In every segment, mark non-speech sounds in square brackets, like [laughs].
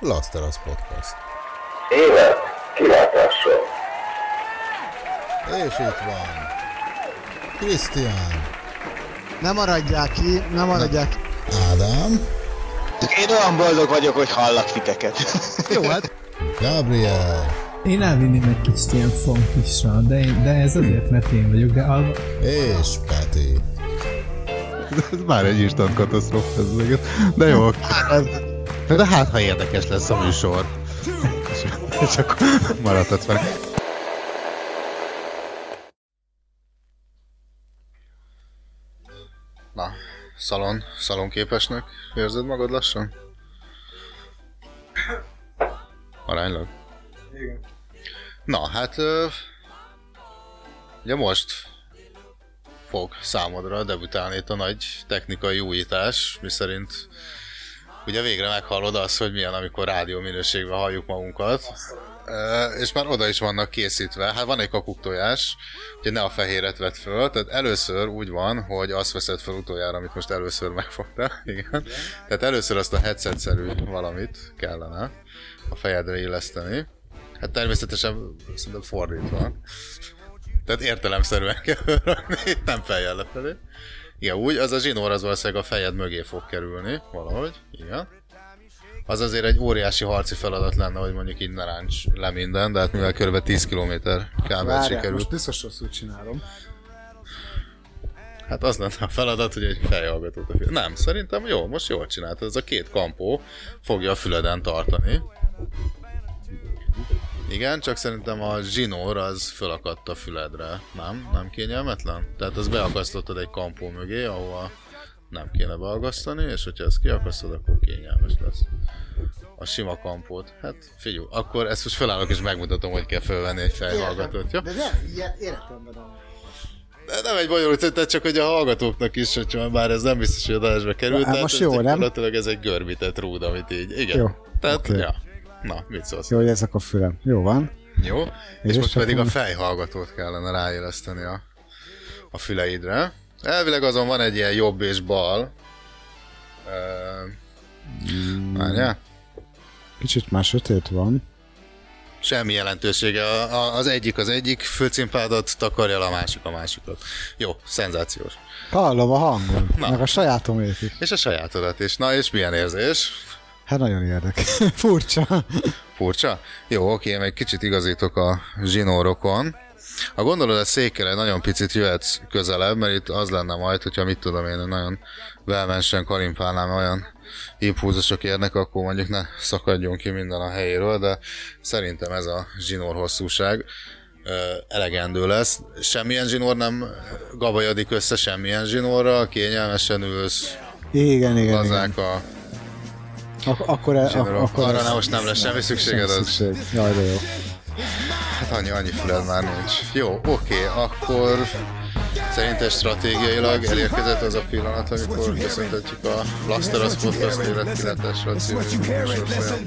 Laszterasz Podcast. Élet kilátással. És itt van. Krisztián. Ne maradják ki, ne maradják ki. Ádám. Én olyan boldog vagyok, hogy hallak titeket. [laughs] Jó, hát Gabriel. Én elvinném egy kicsit ilyen funkisra, de, én, de ez azért, mert én vagyok, de a, És Peti. Ez [laughs] már egy instant katasztrófa ez meg. De jó. De hát, ha érdekes lesz a műsor. És, és akkor maradhatsz fel. Na, szalon, szalonképesnek érzed magad lassan? Aránylag? Igen. Na, hát... Ugye most fog számodra debütálni itt a nagy technikai újítás, miszerint ugye végre meghallod azt, hogy milyen, amikor rádió minőségben halljuk magunkat. És már oda is vannak készítve. Hát van egy kakuktojás, hogy ne a fehéret vett föl, tehát először úgy van, hogy azt veszed fel utoljára, amit most először megfogtál, [laughs] igen. Tehát először azt a headset-szerű valamit kellene a fejedre illeszteni. Hát természetesen szerintem fordítva. Tehát értelemszerűen kell rakni, nem fejjel lefelé. Igen, úgy, az a zsinór az valószínűleg a fejed mögé fog kerülni, valahogy, igen. Az azért egy óriási harci feladat lenne, hogy mondjuk így ne ráncs le minden, de hát mivel kb. 10 km kábelt sikerült. most biztos rosszul csinálom. Hát az lenne a feladat, hogy egy fejhallgatót a fül... Nem, szerintem jó, most jól csináltad. Ez a két kampó fogja a füleden tartani. Igen, csak szerintem a zsinór az fölakadt a füledre. Nem? Nem kényelmetlen? Tehát az beakasztottad egy kampó mögé, ahova nem kéne beagasztani, és hogyha ezt kiakasztod, akkor kényelmes lesz. A sima kampót. Hát figyelj, akkor ezt most felállok és megmutatom, hogy kell fölvenni egy fejhallgatót, jó? De nem, ilyen életemben nem. De nem egy bonyolult, tehát csak hogy a hallgatóknak is, hogyha bár ez nem biztos, hogy adásba került, Hát most ez jó, nem? ez egy görbített rúd, amit így, igen. Jó, Tehát, oké. ja. Na, mit szólsz? Jó, hogy ezek a fülem. Jó van. Jó. És, És most pedig a fejhallgatót kellene ráéleszteni a, a füleidre. Elvileg azon van egy ilyen jobb és bal. Várjál? Kicsit már sötét van. Semmi jelentősége. A, a, az egyik az egyik főcimpádat takarja a másik a másikat. Jó, szenzációs. Hallom a hangon, Na. meg a sajátomét is. És a sajátodat is. Na, és milyen érzés? Hát nagyon érdekes. [laughs] Furcsa. Furcsa? Jó, oké, én egy kicsit igazítok a zsinórokon. Ha gondolod, a székre nagyon picit jöhetsz közelebb, mert itt az lenne majd, hogyha mit tudom én, nagyon velmensen kalimpálnám, olyan impulzusok érnek, akkor mondjuk ne szakadjon ki minden a helyéről, de szerintem ez a zsinór hosszúság elegendő lesz. Semmilyen zsinór nem gabajodik össze semmilyen zsinórral, kényelmesen ülsz, Igen, igen, igen. lazák a Ak- akkor, e- zsinórok. ak- akkor Arra nem, most nem lesz semmi szükséged, sem az szükség. Jaj, de jó. Hát annyi, annyi füled már nincs. Jó, oké, akkor szerinted stratégiailag elérkezett az a pillanat, amikor köszöntetjük a Laszteras Podcast életkilátással című műsorfolyam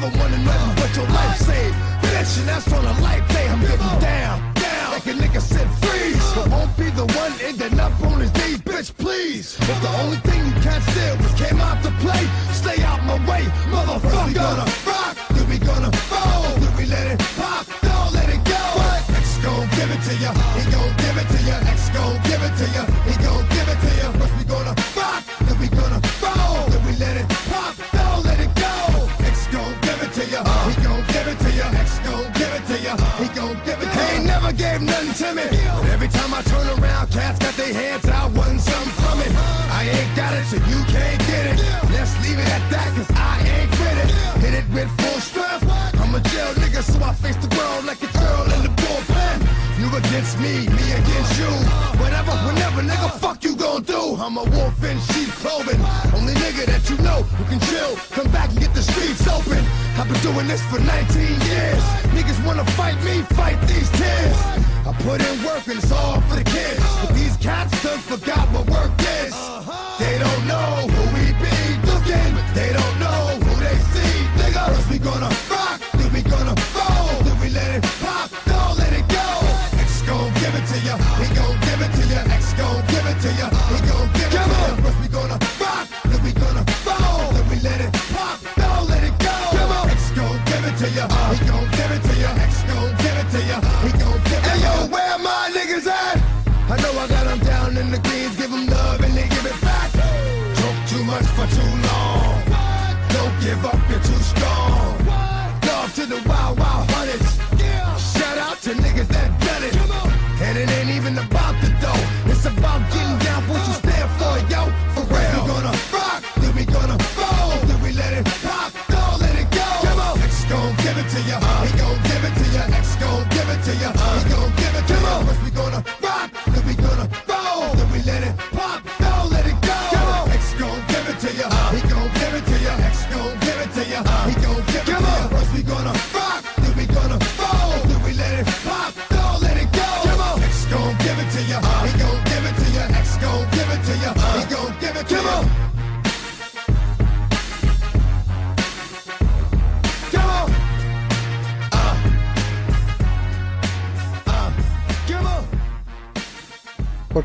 never wanted nothing but your life saved. Bitch, and that's on a life day. I'm getting down, down. Like a nigga said freeze. But won't be the one ending up on his knees, bitch, please. If the only thing you can't steal was came out to play, stay out my way, motherfucker. We gonna rock, then we gonna roll,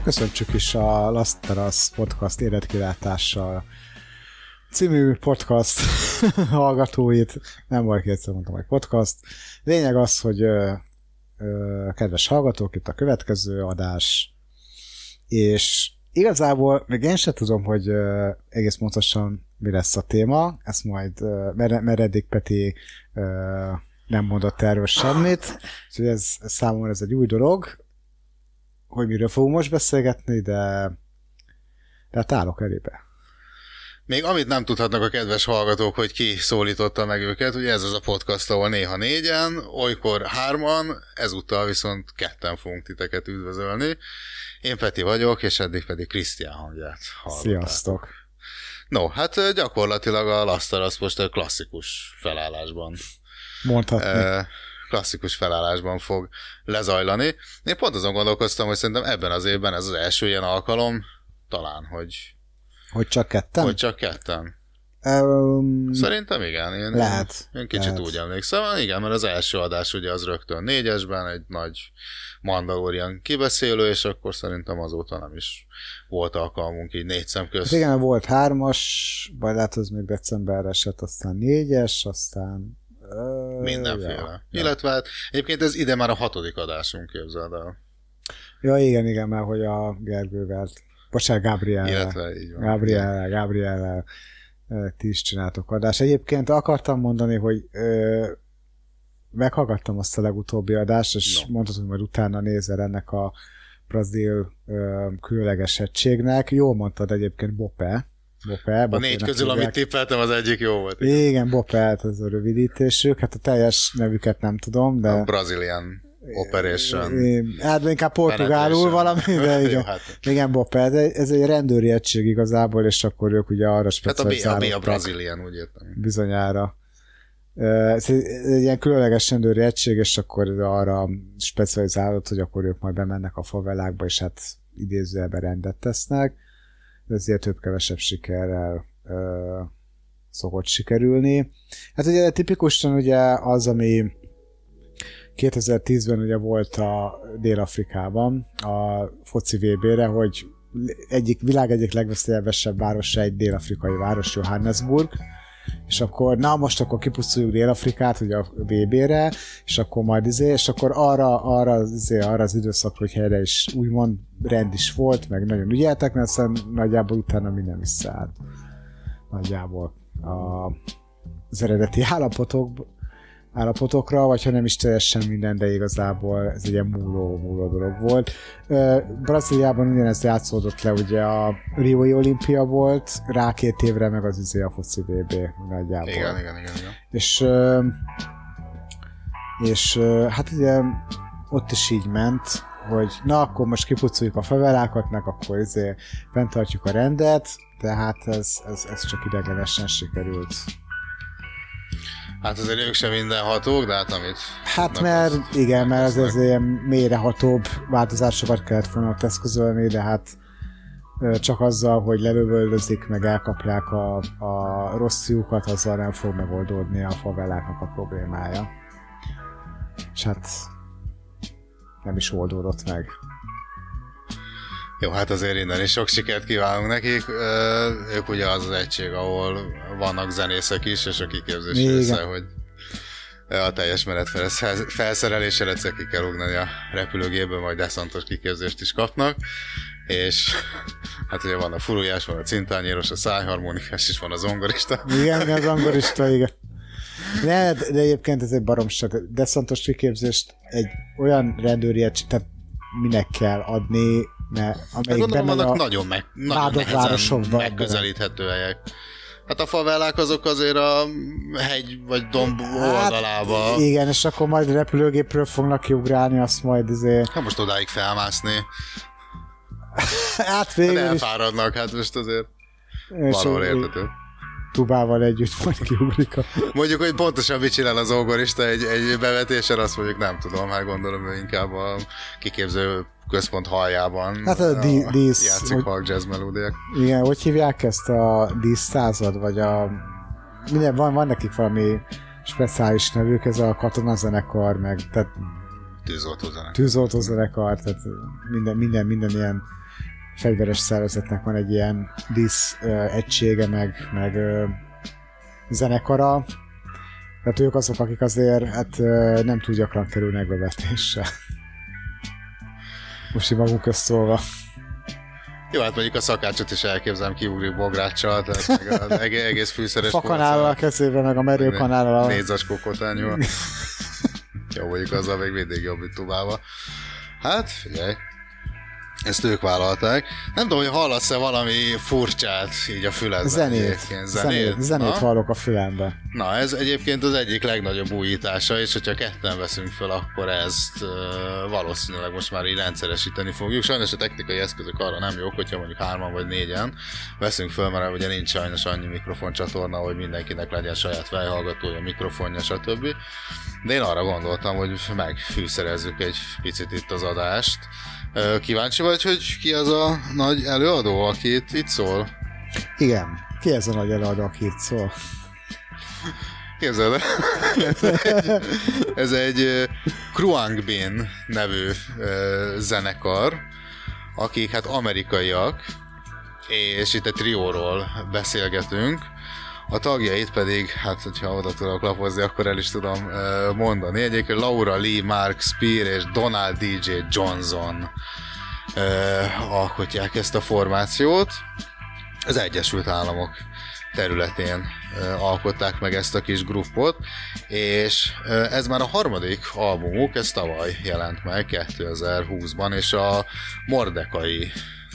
Akkor köszöntsük is a Last Terrace podcast életkilátással című podcast [laughs] hallgatóit. Nem volt kétszer mondtam, hogy podcast. Lényeg az, hogy ö, kedves hallgatók, itt a következő adás, és igazából még én sem tudom, hogy egész pontosan mi lesz a téma, ezt majd, ö, mert, mert eddig Peti nem mondott erről semmit, úgyhogy ez számomra ez egy új dolog, hogy miről fogunk most beszélgetni, de, de hát állok elébe. Még amit nem tudhatnak a kedves hallgatók, hogy ki szólította meg őket, ugye ez az a podcast, ahol néha négyen, olykor hárman, ezúttal viszont ketten fogunk titeket üdvözölni. Én Peti vagyok, és eddig pedig Krisztián hangját hallottátok. Sziasztok! No, hát gyakorlatilag a Laszter az most a klasszikus felállásban Mondhatni. ö, klasszikus felállásban fog lezajlani. Én pont azon gondolkoztam, hogy szerintem ebben az évben ez az első ilyen alkalom, talán, hogy, hogy csak ketten? hogy csak ketten. Um, Szerintem igen. Én, Lehet, Én kicsit lehet. úgy emlékszem. Igen, mert az első adás ugye az rögtön négyesben, egy nagy Mandalorian kibeszélő, és akkor szerintem azóta nem is volt alkalmunk így négy szem hát közt. igen, volt hármas, vagy lehet az még decemberre esett, aztán négyes, aztán... Mindenféle. Ja. Illetve hát egyébként ez ide már a hatodik adásunk, képzeld el. ja, igen, igen, mert hogy a Gergővel, bocsánat, Gabriel. Illetve így van. Gabriel, Gabriel, ti is csináltok adást. Egyébként akartam mondani, hogy ö, meghallgattam azt a legutóbbi adást, és no. mondtad, hogy majd utána nézel ennek a brazil ö, különleges egységnek. Jól mondtad egyébként Bope. Bope A négy közül, amit hívják. tippeltem, az egyik jó volt. Igen, Bope, hát ez a rövidítésük. Hát a teljes nevüket nem tudom, de... A Brazilian Operation. Hát inkább portugálul valami, de [laughs] igen. hát. Igen, Bope, de ez egy rendőri egység igazából, és akkor ők ugye arra Hát a B, a, specializálódtak. B a Brazilian, úgy értem. bizonyára. Ez egy ilyen különleges rendőri egység, és akkor arra specializálódott, hogy akkor ők majd bemennek a favelákba, és hát idézőjelben rendet tesznek. Ezért több-kevesebb sikerrel ö, szokott sikerülni. Hát ugye tipikusan ugye az, ami 2010-ben ugye volt a Dél-Afrikában a foci VB-re, hogy egyik világ egyik legveszélyesebb városa egy dél-afrikai város, Johannesburg, és akkor, na most akkor kipusztuljuk Dél-Afrikát ugye a VB-re, és akkor majd izé, és akkor arra, arra, izé, arra az időszakra, hogy helyre is úgymond rend is volt, meg nagyon ügyeltek, mert aztán nagyjából utána minden visszaállt. Nagyjából a, az eredeti [laughs] állapotok, állapotokra, vagy ha nem is teljesen minden, de igazából ez egy ilyen múló, múló dolog volt. Brazíliában ugyanezt játszódott le, ugye a Rioi olimpia volt, rá két évre meg az izé a foci VB nagyjából. Igen, igen, igen. igen. És, és hát ugye ott is így ment, hogy na, akkor most kipucoljuk a favelákat, meg akkor izé fenntartjuk a rendet, de hát ez, ez, ez csak idegenesen sikerült. Hát azért ők sem mindenhatók, de hát amit Hát mert azt igen, mert ez, ez ilyen mélyrehatóbb változásokat kellett volna eszközölni, de hát csak azzal, hogy lelövöldözik, meg elkapják a, a rossz fiúkat, azzal nem fog megoldódni a faveláknak a problémája. És hát nem is oldódott meg. Jó, hát azért innen is sok sikert kívánunk nekik. Ők ugye az az egység, ahol vannak zenészek is, és a kiképzés része, hogy a teljes menet fel- felszerelésre egyszer ki kell ugrani a repülőgépből, majd deszantos kiképzést is kapnak. És hát ugye van a furujás, van a cintányéros, a szájharmonikás, és van a zongorista. Igen, az angolista, [laughs] igen. Ne, de egyébként ez egy baromság. De szontos kiképzést egy olyan rendőri tehát minek kell adni, mert Hát amelyik gondolom, vannak a... nagyon, meg, nagyon megközelíthető helyek. Hát a favellák azok azért a hegy vagy domb oldalába. Hát, igen, és akkor majd repülőgépről fognak kiugrálni, azt majd izé... Hát most odáig felmászni. [laughs] Hát végül is... elfáradnak, hát most azért valahol értető. Tubával együtt [laughs] majd kiugrik a... Mondjuk, hogy pontosan mit csinál az zongorista egy, egy bevetésen, azt mondjuk nem tudom, hát gondolom ő inkább a kiképző központ haljában Hát a di- dísz- játszik hogy- halk jazz melódiák. Igen, hogy hívják ezt a díszszázad, vagy a... Minden, van, van nekik valami speciális nevük, ez a katonazenekar, meg tehát Tűzoltó zene. tűzoltó zenekar, tehát minden, minden, minden ilyen fegyveres szervezetnek van egy ilyen dísz ö, egysége, meg, meg zenekara. Tehát ők azok, akik azért hát, nem túl gyakran kerülnek bevetésre. Most így magunk közt szólva. Jó, hát mondjuk a szakácsot is elképzelem kiugrik bográccsal, tehát meg az egész, fűszeres Fakanállal a kezébe, meg a merőkanállal. a- Négy zacskó kotányúval. Jó, mondjuk azzal még mindig jobb, mint tubával. Hát, figyelj. Ezt ők vállalták. Nem tudom, hogy hallasz-e valami furcsát így a füledben. Zenét. egyébként. Zenét, zenét Na? hallok a fülembe. Na, ez egyébként az egyik legnagyobb újítása, és hogyha ketten veszünk föl, akkor ezt uh, valószínűleg most már így rendszeresíteni fogjuk. Sajnos a technikai eszközök arra nem jók, hogyha mondjuk hárman vagy négyen veszünk föl, mert ugye nincs sajnos annyi mikrofoncsatorna, hogy mindenkinek legyen saját fejhallgatója, mikrofonja, stb. De én arra gondoltam, hogy megfűszerezzük egy picit itt az adást. Kíváncsi vagy, hogy ki az a nagy előadó, aki itt, itt szól? Igen. Ki ez a nagy előadó, aki itt szól? Képzeld el, ez egy, ez egy ö, Kruang Bin nevű zenekar, akik hát amerikaiak, és itt egy trióról beszélgetünk, a tagjait pedig, hát hogyha oda tudok lapozni, akkor el is tudom ö, mondani. Egyébként Laura Lee, Mark Spear és Donald DJ Johnson ö, alkotják ezt a formációt. Az Egyesült Államok területén ö, alkották meg ezt a kis gruppot, és ö, ez már a harmadik albumuk, ez tavaly jelent meg 2020-ban, és a Mordekai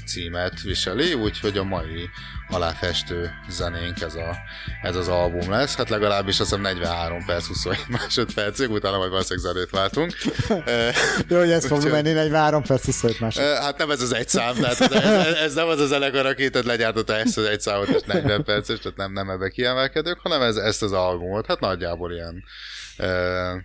címet viseli, úgyhogy a mai aláfestő zenénk ez, a, ez az album lesz. Hát legalábbis azt hiszem 43 perc, 27 [laughs] másodpercig, utána majd valószínűleg zenét váltunk. [laughs] Jó, hogy ez fog menni egy 3 perc 25 másod. Ö, Hát nem ez az egy szám, tehát ez, ez, nem az a zenekar, aki legyártotta ezt az egy számot, és 40 perces, tehát nem, nem ebbe kiemelkedők, hanem ez, ezt az albumot, hát nagyjából ilyen ö,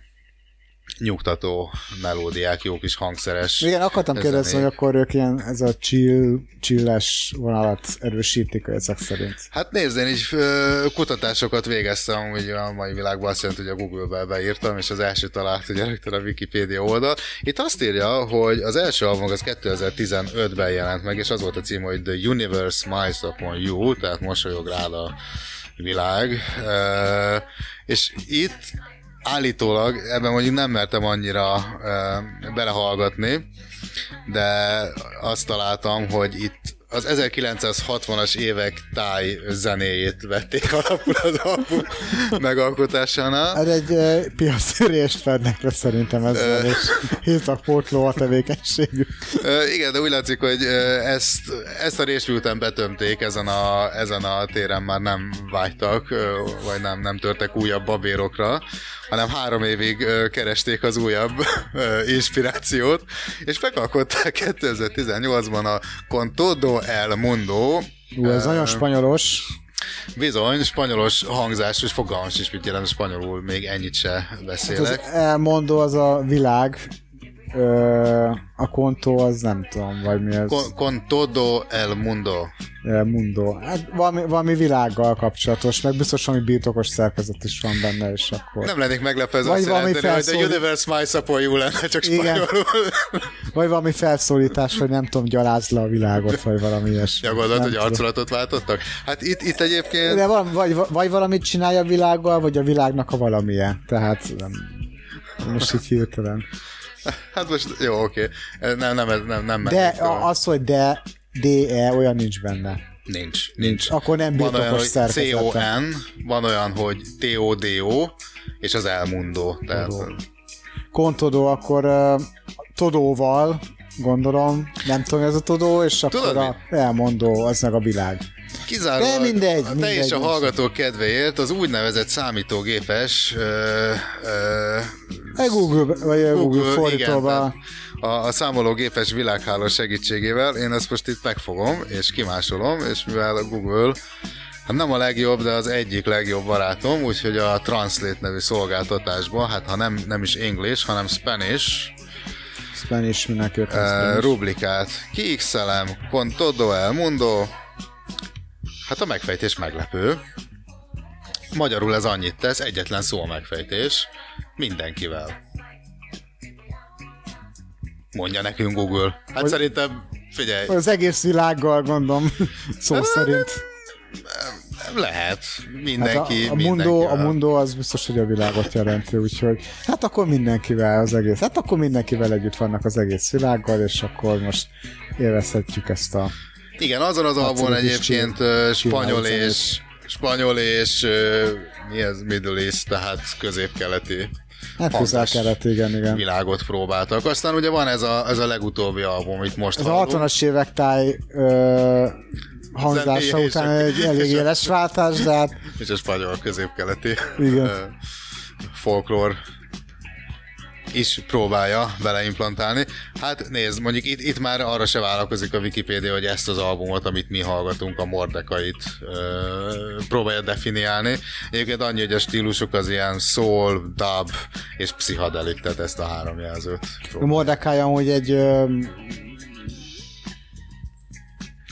nyugtató melódiák, jó kis hangszeres. Igen, akartam ez kérdezni, hogy akkor ők ilyen, ez a chill, chilles vonalat erősítik ezek szerint. Hát nézd, én ö, kutatásokat végeztem, hogy a mai világban azt jelenti, hogy a Google-be beírtam, és az első talált ugye rögtön a Wikipedia oldal. Itt azt írja, hogy az első album az 2015-ben jelent meg, és az volt a cím, hogy The Universe Smiles Upon You, tehát mosolyog rád a világ. És itt állítólag, ebben mondjuk nem mertem annyira ö, belehallgatni, de azt találtam, hogy itt az 1960-as évek táj zenéjét vették alapul az album megalkotásánál. Ez egy uh, piacérést fednek le szerintem ezzel, és hívtak pótló a tevékenységük. Igen, de úgy látszik, hogy ezt, ezt a részt miután betömték, ezen a, ezen a téren már nem vágytak, vagy nem, nem törtek újabb babérokra, hanem három évig keresték az újabb inspirációt, és megalkották 2018-ban a Con todo el mundo, Ú, ez nagyon spanyolos. Bizony, spanyolos hangzás, és fogalmam sincs, mit jelent spanyolul, még ennyit se Hát az beszélek. elmondó az a világ, ö, a kontó az nem tudom, vagy mi az. Con, todo el mundo. El mundo. Hát valami, valami világgal kapcsolatos, meg biztos valami birtokos szerkezet is van benne, és akkor... Nem lennék meglepve, Vagy azt valami jelenteni, hogy felszólít- universe my support you lenne, csak spanyolul. Vagy valami felszólítás, hogy nem tudom, gyalázd le a világot, vagy valami ilyesmi. Ja, gondolod, hogy arculatot váltottak? Hát itt, itt egyébként... De van, vagy, vagy valamit csinálja a világgal, vagy a világnak a valamilyen. Tehát nem, most így hirtelen. Hát most, jó, oké. Nem, nem, nem, nem, nem De a- az, hogy de, DE, olyan nincs benne. Nincs, nincs. Akkor nem Van olyan, hogy. CON, van olyan, hogy TODO, és az elmondó. Tehát, Todó. Kontodó, akkor uh, Todóval, gondolom, nem tudom, ez a Todó, és akkor Tudod a elmondó, az meg a világ. Kizárólag De mindegy, a te mindegy, és a most. hallgatók kedvéért az úgynevezett számítógépes ö, ö, Egy Google, vagy a Google, igen, fordítóba. a, a számológépes világháló segítségével én ezt most itt megfogom, és kimásolom, és mivel a Google Hát nem a legjobb, de az egyik legjobb barátom, úgyhogy a Translate nevű szolgáltatásban, hát ha nem, nem is English, hanem Spanish, Spanish mindenképp. uh, Spanish. rublikát kiixelem, con todo el mundo, hát a megfejtés meglepő. Magyarul ez annyit tesz, egyetlen szó a megfejtés, mindenkivel. Mondja nekünk Google. Hát szerintem, figyelj, Az egész világgal, gondolom, szó szerint. lehet, Hát mindenki, a, a, mundo, a mundo az biztos, hogy a világot jelenti, úgyhogy hát akkor mindenkivel az egész, hát akkor mindenkivel együtt vannak az egész világgal, és akkor most élvezhetjük ezt a Igen, azon az albumon egyébként spanyol és spanyol és ö, mi ez Middle East, tehát közép-keleti hát kelet, igen, igen. világot próbáltak. Aztán ugye van ez a, ez a legutóbbi album, amit most Ez a hallunk. 60-as évek táj ö, hangzása és után a- egy elég a- éles váltás, de hát és a spanyol közép-keleti folklór is próbálja beleimplantálni. Hát nézd, mondjuk itt, itt már arra se vállalkozik a Wikipédia, hogy ezt az albumot, amit mi hallgatunk, a Mordekait ö, próbálja definiálni. Egyébként annyi, hogy a stílusuk az ilyen soul, dub és pszichadelik, tehát ezt a három jelzőt. a próbálja. Mordecai amúgy egy ö,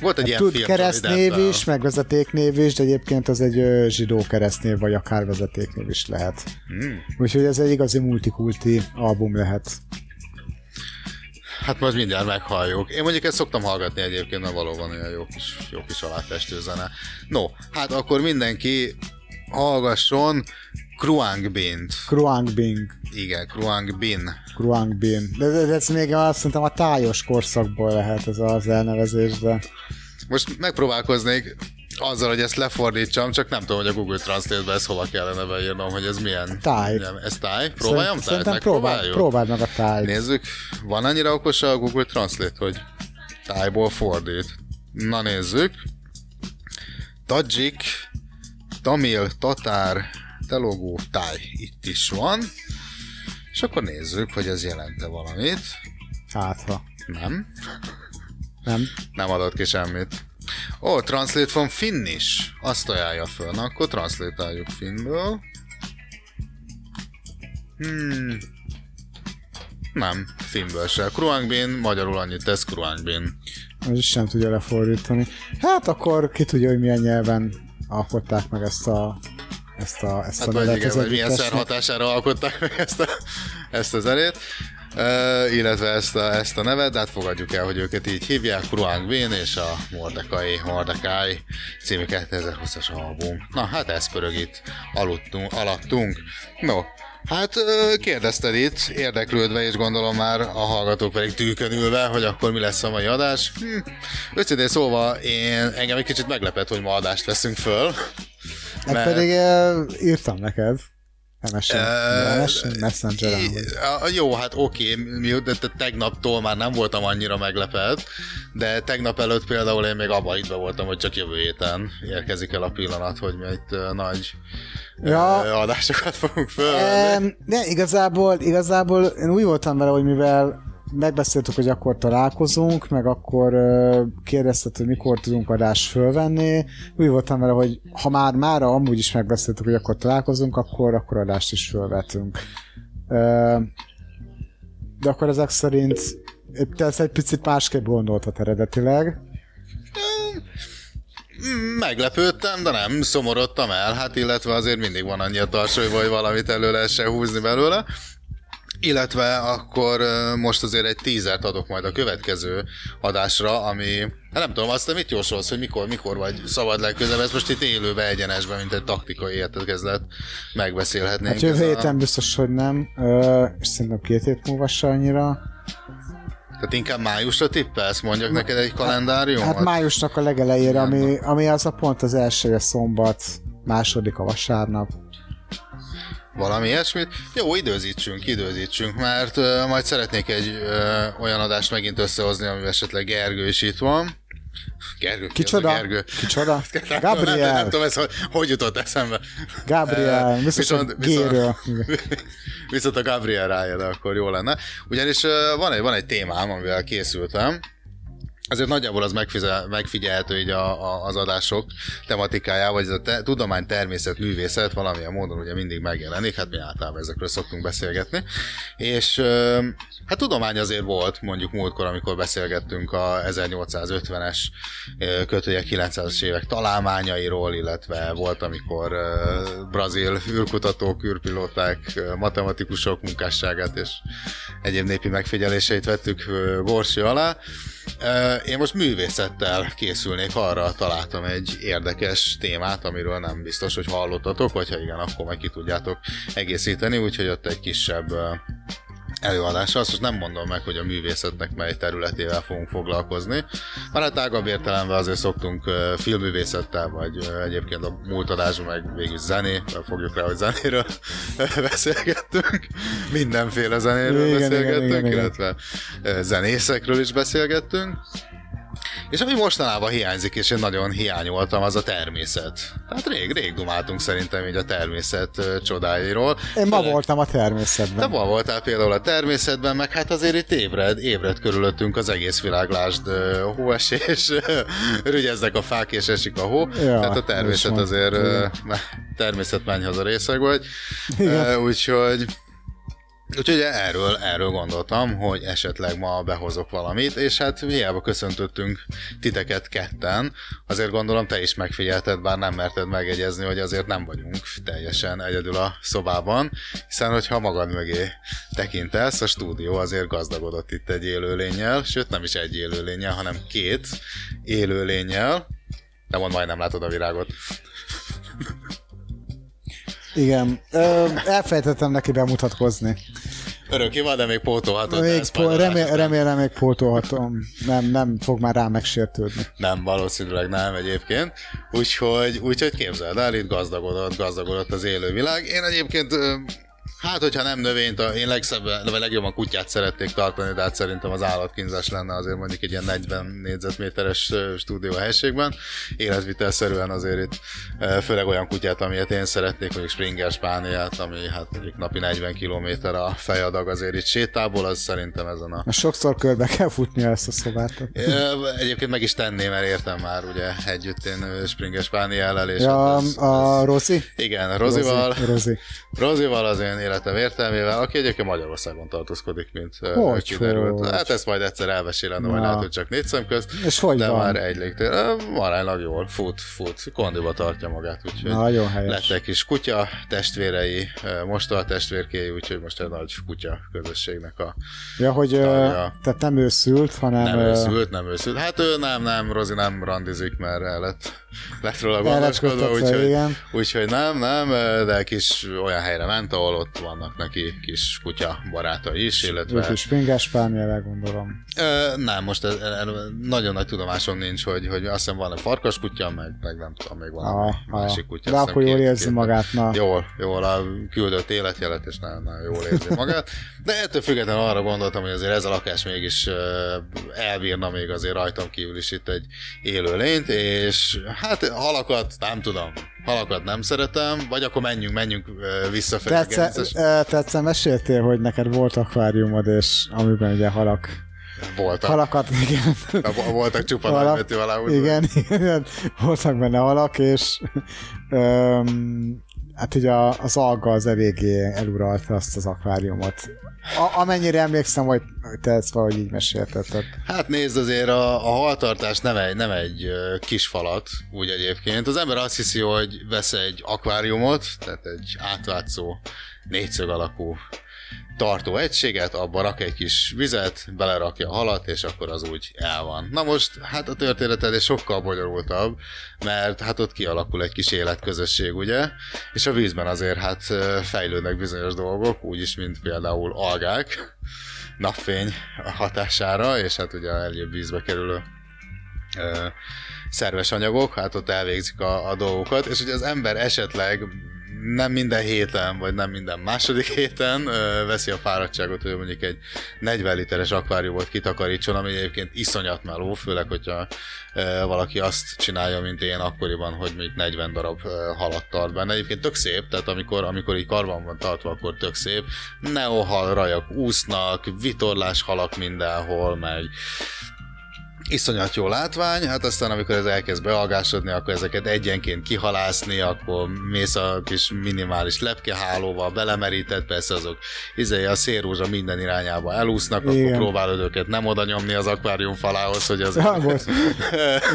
Volt egy ilyen tud keresztnév is, Deppel. meg vezetéknév is, de egyébként az egy zsidó keresztnév, vagy akár vezetéknév is lehet. Hmm. Úgyhogy ez egy igazi multikulti album lehet. Hát most mindjárt meghalljuk. Én mondjuk ezt szoktam hallgatni egyébként, mert valóban olyan jó kis, jó kis aláfestő zene. No, hát akkor mindenki hallgasson Kruang Bint. Kruang Bing, Igen, Kruang Bin. Kruang Bin. De, de, de ez még azt szerintem a tájos korszakból lehet ez az elnevezés, de Most megpróbálkoznék azzal, hogy ezt lefordítsam, csak nem tudom, hogy a Google Translate-be ezt hova kellene beírnom, hogy ez milyen. Táj. milyen ez táj? Próbáljam Szerint- tájt? Szerintem próbál, próbáld meg a tájt. Nézzük, van annyira okos a Google Translate, hogy tájból fordít. Na nézzük. Tajik, Tamil, Tatár, Telugu, táj. Itt is van. És akkor nézzük, hogy ez jelente valamit. Hát, ha Nem. nem. Nem adott ki semmit. Ó, oh, translate from Finnish. Azt ajánlja föl. Na, akkor translate finnből. Hmm. Nem, finnből se. Kruangbin, magyarul annyit tesz Kruangbin. Az is sem tudja lefordítani. Hát akkor ki tudja, hogy milyen nyelven alkották meg ezt a ezt a, ezt Hát a vagy igen, vagy milyen szer hatására alkották meg ezt a, ezt a zenét. Uh, illetve ezt a, ezt a nevet, de hát fogadjuk el, hogy őket így hívják, Kruang Bin és a Mordekai, Mordekai című 2020-as album. Na, hát ez pörög itt aludtunk, alattunk. No, hát kérdezted itt, érdeklődve, és gondolom már a hallgatók pedig tűkönülve, hogy akkor mi lesz a mai adás. Hm. Őszintén szóval én, engem egy kicsit meglepett, hogy ma adást veszünk föl. Hát mert- pedig írtam neked. MSN, Ö, MSN a- Jó, hát oké, te- tegnaptól már nem voltam annyira meglepett, de tegnap előtt például én még abban itt voltam, hogy csak jövő héten érkezik el a pillanat, hogy mi uh, nagy Ja. adásokat fogunk föl. Em, De igazából, igazából én úgy voltam vele, hogy mivel megbeszéltük, hogy akkor találkozunk, meg akkor kérdezted, hogy mikor tudunk adást fölvenni. Úgy voltam vele, hogy ha már mára amúgy is megbeszéltük, hogy akkor találkozunk, akkor, akkor adást is fölvetünk. De akkor ezek szerint te ezt egy picit másképp gondoltad eredetileg. Meglepődtem, de nem szomorodtam el, hát illetve azért mindig van annyi a tarsolyban, hogy valamit elő lehessen húzni belőle. Illetve akkor most azért egy tízert adok majd a következő adásra, ami, hát nem tudom, azt te mit jósolsz, hogy mikor, mikor vagy szabad legközelebb, ez most itt élőbe egyenesben, mint egy taktikai értekezlet megbeszélhetnénk. Hát jövő Ez a- héten biztos, hogy nem, ö, és szerintem két hét múlva se annyira. Tehát inkább májusra tippelsz, mondjak neked egy kalendáriumot? Hát májusnak a legelejére, ami, ami az a pont az első a szombat, második a vasárnap. Valami ilyesmit? Jó, időzítsünk, időzítsünk, mert uh, majd szeretnék egy uh, olyan adást megint összehozni, amivel esetleg Gergő is itt van. Gergő, ki Kicsoda? Gergő? Kicsoda? [laughs] Nem, nem, Gabriel. nem tudom, ez hogy, hogy jutott eszembe. Gabriel, viszont- viszont-. [laughs] Viszont a Gabriel rájön, akkor jó lenne. Ugyanis uh, van egy, van egy témám, amivel készültem, Azért nagyjából az megfize- megfigyelhető így a, a, az adások tematikájával, vagy ez a te, tudomány, természet, művészet valamilyen módon ugye mindig megjelenik, hát mi általában ezekről szoktunk beszélgetni. És hát tudomány azért volt, mondjuk múltkor, amikor beszélgettünk a 1850-es ö, kötője 900-es évek találmányairól, illetve volt, amikor brazil űrkutatók, űrpilóták, matematikusok munkásságát és egyéb népi megfigyeléseit vettük ö, gorsi alá. Én most művészettel készülnék, arra találtam egy érdekes témát, amiről nem biztos, hogy hallottatok, vagy ha igen, akkor meg ki tudjátok egészíteni, úgyhogy ott egy kisebb előadása. Azt most nem mondom meg, hogy a művészetnek mely területével fogunk foglalkozni. Már hát tágabb értelemben azért szoktunk filmművészettel, vagy egyébként a múlt adásban meg végül zené, fogjuk rá, hogy zenéről [laughs] beszélgettünk. Mindenféle zenéről Igen, igen, beszélgettünk, igen, igen. illetve ö, zenészekről is beszélgettünk. És ami mostanában hiányzik, és én nagyon hiányoltam, az a természet. Tehát rég, rég dumáltunk szerintem így a természet csodáiról. Én ma Főleg- voltam a te természetben. ma voltál például a természetben, meg hát azért itt ébred, ébred körülöttünk az egész világ, lásd, hóesés, [laughs] rügyeznek a fák és esik a hó, Ja, tehát a természet azért, [laughs] természet menj haza részeg vagy, Igen. Úgyhogy Úgyhogy erről, erről gondoltam, hogy esetleg ma behozok valamit, és hát hiába köszöntöttünk titeket ketten, azért gondolom te is megfigyelted, bár nem merted megegyezni, hogy azért nem vagyunk teljesen egyedül a szobában, hiszen hogyha magad mögé tekintesz, a stúdió azért gazdagodott itt egy élőlényel, sőt nem is egy élőlényel, hanem két élőlényel, de mond majdnem látod a virágot. Igen. Ö, elfelejtettem neki bemutatkozni. Örökké van, de még pótolhatod. Még a remé- remélem még pótolhatom. Nem, nem fog már rám megsértődni. Nem, valószínűleg nem egyébként. Úgyhogy, úgyhogy képzeld el, itt gazdagodott, gazdagodott az élővilág. Én egyébként, hát hogyha nem növényt, a- én legszebben, vagy legjobban kutyát szeretnék tartani, de hát szerintem az állatkínzás lenne azért mondjuk egy ilyen 40 négyzetméteres stúdió helységben. Életvitelszerűen azért itt főleg olyan kutyát, amilyet én szeretnék, mondjuk Springer Spániát, ami hát mondjuk napi 40 km a fejadag azért itt sétából, az szerintem ezen a Sokszor körbe kell futnia ezt a szobát. Egyébként meg is tenném, mert értem már ugye együtt én Springer Spaniellel, és Ja, hát ez, a Rozi? igen, Rozival, Rozi. Rozi. Rozival az én életem értelmével, aki egyébként Magyarországon tartózkodik, mint Hogy, kiderült. hogy? Hát ezt majd egyszer elmesélem, majd lehet, hogy csak négy szem közt, És hogy de van? már egy légtér. Aránylag jól, fut, fut, kondiba tartja magát, úgyhogy Nagyon helyes. lettek is kutya testvérei, ö, mostoha testvérkéi, úgyhogy most egy nagy kutya közösségnek a Ja, hogy tehát nem ő szült, hanem nem őszült, nem őszült. Hát ő nem, nem, Rozi nem randizik, mert el lett, lett róla gondoskodva, úgyhogy, úgyhogy nem, nem, de kis olyan helyre ment, ahol ott vannak neki kis kutya barátai is, illetve ők is pingás párnyelve, gondolom. Ö, nem, most ez, nagyon nagy tudomásom nincs, hogy, hogy azt hiszem van egy farkas kutya, meg, meg nem tudom, még van Ah, másik ah. kutya. De akkor jól érzi két- magát, na. Jól, jól a küldött életjelet, és nagyon, nagyon jól érzi [laughs] magát. De ettől függetlenül arra gondoltam, hogy azért ez a lakás mégis elbírna még azért rajtam kívül is itt egy élő lényt, és hát halakat nem tudom, halakat nem szeretem, vagy akkor menjünk, menjünk visszafelé. Tetsze, tetsze, meséltél, hogy neked volt akváriumod, és amiben ugye halak, Voltak. halakat, [laughs] igen, Voltak csupa halak, nagybetű aláhúzva. igen, igen, voltak benne halak, és öm, hát ugye az alga az eléggé eluralta azt az akváriumot. A, amennyire emlékszem, hogy te ezt valahogy így mesélted. Hát nézd, azért a, a haltartás nem egy, nem egy kis falat, úgy egyébként. Az ember azt hiszi, hogy vesz egy akváriumot, tehát egy átvátszó négyszög alakú tartó egységet, abba rak egy kis vizet, belerakja a halat, és akkor az úgy el van. Na most, hát a történet ennél sokkal bonyolultabb, mert hát ott kialakul egy kis életközösség, ugye? És a vízben azért hát fejlődnek bizonyos dolgok, úgyis, mint például algák, napfény hatására, és hát ugye a eljebb vízbe kerülő szerves anyagok, hát ott elvégzik a, a dolgokat, és ugye az ember esetleg nem minden héten, vagy nem minden második [laughs] héten ö, veszi a fáradtságot, hogy mondjuk egy 40 literes akváriumot kitakarítson, ami egyébként iszonyat meló, főleg, hogyha ö, valaki azt csinálja, mint én akkoriban, hogy mondjuk 40 darab ö, halat tart benne. Egyébként tök szép, tehát amikor, amikor így karban van tartva, akkor tök szép. Neohal rajak úsznak, vitorlás halak mindenhol, meg iszonyat jó látvány, hát aztán amikor ez elkezd bealgásodni, akkor ezeket egyenként kihalászni, akkor mész a kis minimális lepkehálóval, belemerített, persze azok izé, a szélrózsa minden irányába elúsznak, akkor Igen. próbálod őket nem oda nyomni az akvárium falához, hogy az... Ja, volt.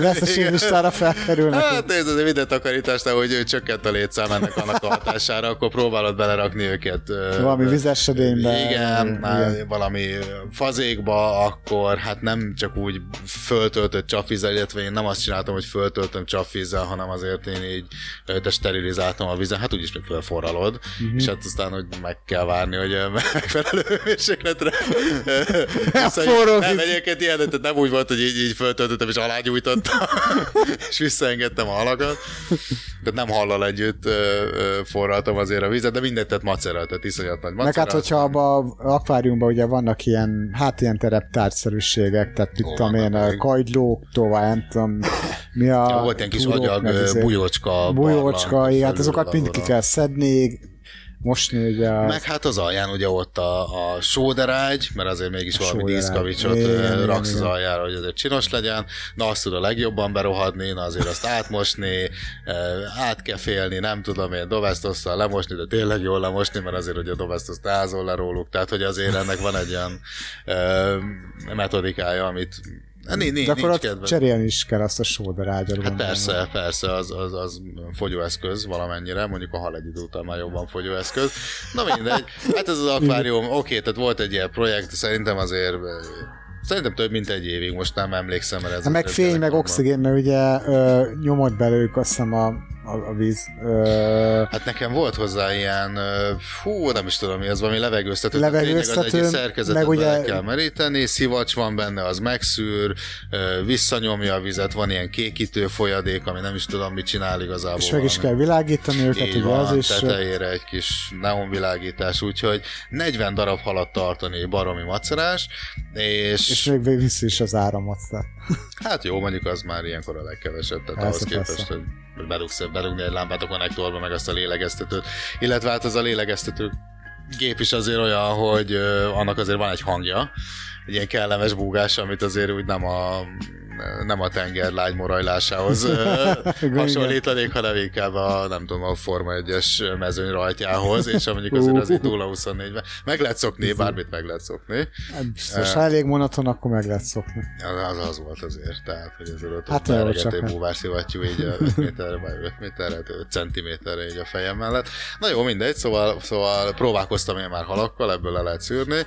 Veszteséglistára felkerülnek. Hát nézd, azért minden takarításnál, hogy ő csökkent a létszám ennek annak a hatására, akkor próbálod belerakni őket. Valami vizesedénybe. Igen, Igen. igen, valami fazékba, akkor hát nem csak úgy föltöltött csapvízzel, illetve én nem azt csináltam, hogy föltöltöm csapvízzel, hanem azért én így de sterilizáltam a vizet, hát úgyis még fölforralod, uh-huh. és hát aztán, hogy meg kell várni, hogy [laughs] megfelelő hőmérsékletre forró Nem, egyébként ilyen, tehát nem úgy volt, hogy így, így föltöltöttem és alágyújtottam, [laughs] és visszaengedtem a halakat. Tehát nem hallal együtt forraltam azért a vizet, de mindent tett macera, tehát iszonyat nagy macera. Meg hát, hogyha abban akváriumban ugye vannak ilyen, hát ilyen tereptárgyszerűségek, tehát mit tudom én, vannak a kagylók, tovább, nem tudom, mi a... [laughs] Ja, volt ilyen kis agyag, izé- bujócska, Bujócska, barlang, hát azokat mind ki kell szedni, mosni ugye a... Meg hát az alján ugye ott a, a sóderágy, mert azért mégis A valami sóderágy. díszkavicsot Igen, ö, igen, raksz az aljára, hogy azért csinos legyen, na azt tud a legjobban berohadni, na azért azt átmosni, át kell félni, nem tudom én, dobesztosszal lemosni, de tényleg jól lemosni, mert azért hogy a dobesztoszt ázol le róluk, tehát hogy azért ennek van egy olyan ö, metodikája, amit nincs, nincs, De akkor ott kedve. cserélni is kell azt a sóderágyat. Hát persze, persze, az, az, az fogyóeszköz valamennyire, mondjuk a hal egy idő után már jobban fogyóeszköz. Na mindegy, hát ez az akvárium, oké, tehát volt egy ilyen projekt, szerintem azért Szerintem több mint egy évig, most nem emlékszem, ez... Hát meg ez fény, meg oxigén, mert ugye ö, nyomott belőlük azt hiszem a, a, a víz. Ö, Hát nekem volt hozzá ilyen, hú, nem is tudom mi, az valami levegőztető. Levegőztető, Az egy szerkezetet meg ugye- kell meríteni, szivacs van benne, az megszűr, visszanyomja a vizet, van ilyen kékítő folyadék, ami nem is tudom, mit csinál igazából. és meg is kell világítani őket, Így ugye van, az is. tetejére egy kis neonvilágítás, úgyhogy 40 darab halat tartani baromi macerás, és, És még vissza is az áramot. tehát. Hát jó, mondjuk az már ilyenkor a legkevesebb, tehát Persze, ahhoz képest, persze. hogy berúgsz, berúgni egy lámpát a konnektorba, meg azt a lélegeztetőt, illetve hát az a lélegeztető gép is azért olyan, hogy annak azért van egy hangja, egy ilyen kellemes búgás, amit azért úgy nem a, nem a tenger lágy morajlásához hasonlítanék, hanem inkább a, nem tudom, a Forma 1-es mezőny rajtjához, és mondjuk azért azért túl a 24-ben. Meg lehet szokni, bármit meg lehet szokni. Hát Biztos, ha elég monoton, akkor meg lehet szokni. Az az, az volt azért, tehát, hogy azért ott Hát hát jó, egy csak nem. búvárszivattyú így a 5 méterre, vagy 5 méterre, 5 centiméterre így a fejem mellett. Na jó, mindegy, szóval, szóval próbálkoztam én már halakkal, ebből le lehet szűrni.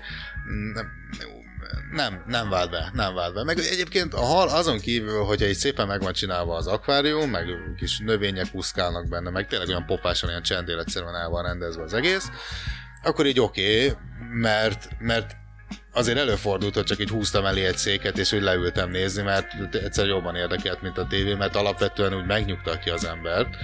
Nem, nem, vált be, nem vált be. Meg egyébként a hal azon kívül, hogyha így szépen meg van csinálva az akvárium, meg kis növények úszkálnak benne, meg tényleg olyan popásan, olyan csendéletszerűen el van rendezve az egész, akkor így oké, okay, mert, mert azért előfordult, hogy csak így húztam elé egy széket, és úgy leültem nézni, mert egyszer jobban érdekelt, mint a tévé, mert alapvetően úgy megnyugtatja az embert,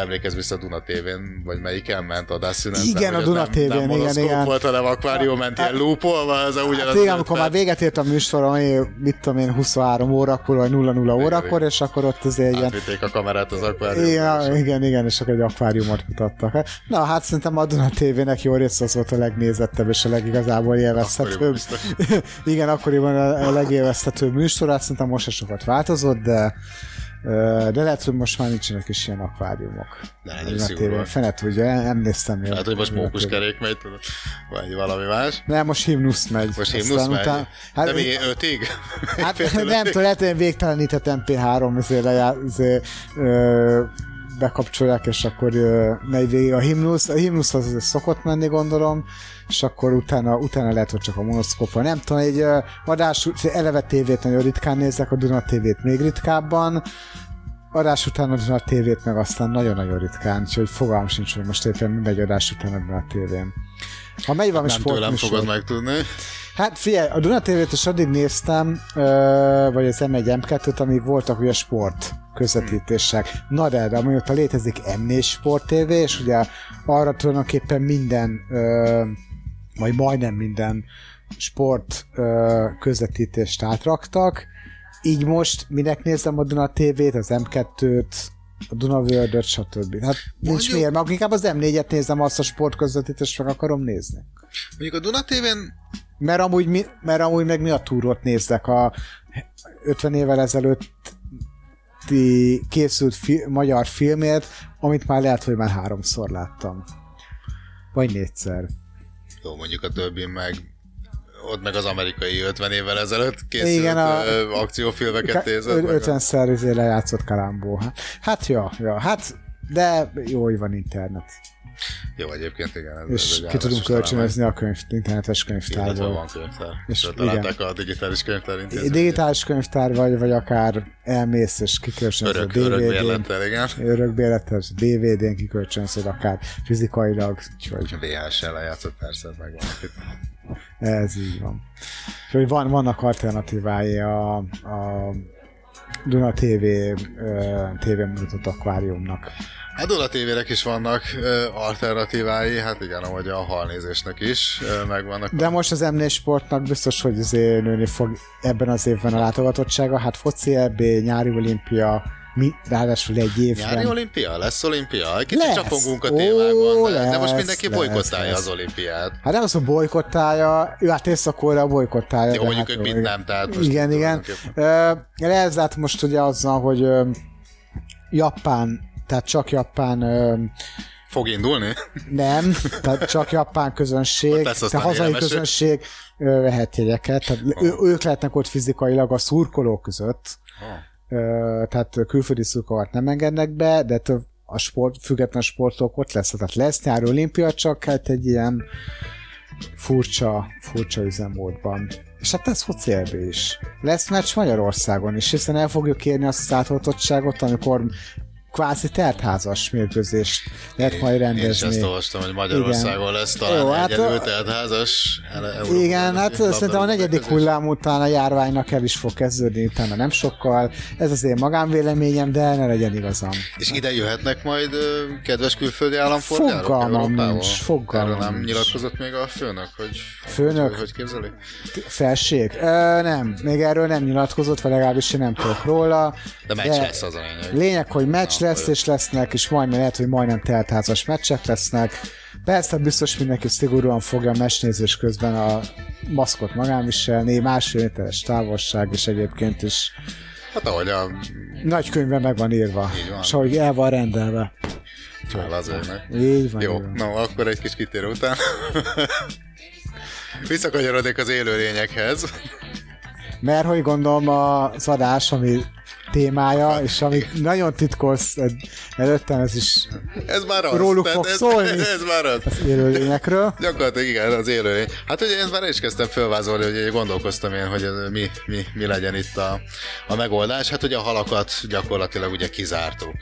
Emlékezz vissza a Duna TV-n, vagy melyiken ment adásszünetben? Igen, hogy a Duna nem- TV-n, nem igen, igen. volt, hanem akvárium ment ilyen lúpolva, az a ugyanaz. Hát igen, az amikor már véget ért a műsor, ami, mit tudom én, 23 órakor, vagy 00 órakor, és akkor ott azért ilyen Átvitték a kamerát az akváriumba. igen, igen, igen, és akkor egy akváriumot mutattak. Na, hát szerintem a Duna TV-nek jó rész az volt a legnézettebb és a legigazából élvezhetőbb. [laughs] Igen, akkoriban a a legélvezhetőbb műsor, hát szerintem most sokat változott, de de lehet, hogy most már nincsenek is ilyen akváriumok. De A nagyon Duna szigorúan. TV-n. Fene tudja, nem néztem még. Hát, hogy most a Duna mókus TV-n. kerék megy, tudod, vagy valami más. Nem, most himnusz megy. Most himnusz megy. után- Hát, De mi ötig? Hát [laughs] nem tudom, lehet, hogy végtelenített MP3 azért, azért bekapcsolják, és akkor megy végig a himnusz. A himnusz az azért szokott menni, gondolom, és akkor utána, utána lehet, hogy csak a monoszkópa. Nem tudom, egy adás, eleve tévét nagyon ritkán nézek, a Duna tévét még ritkábban, adás után a Duna tévét meg aztán nagyon-nagyon ritkán, úgyhogy fogalmam sincs, hogy most éppen mi megy adás után a Duna tévén. Ha megy valami Nem tőlem sportműsor- fogod megtudni. Hát figyelj, a Duna TV-t is addig néztem, vagy az M1 M2-t, amíg voltak ugye sport közvetítések. Na de, de amióta létezik M4 Sport TV, és ugye arra tulajdonképpen minden, ö, vagy majdnem minden sport ö, közvetítést átraktak, így most minek nézem a Duna TV-t, az M2-t, a Duna World-öt, stb. Hát nincs Mondjuk- miért, meg inkább az M4-et nézem, azt a sportközvetítést meg akarom nézni. Mondjuk a Duna TV-n Mert amúgy, mi, mert amúgy meg mi a túrót nézek a 50 évvel ezelőtt készült fi, magyar filmért, amit már lehet, hogy már háromszor láttam. Vagy négyszer. Jó, mondjuk a többi meg ott meg az amerikai 50 évvel ezelőtt készült Igen, a- a... akciófilmeket nézett. meg a- 50 szer izé lejátszott Kalambó. Hát, hát ja, ja, hát de jó, hogy van internet. Jó, egyébként igen. Ez, És ez ki tudunk kölcsönözni a könyv, internetes Illetve könyvtárból. van könyvtár. És találták a digitális könyvtár intézményt. Digitális könyvtár vagy, vagy akár elmész és kikölcsönözöd Örök, DVD-n. bérlettel, igen. Örökbéletes, DVD-n kikölcsönzöd akár fizikailag, úgyhogy VHS-el lejátszott persze, meg van. ez így van. Úgyhogy van, vannak alternatívái a, a Duna TV TV mutatott akváriumnak. Hát Duna TV-nek is vannak ö, alternatívái, hát igen, ahogy a halnézésnek is ö, megvannak. De most az M4 Sportnak biztos, hogy azért nőni fog ebben az évben a látogatottsága. Hát foci EB, nyári olimpia, mi, ráadásul egy évben. Nyári olimpia? Lesz olimpia? Egy kicsit Lesz. csapongunk a Ó, témákban, de, de most lesz, mindenki lesz, bolykottálja lesz. az olimpiát. Hát nem az, hogy bolykottálja, ő hát észak bolykottálja. Jó, mondjuk hát ők igen. nem, tehát most Igen, igen. lett most ugye azzal, hogy Japán, tehát csak Japán ö, Fog indulni? nem, tehát csak japán közönség, tehát hazai élmesük. közönség ö, vehet jegyeket, tehát ő, ők lehetnek ott fizikailag a szurkolók között, Oh. ö, tehát külföldi szurkolókat nem engednek be, de több a sport, független sportok ott lesz, tehát lesz nyári olimpia, csak hát egy ilyen furcsa, furcsa üzemmódban. És hát lesz foci EB is. Lesz meccs Magyarországon is, hiszen el fogjuk érni azt az átoltottságot, amikor kvázi tertházas mérkőzést lehet majd Én is rendezni. olvastam, hogy Magyarországon lesz talán Jó, hát egyedül a- tehát házas. Igen, hát szerintem a negyedik hullám után a járványnak el is fog kezdődni, utána nem sokkal. Ez az én magánvéleményem, de ne legyen igazam. És ide jöhetnek majd kedves külföldi állampolgárok Fogalmam nincs, fogalmam Erről nem nincs. nyilatkozott még a főnök, hogy Főnök? hogy képzeli? Felség? Ö, nem, még erről nem nyilatkozott, vagy legalábbis én nem tudok róla. De meccs lesz az a lényeg. Lényeg, hogy meccs Na, lesz, és lesznek, és majdnem lehet, hogy majdnem teltházas meccsek lesznek. Persze biztos mindenki szigorúan fogja a meccsnézés közben a maszkot magánviselni, másfél méteres távolság, és egyébként is Hát ahogy a nagy könyvben meg van írva, van. és ahogy el van rendelve. Az égnek. Így van. Jó, így van. no, akkor egy kis kitérő után. [laughs] Visszakanyarodik az élőlényekhez. Mert hogy gondolom az adás, ami témája, és ami nagyon titkos előttem, ez is Ez már az. Róluk Tehát fog ez, szólni. [laughs] Ez már az. élőlényekről. Gyakorlatilag igen, az élőlény. Hát ugye ezt már is kezdtem felvázolni, hogy gondolkoztam én, hogy ez mi, mi, mi legyen itt a, a megoldás. Hát ugye a halakat gyakorlatilag ugye kizártuk.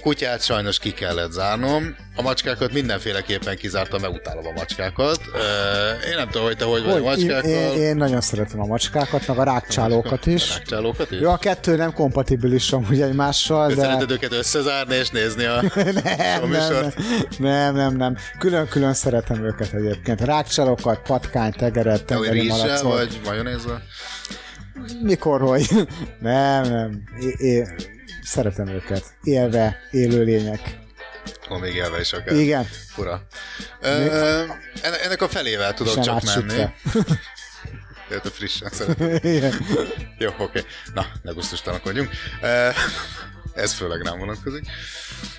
Kutyát sajnos ki kellett zárnom, a macskákat mindenféleképpen kizártam, mert utálom a macskákat. Ö, Én nem tudom, hogy te hogy vagy a Hogy, én, macskákkal. én, én, nagyon szeretem a macskákat, meg a rákcsálókat is. Rákcsálókat is? Jó, a kettő nem kompatibilis amúgy egymással, De... Szereted őket összezárni és nézni a, [laughs] nem, a nem, műsort. nem, nem, nem. Külön-külön szeretem őket egyébként. Rákcsalokat, patkány, tegeret, tengeri malacot. vagy majonézzel? Mikor, hogy? Nem, nem. É, é, szeretem őket. Élve, élőlények. Ó, még élve is akár. Igen. Fura. Ö, enne- ennek a felével tudok Sem csak menni. Érte frissen [laughs] szeretem. Igen. Jó, oké. Na, ne gusztustalankodjunk. Ö, Ez főleg nem vonatkozik.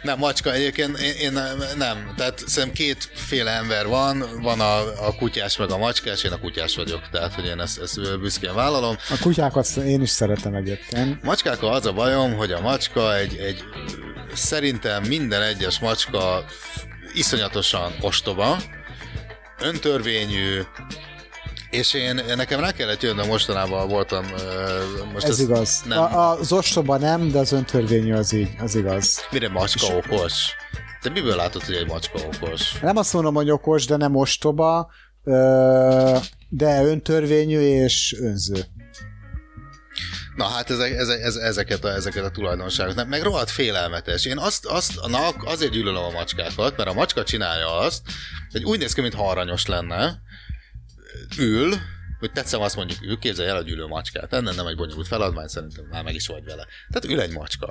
Nem, macska egyébként én, én nem, nem, tehát szerintem kétféle ember van, van a, a kutyás meg a macskás, én a kutyás vagyok, tehát hogy én ezt, ezt büszkén vállalom. A kutyákat én is szeretem egyébként. Macskákkal az a bajom, hogy a macska egy, egy szerintem minden egyes macska iszonyatosan ostoba, öntörvényű, és én, nekem rá kellett jönnöm, mostanában voltam... Most Ez igaz. Nem, A, az ostoba nem, de az öntörvényű az így, az igaz. mire macska okos? Te miből látod, hogy egy macska okos? Nem azt mondom, hogy okos, de nem ostoba, de öntörvényű és önző. Na hát ezek, ezek, ezek, ezeket, a, ezeket a tulajdonságokat, meg rohadt félelmetes. Én azt, azt na, azért gyűlölöm a macskákat, mert a macska csinálja azt, hogy úgy néz ki, mintha aranyos lenne, ül, hogy tetszem azt mondjuk, ő képzelj el a gyűlő macskát. Ennek nem egy bonyolult feladvány, szerintem már meg is vagy vele. Tehát ül egy macska.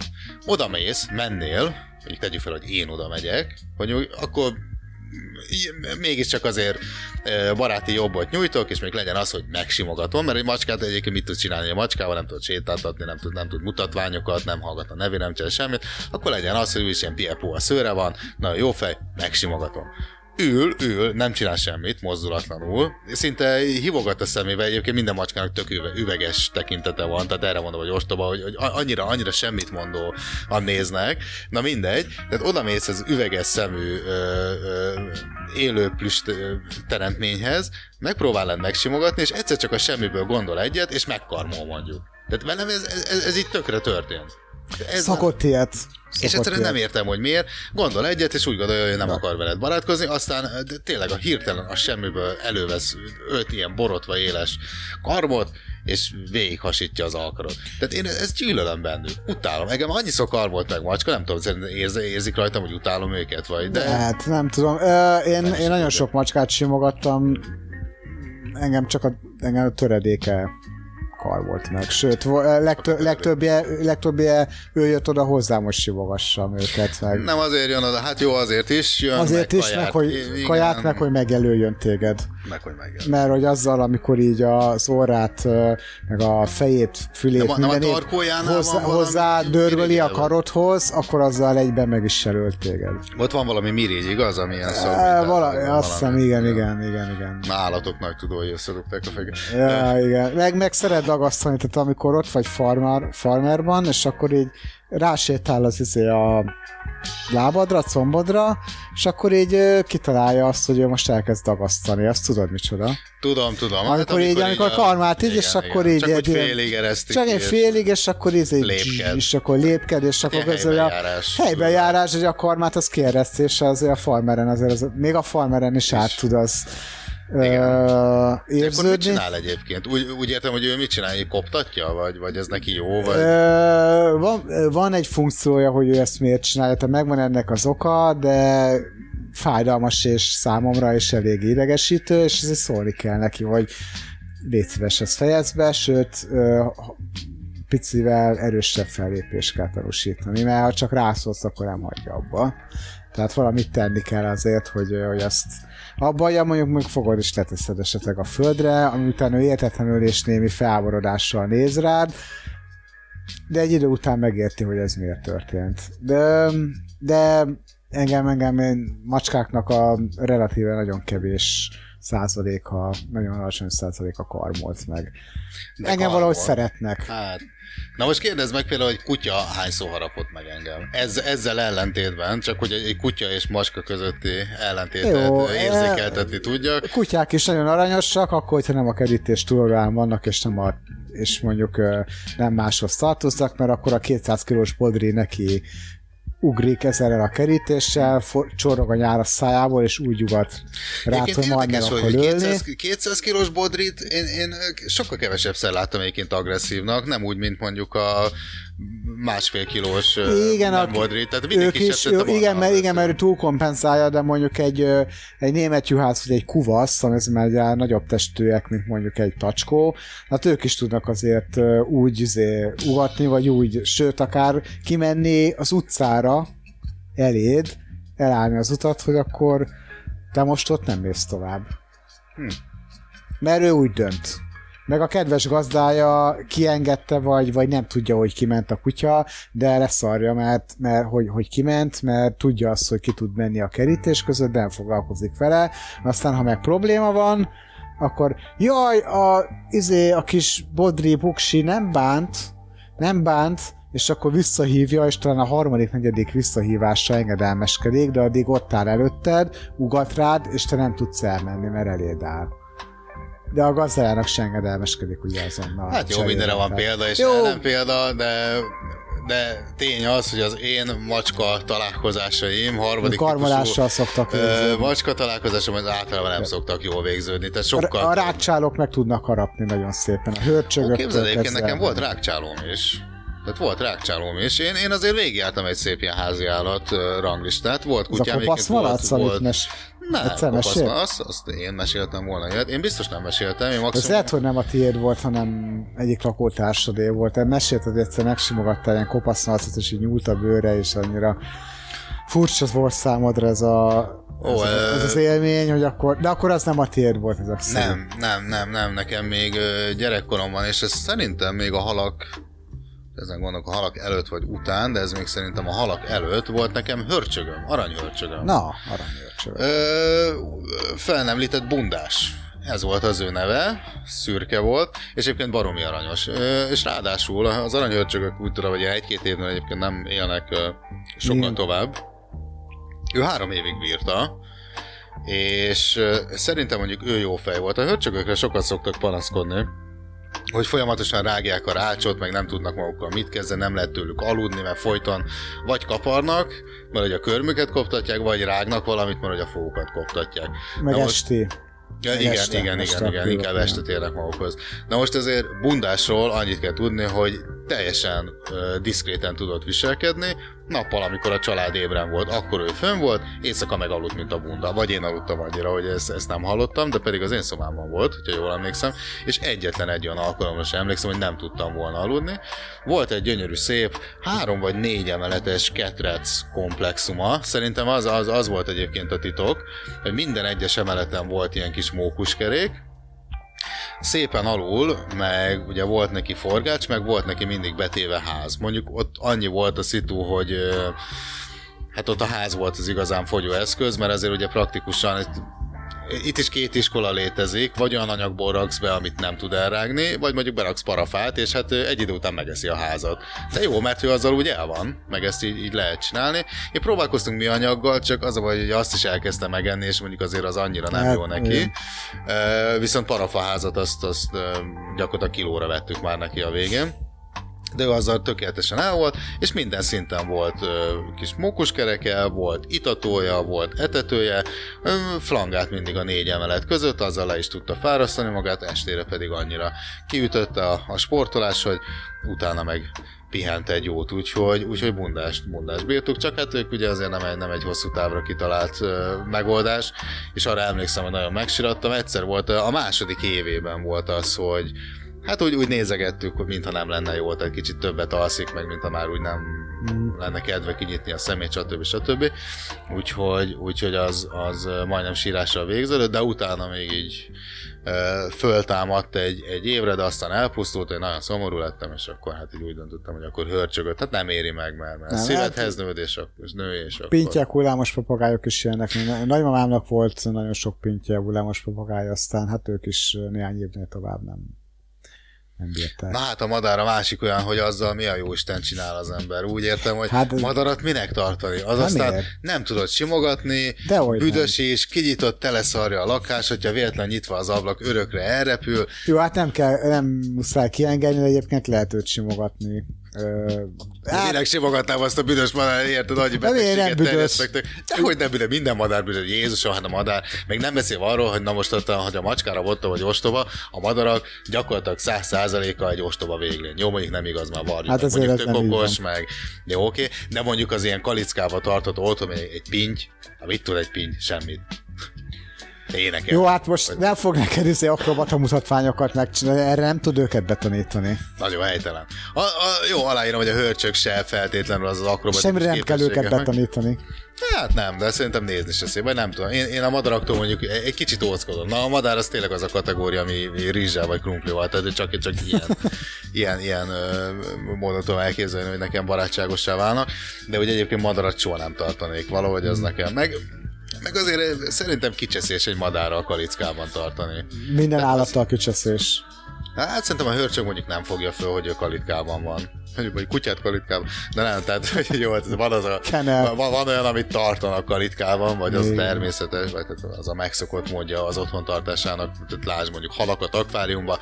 Oda mész, mennél, mondjuk tegyük fel, hogy én oda megyek, hogy akkor mégiscsak azért eh, baráti jobbot nyújtok, és még legyen az, hogy megsimogatom, mert egy macskát egyébként mit tud csinálni a macskával, nem tud sétáltatni, nem tud, nem tud mutatványokat, nem hallgat a nevén, nem csinál semmit, akkor legyen az, hogy ő is ilyen a szőre van, na jó fej, megsimogatom. Ül, ül, nem csinál semmit, mozdulatlanul. Szinte hívogat a szemével, egyébként minden macskának tök üve- üveges tekintete van, tehát erre mondom, hogy ostoba, hogy, hogy annyira, annyira semmit mondó a néznek. Na mindegy, tehát oda mész az üveges szemű ö, ö, élő plüst teremtményhez, megpróbálod megsimogatni, és egyszer csak a semmiből gondol egyet, és megkarmol mondjuk. Tehát velem ez, ez, ez, ez így tökre történt. Ez Szokott ilyet. És egyszerűen nem értem, hogy miért. Gondol egyet, és úgy gondolja, hogy nem akar veled barátkozni, aztán de tényleg a hirtelen a semmiből elővesz öt ilyen borotva éles karmot, és végighasítja az alkarot. Tehát én ezt gyűlölöm bennük. Utálom. Engem annyiszor karmolt meg macska, nem tudom, szerintem érz, érzik rajtam, hogy utálom őket, vagy de... Hát nem tudom. Ö, én, én nagyon sok macskát simogattam, engem csak a, engem a töredéke kar volt meg. Sőt, vo- legtö- legtöbbje, legtöbbje ő jött oda hozzám, most simogassam őket meg. Nem azért jön oda, hát jó azért is, jön Azért meg is, kaját. meg hogy Igen, kaját, meg hogy megjelöljön téged. Meg, hogy megjön. Mert hogy azzal, amikor így az orrát, ö, meg a fejét, fülét, Nem a- nem a hozzá, valami hozzá dörgöli a karodhoz, akkor azzal egyben meg is jelölt téged. Ott van valami mirigy, igaz, amilyen szó. E, vala, azt hiszem, igen, igen, igen, igen. Állatok nagy tudói összedugták a fejüket. Ja, igen. Meg, meg szeret dagasztani, tehát amikor ott vagy farmer, farmerban, és akkor így rásétál az izé a lábadra, combodra, és akkor így kitalálja azt, hogy ő most elkezd dagasztani. Azt tudod micsoda? Tudom, tudom. Amikor így, amikor a- karmát így, igen, és akkor igen. így Csak egy félig eresztik. Csak egy félig, és akkor így, Lépked. és akkor lépked, és akkor közül a helybejárás. hogy a karmát az kiereszti, és azért a farmeren azért, az, még a farmeren is át tud az ö, Akkor mit érződni. csinál egyébként? Úgy, úgy értem, hogy ő mit csinál, hogy koptatja, vagy, vagy ez neki jó, vagy... Van, van egy funkciója, hogy ő ezt miért csinálja, tehát megvan ennek az oka, de fájdalmas és számomra is elég idegesítő, és ezért szólni kell neki, hogy légy szíves, ezt fejezd be, sőt, picivel erősebb fellépést kell tanúsítani, mert ha csak rászólsz, akkor nem hagyja abba. Tehát valamit tenni kell azért, hogy, hogy azt abba ja, mondjuk meg fogod és leteszed esetleg a földre, ami utána értetlenül és némi felborodással néz rád, de egy idő után megérti, hogy ez miért történt. De, de engem, engem én macskáknak a relatíve nagyon kevés százaléka, nagyon alacsony százaléka karmolt meg. De engem karmol. valahogy szeretnek. Hát, na most kérdezd meg például, hogy kutya hányszor harapott meg engem. Ez, ezzel ellentétben, csak hogy egy kutya és macska közötti ellentétet Jó, érzékeltetni tudjak. A kutyák is nagyon aranyosak, akkor, hogyha nem a kerítés túloldalán vannak, és nem a és mondjuk nem máshoz tartoznak, mert akkor a 200 kilós bodri neki ugrik ezzel a kerítéssel, for, csorog a nyár a szájából, és úgy ugat rá, hogy majd meg érdekes, akar lőni. 200, 200 kilós bodrit én, én sokkal kevesebbszer láttam egyébként agresszívnak, nem úgy, mint mondjuk a másfél kilós Igen, a- rét, tehát ők is, tette igen, mert, igen, mert ő túlkompenzálja, de mondjuk egy, egy német juhász, vagy egy kuvasz, ami ez már nagyobb testűek, mint mondjuk egy tacskó, hát ők is tudnak azért úgy izé, ugatni, vagy úgy, sőt, akár kimenni az utcára eléd, elállni az utat, hogy akkor te most ott nem mész tovább. Hm. Mert ő úgy dönt. Meg a kedves gazdája kiengedte, vagy, vagy nem tudja, hogy kiment a kutya, de leszarja, mert, mert hogy, hogy kiment, mert tudja azt, hogy ki tud menni a kerítés között, nem foglalkozik vele. Aztán, ha meg probléma van, akkor jaj, a, izé, a kis Bodri Buksi nem bánt, nem bánt, és akkor visszahívja, és talán a harmadik, negyedik visszahívásra engedelmeskedik, de addig ott áll előtted, ugat rád, és te nem tudsz elmenni, mert eléd áll. De a gazdájának se engedelmeskedik ugye azonnal. Hát jó, mindenre van példa, és Jó. nem példa, de de tény az, hogy az én macska találkozásaim, harmadik Karmolással szoktak végződni. macska találkozásom az általában nem szoktak jól végződni, tehát sokkal... a rákcsálók meg tudnak harapni nagyon szépen. A hörcsögök. képzeld, nekem volt rákcsálóm is. Tehát volt rákcsálóm is. Én, én azért végigjártam egy szép ilyen házi állat ranglistát. Volt Ez a kutyám, kopasz amit mes... Nem, egyszer malac, azt, azt én meséltem volna ilyet. Én biztos nem meséltem, én Ez maximum... lehet, hogy nem a tiéd volt, hanem egyik lakótársadé volt. Te mesélted, hogy egyszer megsimogattál ilyen kopasznalcot, és így nyúlt a bőre, és annyira furcsa volt számodra ez a Ó, ez, a, ez az élmény, hogy akkor, de akkor az nem a tiéd volt ezek szerint. Nem, nem, nem, nem, nekem még gyerekkoromban, és ez szerintem még a halak, ezen gondolok a halak előtt vagy után, de ez még szerintem a halak előtt volt nekem hörcsögöm, aranyhörcsögöm. Na, aranyőrcsög. Ö, fel nem lített bundás. Ez volt az ő neve, szürke volt, és egyébként baromi aranyos. Ö, és ráadásul az aranyhörcsögök úgy tudom, hogy egy-két évnél egyébként nem élnek ö, sokkal Igen. tovább. Ő három évig bírta, és ö, szerintem mondjuk ő jó fej volt. A hörcsögökre sokat szoktak panaszkodni, hogy folyamatosan rágják a rácsot, meg nem tudnak magukkal mit kezdeni, nem lehet tőlük aludni, mert folyton vagy kaparnak, mert hogy a körmüket koptatják, vagy rágnak valamit, mert hogy a fogukat koptatják. Meg Na most- esti. Ja, Meg igen, este, igen, este igen, igen, inkább este térnek magukhoz. Na most ezért bundásról annyit kell tudni, hogy teljesen uh, diszkréten tudott viselkedni, nappal, amikor a család ébren volt, akkor ő fönn volt, éjszaka meg aludt, mint a bunda. Vagy én aludtam annyira, hogy ezt, ezt nem hallottam, de pedig az én szobámban volt, hogyha jól emlékszem, és egyetlen egy olyan alkalomra sem emlékszem, hogy nem tudtam volna aludni. Volt egy gyönyörű szép, három vagy négy emeletes ketrec komplexuma, szerintem az, az, az volt egyébként a titok, hogy minden egyes emeleten volt ilyen kis mókuskerék, szépen alul, meg ugye volt neki forgács, meg volt neki mindig betéve ház. Mondjuk ott annyi volt a szitu, hogy hát ott a ház volt az igazán fogyó eszköz, mert azért ugye praktikusan itt, is két iskola létezik, vagy olyan anyagból raksz be, amit nem tud elrágni, vagy mondjuk beraksz parafát, és hát egy idő után megeszi a házat. De jó, mert ő azzal úgy el van, meg ezt így, így lehet csinálni. Én próbálkoztunk mi anyaggal, csak az a baj, hogy azt is elkezdte megenni, és mondjuk azért az annyira nem Hát, jó neki. Ö, Viszont parafaházat azt, azt gyakorlatilag kilóra vettük már neki a végén. De ő azzal tökéletesen el volt, és minden szinten volt ö, kis mókuskereke, volt itatója, volt etetője, ö, flangát mindig a négy emelet között, azzal le is tudta fárasztani magát, estére pedig annyira kiütötte a, a sportolás, hogy utána meg pihent egy jót, úgyhogy, úgyhogy bundást, bundást bírtuk, csak hát ők ugye azért nem egy, nem egy hosszú távra kitalált ö, megoldás, és arra emlékszem, hogy nagyon megsirattam. Egyszer volt, a második évében volt az, hogy Hát úgy, úgy nézegettük, hogy mintha nem lenne jó, tehát kicsit többet alszik, meg mintha már úgy nem Mm. lenne kedve kinyitni a szemét, stb. stb. Úgyhogy, úgyhogy az, az majdnem sírással végződött, de utána még így ö, föltámadt egy, egy évre, de aztán elpusztult, én nagyon szomorú lettem, és akkor hát így úgy döntöttem, hogy akkor hörcsögött. Hát nem éri meg, mert, mert Nem, szívedhez nőd, és, és nő, és akkor... Pintyek, hullámos papagájok is jönnek. Na- Nagymamámnak volt nagyon sok pintje, hullámos papagája, aztán hát ők is néhány évnél tovább nem, nem bírták. Na hát a madár a másik olyan, hogy azzal mi a jó Isten csinál az ember. Úgy értem, hogy Hát ez- madarat minek tartani? Az Nem aztán ér. nem tudod simogatni, Dehogy nem. büdös is, kinyitott, teleszarja a lakás, hogyha véletlen nyitva az ablak, örökre elrepül. Jó, hát nem kell, nem muszáj kiengedni, de egyébként lehet őt simogatni. Hát, Minek simogatnám azt a büdös madár, érted, annyi betegséget büdös? terjesztettek. De hogy nem büdös, minden madár büdös, Jézusom, hát a madár. Meg nem beszélve arról, hogy na most ott, hogy a macskára botta vagy ostoba, a madarak gyakorlatilag 100%-a egy ostoba véglény. Jó, mondjuk nem igaz, már varjuk. Hát meg mondjuk tök okos, meg jó, oké, de mondjuk az ilyen kalickába tartott otthon egy, egy pinty, mit tud egy pinty? Semmit. Énekel. Jó, hát most nem fog neked izé akrobata mutatványokat megcsinálni, erre nem tud őket betanítani. Nagyon helytelen. A, a, jó, aláírom, hogy a hörcsök se feltétlenül az az akrobatikus Semmire nem kell őket betanítani. Hát nem, de szerintem nézni se szép, vagy nem tudom. Én, én a madaraktól mondjuk egy kicsit óckodom. Na, a madár az tényleg az a kategória, ami rizssel vagy krumplival, tehát csak, csak ilyen, [laughs] ilyen, ilyen módon tudom elképzelni, hogy nekem barátságossá válnak, de hogy egyébként madarat soha nem tartanék valahogy, az nekem. Meg, meg azért szerintem kicseszés egy madárral kalickában tartani. Minden állattal kicseszés. Hát szerintem a hörcsög mondjuk nem fogja föl, hogy ő kalitkában van. Mondjuk, hogy kutyát kalitkában. De nem, tehát hogy jó, hát van, az a, van, van, olyan, amit tartanak kalitkában, vagy az Igen. természetes, vagy tehát az a megszokott módja az otthon tartásának. Tehát lásd mondjuk halakat akváriumba,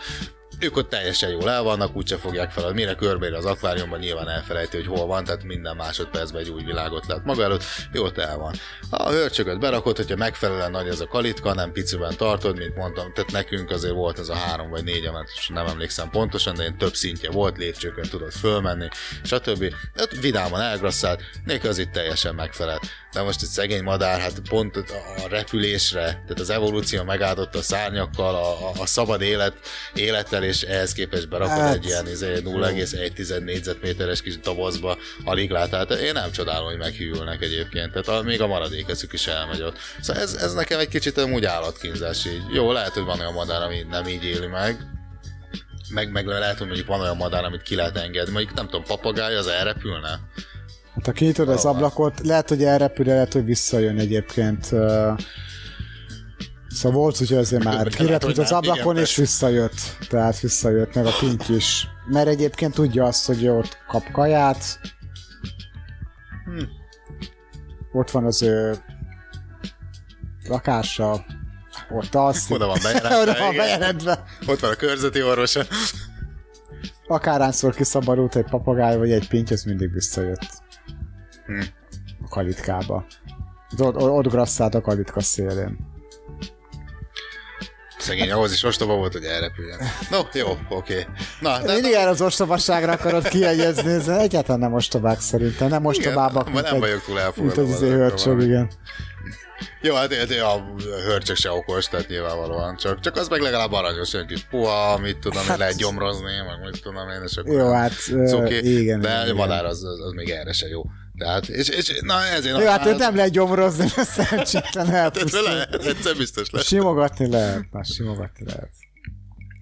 ők ott teljesen jól el vannak, úgyse fogják fel. Mire körbeér az akváriumban, nyilván elfelejti, hogy hol van, tehát minden másodpercben egy új világot lát maga előtt, jó, el van. A hörcsögöt berakod, hogyha megfelelően nagy ez a kalitka, nem piciben tartod, mint mondtam, tehát nekünk azért volt ez a három vagy négy és nem emlékszem pontosan, de én több szintje volt, lépcsőkön tudod fölmenni, stb. De ott vidáman elgrasszált, neki az itt teljesen megfelelt. De most egy szegény madár, hát pont a repülésre, tehát az evolúció megáldotta a szárnyakkal, a, a, a szabad élet, élettel, és ehhez képest berakod Hát, egy ilyen izé, 0,1 négyzetméteres kis dobozba alig lát. Tehát én nem csodálom, hogy meghűlnek egyébként. Tehát a, még a maradék eszük is elmegy ott. Szóval ez, ez nekem egy kicsit amúgy állatkínzás így. Jó, lehet, hogy van olyan madár, ami nem így éli meg, meg, meg lehet, hogy mondjuk van olyan madár, amit ki lehet engedni. Mondjuk nem tudom, papagáj az elrepülne? Hát ha kinyitod az ablakot, lehet, hogy elrepül, de lehet, hogy visszajön egyébként. Szóval volt hogy azért már kirepült az ablakon, Igen, és visszajött. Tehát visszajött, meg a pink is. Mert egyébként tudja azt, hogy ott kap kaját. Hm. Ott van az ő lakása, ott alszik. [laughs] Oda van Oda bejelentve. van igen. bejelentve. Ott van a körzeti orvosa. Akárhányszor kiszabadult egy papagáj vagy egy pinty, az mindig visszajött. Hm. A kalitkába. Ott, ott, grasszált a kalitka szélén. Szegény ahhoz is ostoba volt, hogy elrepüljen. No, jó, oké. Na, de Mindig erre az ostobasságra akarod kiegyezni, ez egyáltalán nem ostobák szerintem, nem ostobábbak, Igen, mint nem vagyok túl mint elfogadva. az izé hörcsög, igen. Jó, hát hát, a hörcsök se okos, tehát nyilvánvalóan. Csak, csak az meg legalább aranyos, olyan kis puha, mit tudom én, lehet gyomrozni, meg mit tudom én, és akkor... Hát- Jó, hát, cuki. igen, De igen, a madár az, az, az, még erre se jó. Tehát, és, és na ezért... Jó, hát őt nem lehet gyomrozni, mert szerencsétlen [laughs] Tehát elpusztul. lehet, egyszer biztos lesz. Simogatni lehet, már simogatni lehet.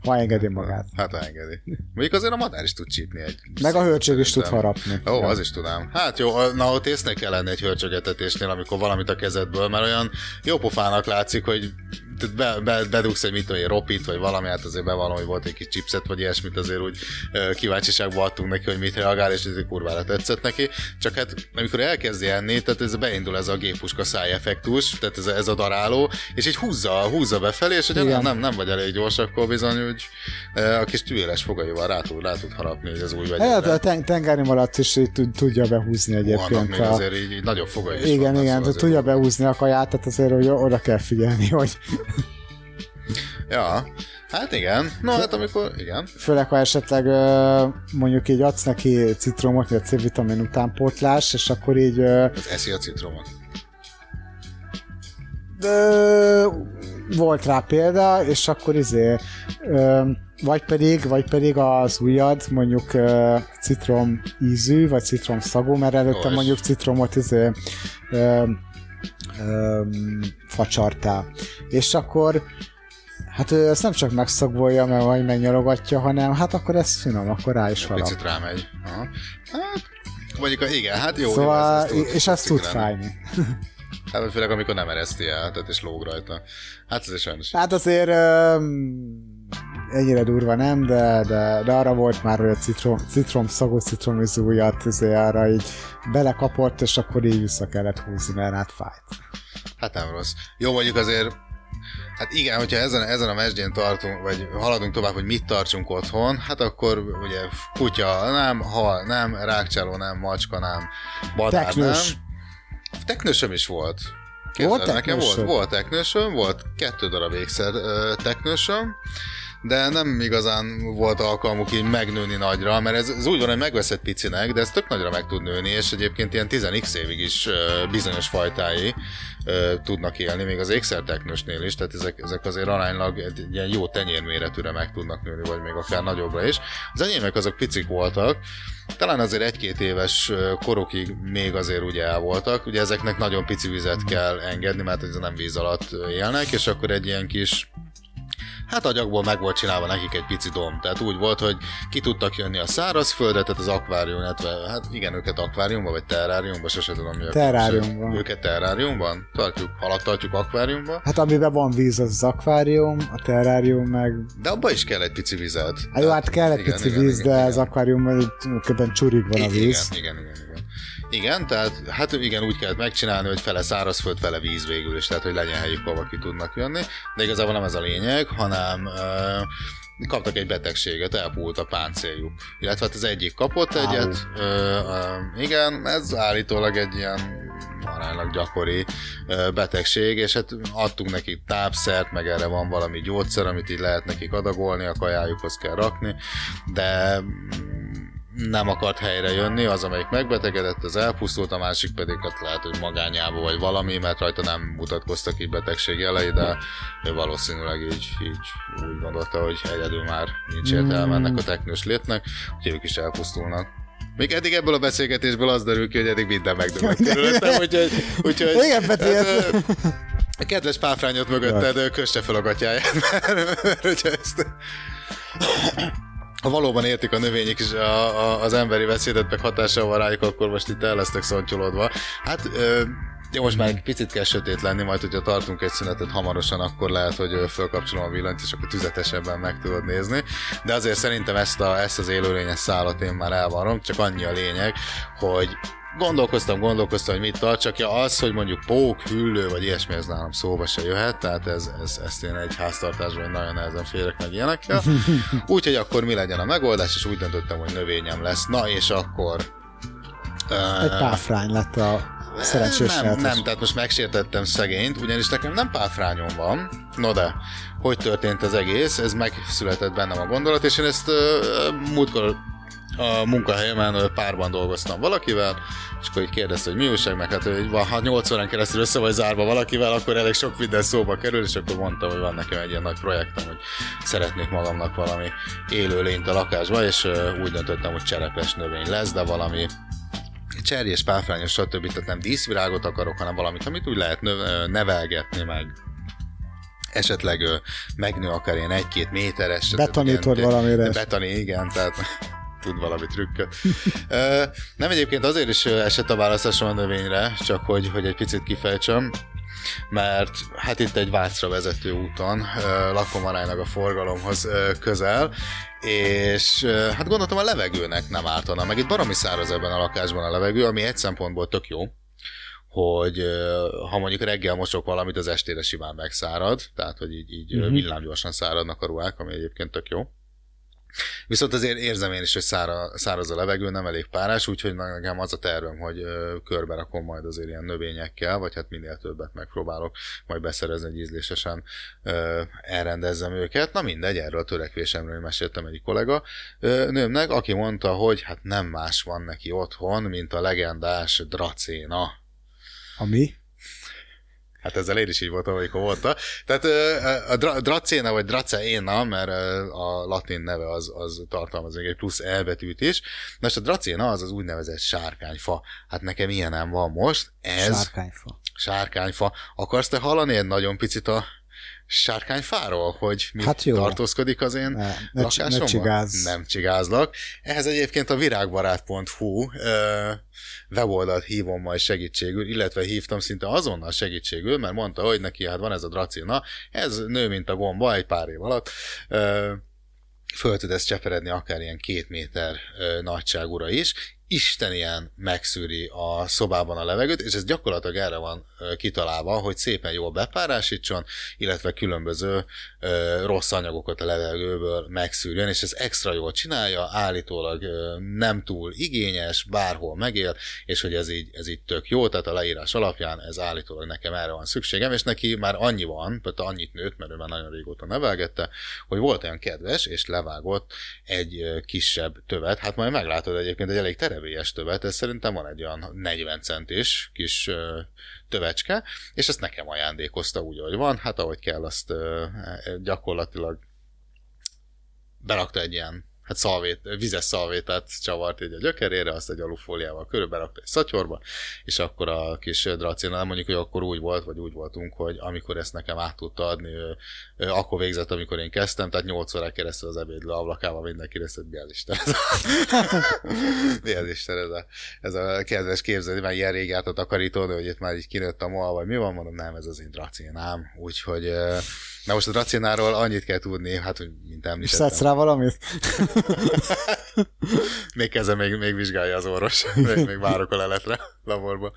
Ha engedi magát. Hát ha engedi. Mondjuk azért a madár is tud csípni egy... Meg a hölcsög is tud harapni. Ó, Ja. az is tudom. Hát jó, na ott észnek kell lenni egy hölcsögetetésnél, amikor valamit a kezedből, mert olyan jó pofának látszik, hogy tehát be, be, bedugsz egy mit tudom, ropit, vagy valami, hát azért bevallom, hogy volt egy kis chipset, vagy ilyesmit, azért úgy ö, kíváncsiságba adtunk neki, hogy mit reagál, és ez kurvára tetszett neki. Csak hát amikor elkezdi enni, tehát ez beindul ez a géppuska száj effektus, tehát ez a, ez a daráló, és így húzza, húzza befelé, és hogy nem, nem, nem vagy elég gyors, akkor bizony úgy ö, a kis tüéles fogaival rá tud, rá tud harapni hogy az új Hát vegyedre. a ten- tengeri malac is tudja behúzni Vannak egyébként. még A... azért így, így nagyobb fogai is Igen, vannak, igen, szóval tudja behúzni a kaját, tehát azért hogy oda kell figyelni, hogy [laughs] Ja, hát igen. No, hát amikor, igen. főleg ha esetleg mondjuk így adsz neki citromot, vagy C-vitamin utánpótlás, és akkor így Az eszi a citromot. ö, volt rá példa, és akkor izé vagy pedig, vagy pedig az ujjad mondjuk citrom ízű, vagy citrom szagú, mert előtte és- mondjuk citromot izé ö, facsartál. És akkor Hát ő ezt nem csak megszagolja, mert vagy megnyalogatja, hanem hát akkor ez finom, akkor rá is harap. Picit rámegy. Aha. Hát, mondjuk, igen, hát jó. Szóval, jó, ez, ez tud, és az tud fájni. [laughs] Hát főleg, amikor nem ereszti el, tehát és lóg rajta. Hát ez is sajnos. Hát azért öm, ennyire durva nem, de, de, de arra volt már, hogy a citrom, citrom szagú citromizújat azért arra így belekapott, és akkor így vissza kellett húzni, mert hát fájt. Hát nem rossz. Jó, mondjuk azért Hát igen, hogyha ezen, ezen a mesdjén tartunk, vagy haladunk tovább, hogy mit tartsunk otthon, hát akkor ugye kutya nem, hal nem, rákcsáló nem, macska nem, badár Teknős. nem. Teknősöm is volt. Volt Képzeld, nekem volt, volt teknősöm, volt kettő darab ékszer teknősöm, de nem igazán volt alkalmuk így megnőni nagyra, mert ez, ez úgy van, hogy megveszed picinek, de ez tök nagyra meg tud nőni, és egyébként ilyen 10x évig is bizonyos fajtái tudnak élni, még az ékszerteknősnél is, tehát ezek, ezek azért aránylag egy ilyen jó tenyérméretűre meg tudnak nőni, vagy még akár nagyobbra is. Az enyémek azok picik voltak, talán azért egy-két éves korokig még azért ugye el voltak, ugye ezeknek nagyon pici vizet kell engedni, mert ez nem víz alatt élnek, és akkor egy ilyen kis Hát agyagból meg volt csinálva nekik egy pici dom. Tehát úgy volt, hogy ki tudtak jönni a szárazföldre, tehát az akvárium, illetve hát igen, őket akváriumban, vagy terráriumban, sose tudom mi a Terráriumban. Őket terráriumban? Tartjuk, halat tartjuk akváriumban? Hát amiben van víz, az az akvárium, a terrárium meg... De abba is kell egy pici vizet. Hát jó, hát kell egy Igen, pici igen, víz, igen, de igen. az akváriumban tulajdonképpen csurig van a víz. Igen, igen, igen, igen. Igen, tehát hát igen, úgy kellett megcsinálni, hogy fele szárazföld, fele víz végül is, tehát hogy legyen helyük, hova ki tudnak jönni. De igazából nem ez a lényeg, hanem uh, kaptak egy betegséget, elpult a páncéljuk. Illetve hát az egyik kapott egyet, uh, uh, igen, ez állítólag egy ilyen aránylag gyakori ö, betegség, és hát adtunk nekik tápszert, meg erre van valami gyógyszer, amit így lehet nekik adagolni, a kajájukhoz kell rakni, de nem akart helyre jönni, az, amelyik megbetegedett, az elpusztult, a másik pedig hát lehet, hogy magányába vagy valami, mert rajta nem mutatkoztak így betegség jelei, de ő valószínűleg így, így úgy gondolta, hogy egyedül már nincs értelme ennek a teknős létnek, úgyhogy ők is elpusztulnak. Még eddig ebből a beszélgetésből az derül ki, hogy eddig minden megdőlt körülöttem, úgyhogy... úgyhogy Igen, Peti, hát, ez- a kedves páfrányot mögötted kösse fel a gatyáját, [laughs] mert, mert hogyha ezt... Ha valóban értik a növények is a, a, az emberi beszédet, meg hatással van rájuk, akkor most itt el lesznek szontyolódva. Hát ö, jó, most már egy picit kell sötét lenni, majd hogyha tartunk egy szünetet hamarosan, akkor lehet, hogy fölkapcsolom a villanyt, és akkor tüzetesebben meg tudod nézni. De azért szerintem ezt, a, ezt az élőlényes szállat én már elvarrom, csak annyi a lényeg, hogy gondolkoztam, gondolkoztam, hogy mit tartsak, ja az, hogy mondjuk pók, hüllő, vagy ilyesmi, ez nálam szóba se jöhet, tehát ez, ez, ezt én egy háztartásban nagyon nehezen férek meg ilyenekkel. [laughs] Úgyhogy akkor mi legyen a megoldás, és úgy döntöttem, hogy növényem lesz. Na, és akkor... Egy páfrány lett a szerencsés nem, nem, tehát most megsértettem szegényt, ugyanis nekem nem páfrányom van. No de, hogy történt az egész? Ez megszületett bennem a gondolat, és én ezt ö, múltkor a munkahelyemen párban dolgoztam valakivel, és akkor így kérdezte, hogy mi újság, meg hát, hogy van- ha 8 órán keresztül össze vagy zárva valakivel, akkor elég sok minden szóba kerül, és akkor mondtam, hogy van nekem egy ilyen nagy projektem, hogy szeretnék magamnak valami élőlényt a lakásba, és úgy döntöttem, hogy cserepes növény lesz, de valami cserjés, páfrányos, stb. Tehát nem díszvirágot akarok, hanem valamit, amit úgy lehet nevelgetni, meg esetleg megnő akár ilyen egy-két méteres. Betanítod valamire. Betani, igen, tehát tud valami trükköt. Nem egyébként azért is esett a választásom a növényre, csak hogy, hogy egy picit kifejtsem, mert hát itt egy Vácra vezető úton ö, lakom aránylag a forgalomhoz közel, és hát gondoltam a levegőnek nem ártana, meg itt baromi száraz ebben a lakásban a levegő, ami egy szempontból tök jó, hogy ha mondjuk reggel mosok valamit, az estére simán megszárad, tehát hogy így, így mm-hmm. villámgyorsan száradnak a ruhák, ami egyébként tök jó. Viszont azért érzem én is, hogy szára, száraz a levegő, nem elég párás, úgyhogy nekem az a tervem, hogy körbe rakom majd azért ilyen növényekkel, vagy hát minél többet megpróbálok majd beszerezni, hogy ízlésesen elrendezzem őket. Na mindegy, erről a törekvésemről meséltem egyik kollega nőmnek, aki mondta, hogy hát nem más van neki otthon, mint a legendás dracéna. Ami? Hát ezzel én is így voltam, amikor voltam. Tehát a dra- dracéna, vagy draceéna, mert a latin neve az, az tartalmaz még egy plusz elbetűt is. Na és a dracéna az az úgynevezett sárkányfa. Hát nekem ilyenem van most. Ez Sárkányfa. sárkányfa. Akarsz te hallani egy nagyon picit a sárkányfáról, hogy mi Hát jó. tartózkodik az én Ne, ne, csi- ne lakásomban? csigázz. Nem csigázlak. Ehhez egyébként a virágbarát.hu ö, weboldalt hívom majd segítségül, illetve hívtam szinte azonnal segítségül, mert mondta, hogy neki hát van ez a dracina, ez nő, mint a gomba egy pár év alatt, ö, föl tud ezt cseperedni akár ilyen két méter ö, nagyságúra is, Isten ilyen megszűri a szobában a levegőt, és ez gyakorlatilag erre van kitalálva, hogy szépen jól bepárásítson, illetve különböző ö, rossz anyagokat a levegőből megszűrjön, és ez extra jól csinálja, állítólag ö, nem túl igényes, bárhol megél, és hogy ez így, ez így tök jó, tehát a leírás alapján ez állítólag nekem erre van szükségem, és neki már annyi van, tehát annyit nőtt, mert ő már nagyon régóta nevelgette, hogy volt olyan kedves, és levágott egy kisebb tövet, hát majd meglátod egyébként egy elég terevélyes tövet, ez szerintem van egy olyan 40 centis kis tövecske, és ezt nekem ajándékozta úgy, ahogy van, hát ahogy kell, azt ö, gyakorlatilag berakta egy ilyen hát szalvét, vizes szalvétát csavart így a gyökerére, azt egy alufóliával körül berakta egy szatyorba, és akkor a kis dracina, nem mondjuk, hogy akkor úgy volt, vagy úgy voltunk, hogy amikor ezt nekem át tudta adni, ő, ő akkor végzett, amikor én kezdtem, tehát 8 órák keresztül az ebédlő ablakával mindenki részt, hogy mi az Isten ez a, [laughs] mi az Isten ez a, ez a kedves képzelni, már ilyen rég át a takarítónő, hogy itt már így kinőtt a moha, vagy mi van, mondom, nem, ez az én dracinám, úgyhogy Na most a dracináról annyit kell tudni, hát, hogy mint És említettem. szedsz rá valamit? [laughs] még kezdem, még, még vizsgálja az orvos. [laughs] még, még várok a leletre laborba.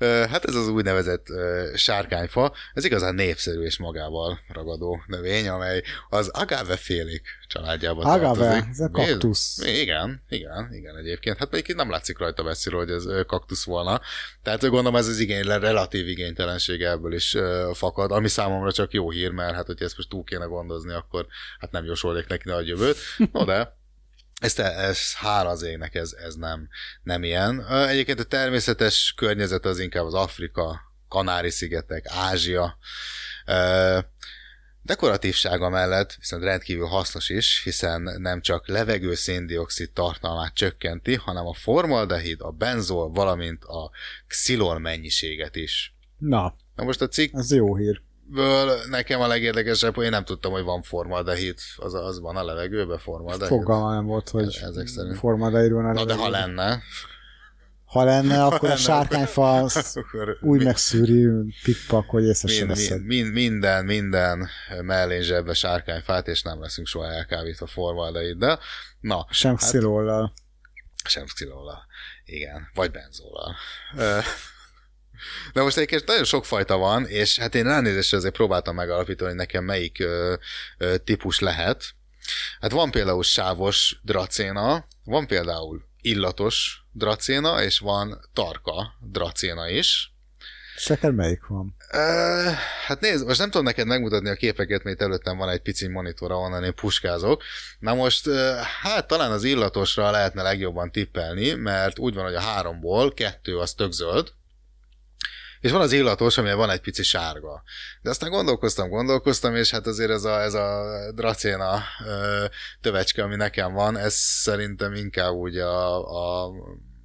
Hát ez az úgynevezett sárkányfa, ez igazán népszerű és magával ragadó növény, amely az agave félék családjába Agave, tartozik. ez a kaktusz. Igen, igen, igen egyébként. Hát itt nem látszik rajta messziről, hogy ez kaktusz volna. Tehát gondolom ez az igény, relatív igénytelenség ebből is fakad, ami számomra csak jó hír, mert hát hogyha ezt most túl kéne gondozni, akkor hát nem jósolnék neki nagy jövőt. No de, ez, ez hála az égnek, ez, ez nem, nem ilyen. Egyébként a természetes környezet az inkább az Afrika, Kanári-szigetek, Ázsia. Dekoratívsága mellett viszont rendkívül hasznos is, hiszen nem csak levegő széndiokszid tartalmát csökkenti, hanem a formaldehid, a benzol, valamint a xilol mennyiséget is. Na, Na most a cikk ez jó hír. ből nekem a legérdekesebb, hogy én nem tudtam, hogy van formaldehid, az, az van a levegőben formaldehid. Fogalma nem volt, hogy Ezek szerint. formadeidról Na de ha lenne, Ha lenne, akkor lenne, a sárkányfa [laughs] akkor úgy mi- megszűri pikpak, hogy észre sem mind, veszed. mind, mind, minden, minden mellén zsebbe sárkányfát, és nem leszünk soha elkábítva formaldehid, Na, Sem hát- xilollal. sem xilóla. Igen, vagy benzóla. Ö, [laughs] De most egyébként nagyon sok fajta van, és hát én ránézésre azért próbáltam megalapítani, hogy nekem melyik ö, ö, típus lehet. Hát van például sávos dracéna, van például illatos dracéna, és van tarka dracéna is. És neked melyik van? Ö, hát nézd, most nem tudom neked megmutatni a képeket, mert előttem van egy pici monitor, ahonnan én puskázok. Na most, hát talán az illatosra lehetne legjobban tippelni, mert úgy van, hogy a háromból kettő az tök zöld, és van az illatos, amilyen van egy pici sárga. De aztán gondolkoztam, gondolkoztam, és hát azért ez a, ez a dracéna tövecske, ami nekem van, ez szerintem inkább úgy a, a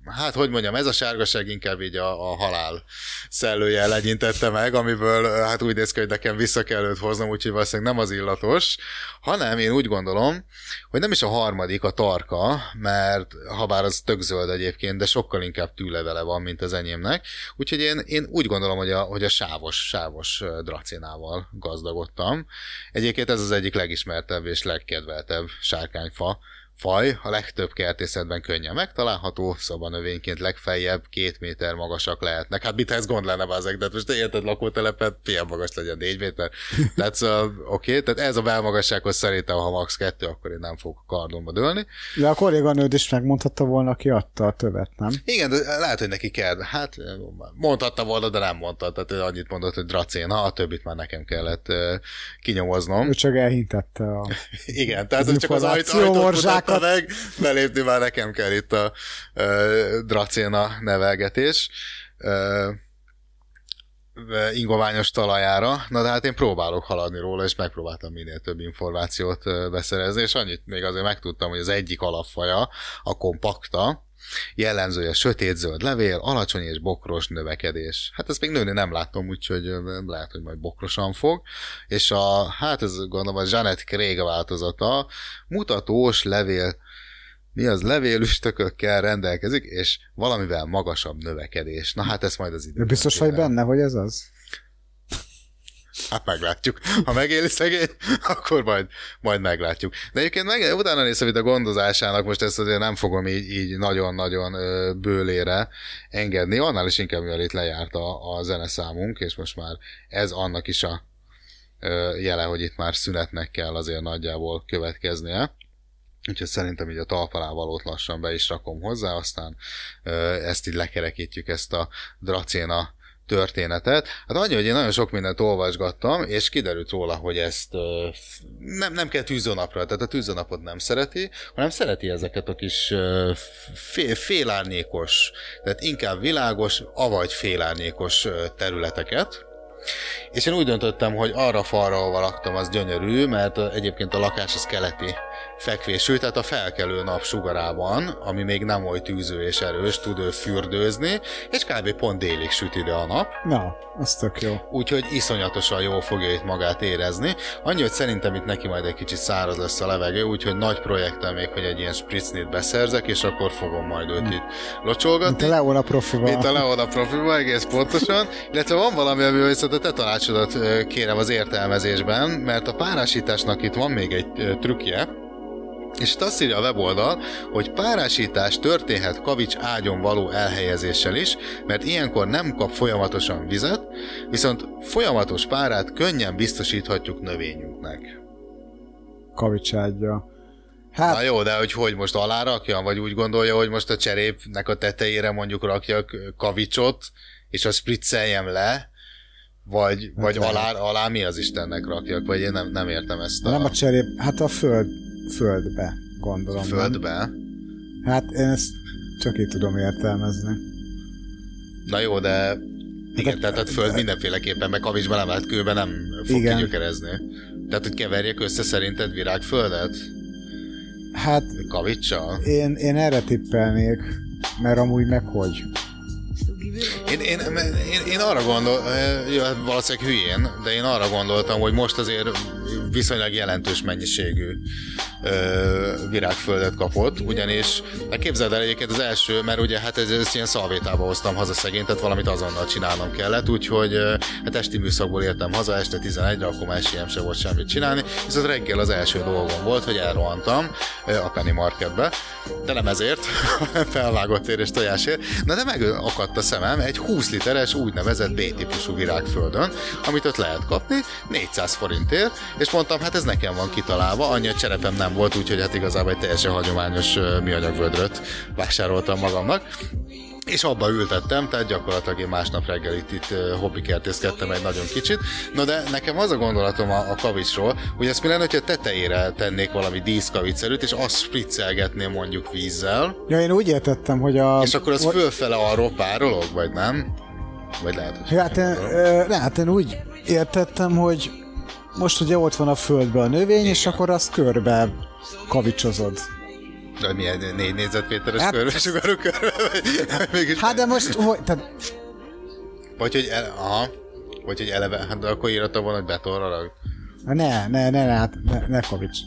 hát hogy mondjam, ez a sárgaság inkább így a, a halál szellője legyintette meg, amiből hát úgy néz ki, hogy nekem vissza kell őt hoznom, úgyhogy valószínűleg nem az illatos, hanem én úgy gondolom, hogy nem is a harmadik, a tarka, mert ha bár az tök zöld egyébként, de sokkal inkább tűlevele van, mint az enyémnek, úgyhogy én, én úgy gondolom, hogy a, hogy a sávos, sávos dracénával gazdagodtam. Egyébként ez az egyik legismertebb és legkedveltebb sárkányfa, faj, a legtöbb kertészetben könnyen megtalálható, szobanövényként legfeljebb két méter magasak lehetnek. Hát mit ez gond lenne ezek, de hát most te érted lakótelepet, milyen magas legyen négy méter. [laughs] Tehát szóval, oké, okay, tehát ez a belmagassághoz szerintem, ha max. kettő, akkor én nem fogok kardomba dőlni. De a kolléganőd is megmondhatta volna, aki adta a tövet, nem? Igen, de lehet, hogy neki kell. Hát mondhatta volna, de nem mondta. Tehát ő annyit mondott, hogy dracéna, a többit már nekem kellett kinyomoznom. Ő csak elhintette a... [laughs] Igen, tehát Az csak az ajtót mutatta meg, belépni már nekem kell itt a uh, dracéna nevelgetés. Uh, ingoványos talajára, na de hát én próbálok haladni róla, és megpróbáltam minél több információt ö, beszerezni, és annyit még azért megtudtam, hogy az egyik alapfaja, a kompakta, jellemzője sötétzöld levél, alacsony és bokros növekedés. Hát ezt még nőni nem látom, úgyhogy lehet, hogy majd bokrosan fog. És a, hát ez gondolom a Janet Craig változata, mutatós levél mi az levélüstökökkel rendelkezik, és valamivel magasabb növekedés. Na hát ez majd az idő. Biztos vagy benne, hogy ez az? Hát meglátjuk. Ha megéli szegény, akkor majd, majd meglátjuk. De egyébként meg, utána néztem itt a gondozásának, most ezt azért nem fogom így, így nagyon-nagyon bőlére engedni, annál is inkább, mivel itt lejárt a, a zeneszámunk, és most már ez annak is a jele, hogy itt már szünetnek kell azért nagyjából következnie. Úgyhogy szerintem így a talpalávalót lassan be is rakom hozzá, aztán ezt így lekerekítjük, ezt a dracéna történetet. Hát annyi, hogy én nagyon sok mindent olvasgattam, és kiderült róla, hogy ezt nem, nem kell tűzőnapra, tehát a tűzőnapot nem szereti, hanem szereti ezeket a kis fél, félárnyékos, tehát inkább világos, avagy félárnyékos területeket, és én úgy döntöttem, hogy arra falra, ahol laktam, az gyönyörű, mert egyébként a lakás az keleti fekvésű, tehát a felkelő nap sugarában, ami még nem oly tűző és erős, tud ő fürdőzni, és kb. pont délig süt ide a nap, Na, az tök jó. úgyhogy iszonyatosan jól fogja itt magát érezni. Annyi, hogy szerintem itt neki majd egy kicsit száraz lesz a levegő, úgyhogy nagy projektem még, hogy egy ilyen spritznyt beszerzek, és akkor fogom majd őt itt Mint locsolgatni. a Leona profival. Mint a Leona profiba, egész pontosan. Illetve van valami, amivel viszont a te tanácsodat kérem az értelmezésben, mert a párásításnak itt van még egy trükkje, és itt azt írja a weboldal, hogy párásítás történhet kavics ágyon való elhelyezéssel is, mert ilyenkor nem kap folyamatosan vizet, viszont folyamatos párát könnyen biztosíthatjuk növényünknek. Kavicsádja. Hát, Na jó, de hogy hogy most alá rakjam, vagy úgy gondolja, hogy most a cserépnek a tetejére mondjuk rakjak kavicsot, és azt spricceljem le, vagy, vagy lehet. alá, alá mi az Istennek rakjak, vagy én nem, nem értem ezt a, nem a cserép, hát a föld, földbe, gondolom. nem? földbe. Hát én ezt csak így tudom értelmezni. Na jó, de igen, Hát- tehát a föld mindenféleképpen, meg kavicsban nem lehet kőben nem fog Igen. kigyökerezni. Tehát, hogy keverjek össze szerinted virágföldet? Hát Kavicsal? én, én erre tippelnék, mert amúgy meg hogy. Én, én, én, én arra gondol, eh, ja, valószínűleg hülyén, de én arra gondoltam, hogy most azért viszonylag jelentős mennyiségű ö, virágföldet kapott, ugyanis hát képzeld el egyébként az első, mert ugye hát ez, ezt ilyen szalvétába hoztam haza szegény, tehát valamit azonnal csinálnom kellett, úgyhogy hát esti műszakból értem haza, este 11-re, akkor már esélyem se volt semmit csinálni, viszont reggel az első dolgom volt, hogy elrohantam a Penny Marketbe, de nem ezért, [laughs] felvágott ér és tojásért, na de megakadt a szemem egy 20 literes úgynevezett B-típusú virágföldön, amit ott lehet kapni, 400 forintért, és mondtam, hát ez nekem van kitalálva, annyi a cserepem nem volt, úgyhogy hát igazából egy teljesen hagyományos műanyag vödröt vásároltam magamnak. És abba ültettem, tehát gyakorlatilag én másnap reggel itt, itt hobbikertészkedtem egy nagyon kicsit. Na de nekem az a gondolatom a, a kavicsról, hogy ezt mi lenne, hogyha tetejére tennék valami díszkavicszerűt, és azt spriccelgetném mondjuk vízzel, Ja, én úgy értettem, hogy a... és akkor az fölfele arról párolog, vagy nem? Vagy lehet, hogy... Hát én, ö, hát én úgy értettem, hogy most ugye ott van a földben a növény, és akkor azt körbe kavicsozod. De milyen négy négyzetméteres Hát- körbe, sugarú körbe, vagy, Hát de most, hogy, tehát, Vagy hogy, el, aha, vagy hogy eleve, hát de akkor írta volna, hogy betonra rak. ne, ne, ne, ne, hát ne, ne kavics.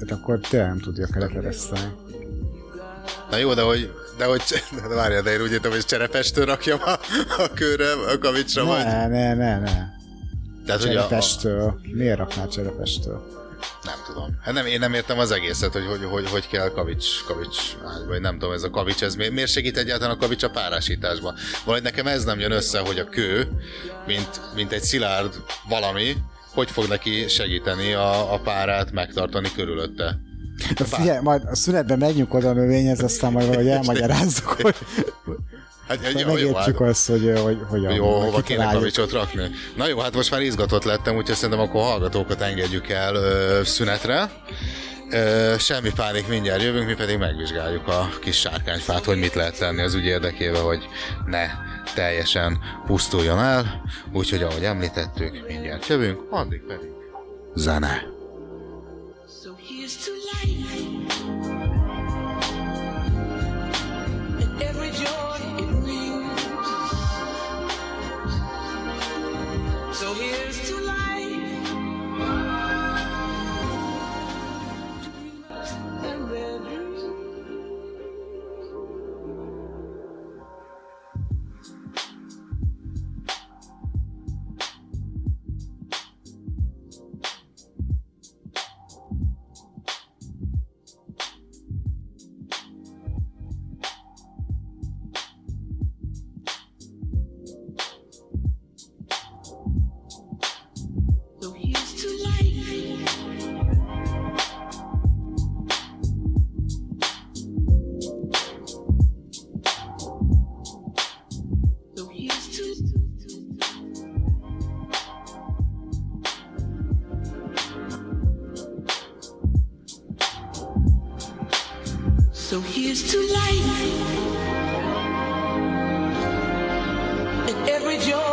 Hát akkor tényleg nem tudja kerekereszteni. Na jó, de hogy, de hogy, de várjál, de én úgy értem, hogy cserepestől rakjam a, a körre, a kavicsra? Ne, ne, ne, ne. Tehát, hogy a. Miért raknál cserepestől? nem tudom. Hát nem, én nem értem az egészet, hogy hogy, hogy, hogy kell kavics, kavics, vagy nem tudom, ez a kavics, ez mi- miért segít egyáltalán a kavics a párásításban? Vagy nekem ez nem jön össze, hogy a kő, mint, mint egy szilárd valami, hogy fog neki segíteni a, a párát megtartani körülötte. De figyelj, majd a szünetben menjünk oda a növényhez, aztán majd valahogy elmagyarázzuk, hogy Hát, jó, jó, hát, azt, hogy, hogy hogyan. jó, hova kéne kavicsot rakni. Na jó, hát most már izgatott lettem, úgyhogy szerintem akkor hallgatókat engedjük el ö, szünetre. Ö, semmi pánik, mindjárt jövünk, mi pedig megvizsgáljuk a kis sárkányfát, hogy mit lehet tenni az ügy érdekében, hogy ne teljesen pusztuljon el. Úgyhogy ahogy említettük, mindjárt jövünk, addig pedig zene. So here's to life. rejoice.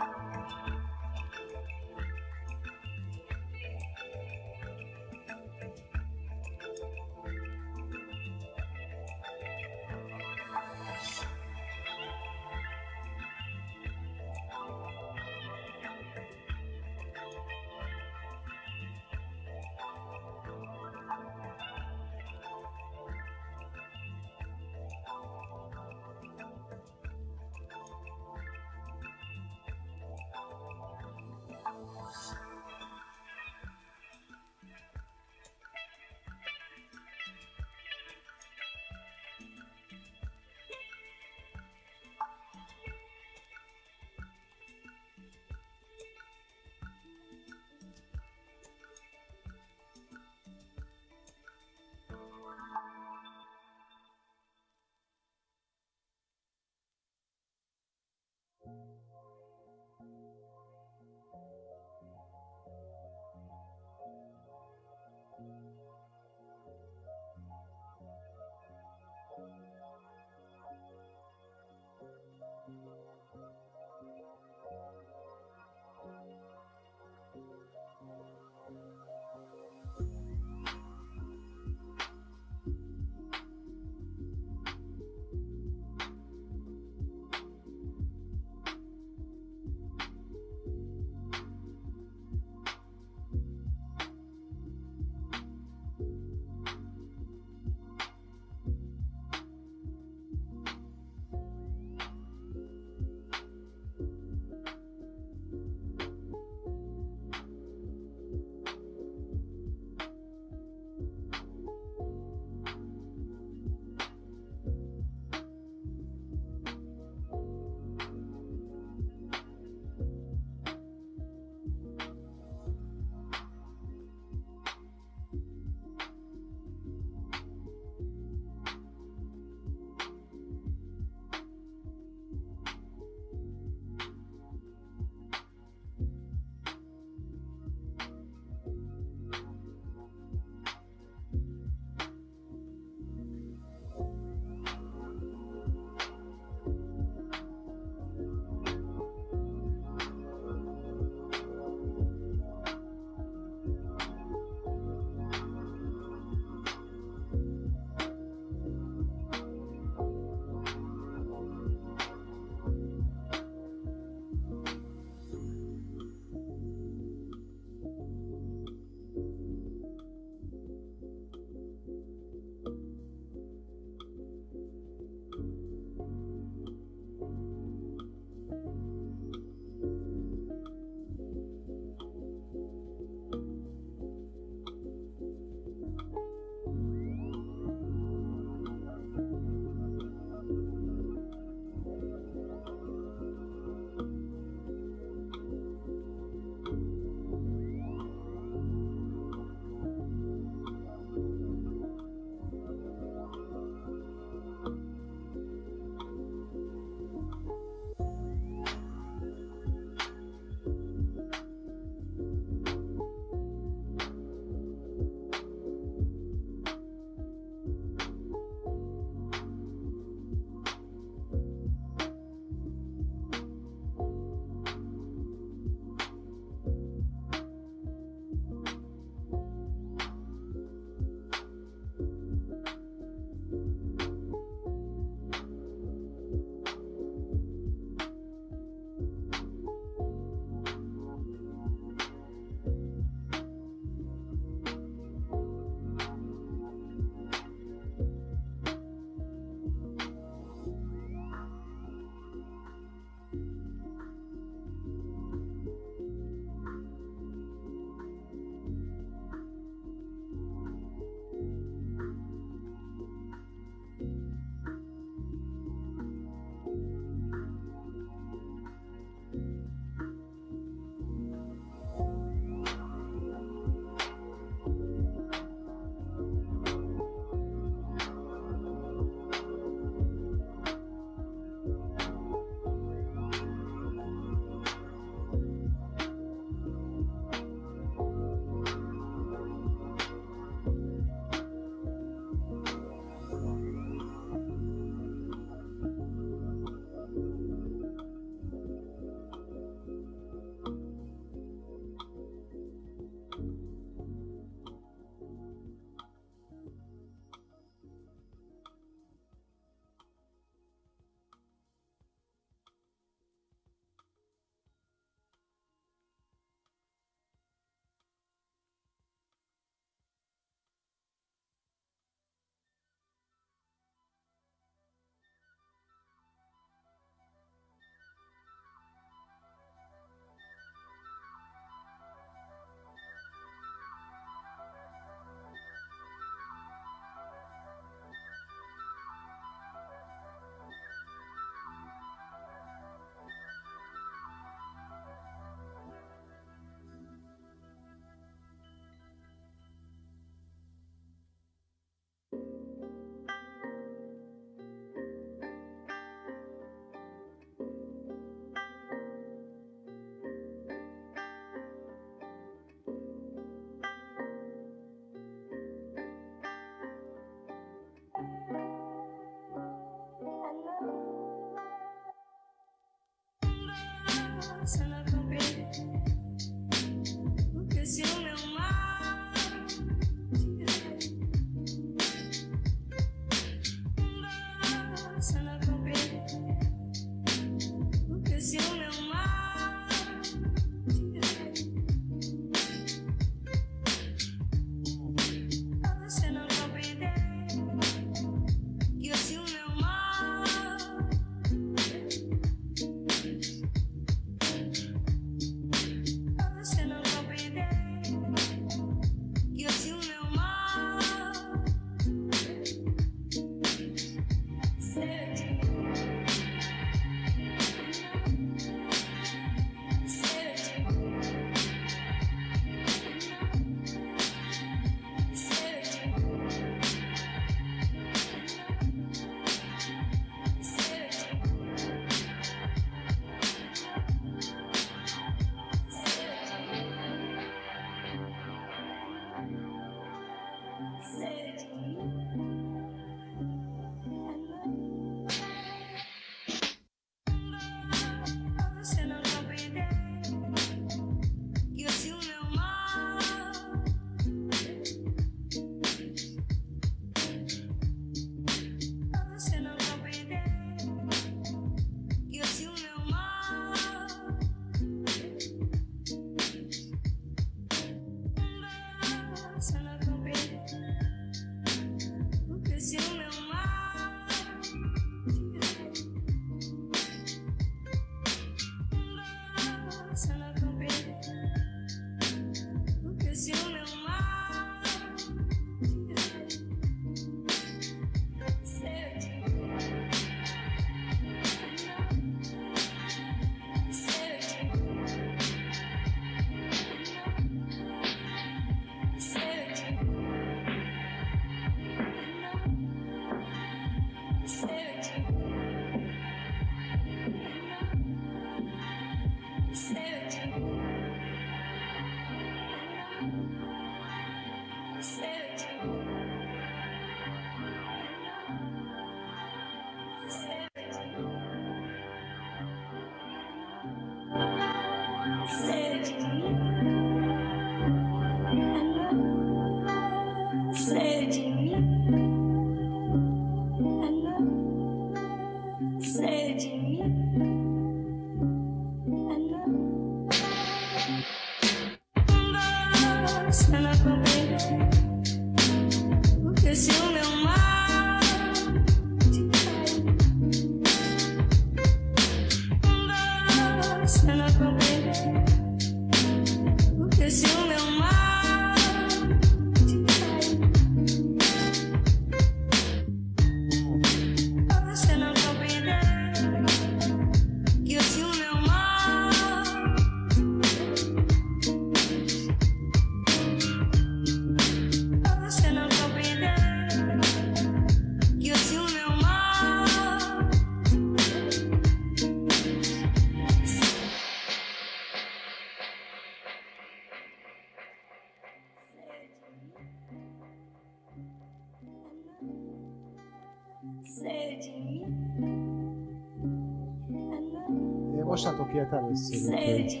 Úgyhogy-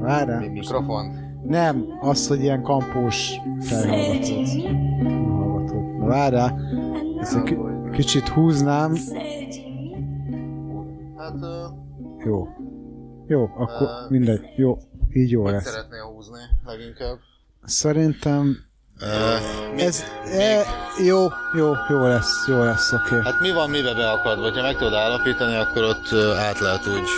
Várjál. Mikrofon. Nem, az, hogy ilyen kampós. Na várjál, ezt egy ki- kicsit húznám. Hát, ö, Jó. Jó, akkor Ö, mindegy. Jó, így jó hogy lesz. szeretnél húzni leginkább? Szerintem Ö, ez e, jó, jó, jó lesz, jó lesz, oké. Okay. Hát mi van mibe beakadva? Ha meg tudod állapítani, akkor ott át lehet úgy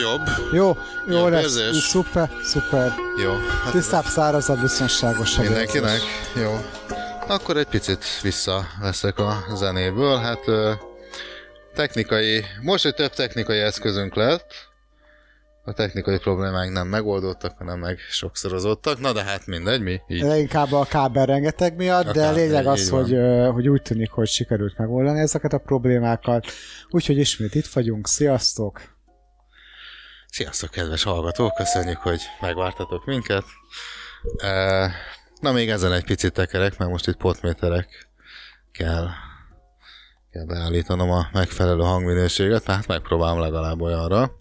jobb. Jó, jó Jobb lesz, érzés? szuper, szuper. Jó. Hát Tisztább, szárazabb, biztonságosabb. mindenkinek? érzés. Jó. Akkor egy picit vissza leszek a zenéből. Hát technikai, most, hogy több technikai eszközünk lett, a technikai problémáink nem megoldottak, hanem meg sokszorozottak. Na de hát mindegy, mi így Leginkább a kábel rengeteg miatt, A de kábel, lényeg az, van. hogy, hogy úgy tűnik, hogy sikerült megoldani ezeket a problémákat. Úgyhogy ismét itt vagyunk, sziasztok! Sziasztok, kedves hallgatók! Köszönjük, hogy megvártatok minket. E, na, még ezen egy picit tekerek, mert most itt potméterek kell, kell beállítanom a megfelelő hangminőséget, tehát megpróbálom legalább olyanra,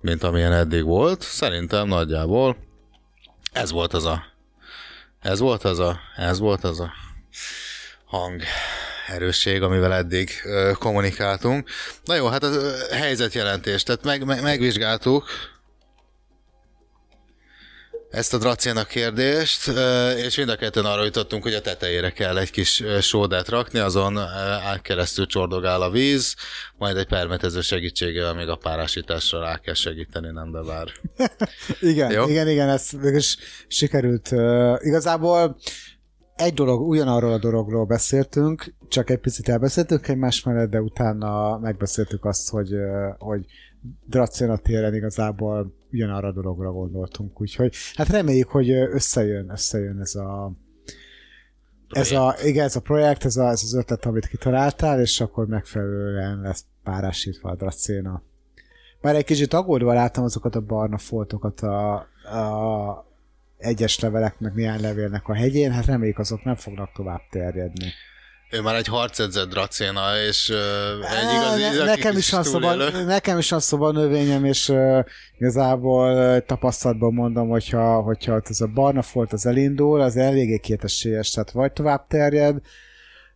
mint amilyen eddig volt. Szerintem nagyjából ez volt az a ez volt az a ez volt az a hang erősség, amivel eddig kommunikáltunk. Na jó, hát a helyzetjelentés, tehát meg, meg, megvizsgáltuk ezt a Dracénak kérdést, és mind a ketten arra jutottunk, hogy a tetejére kell egy kis sódát rakni, azon át keresztül csordogál a víz, majd egy permetező segítségével még a párásításra rá kell segíteni, nem de vár. [laughs] Igen, Jó. igen, igen, ez mégis sikerült. Uh, igazából egy dolog, ugyanarról a dologról beszéltünk, csak egy picit elbeszéltünk egymás mellett, de utána megbeszéltük azt, hogy, hogy Dracena téren igazából ugyanarra a dologra gondoltunk, úgyhogy hát reméljük, hogy összejön, összejön ez a ez a, igen, ez a projekt, ez, a, ez az ötlet, amit kitaláltál, és akkor megfelelően lesz párásítva a Dracena. Már egy kicsit aggódva láttam azokat a barna foltokat a, a egyes levelek, meg néhány levélnek a hegyén, hát reméljük azok nem fognak tovább terjedni. Ő már egy harcedzett Dracéna, és ö, egy igazi, Ne- nekem, is van szoba, nekem is van szoba növényem, és uh, igazából uh, tapasztalatban mondom, hogyha, hogyha ez a barna folt az elindul, az eléggé kétesélyes, tehát vagy tovább terjed,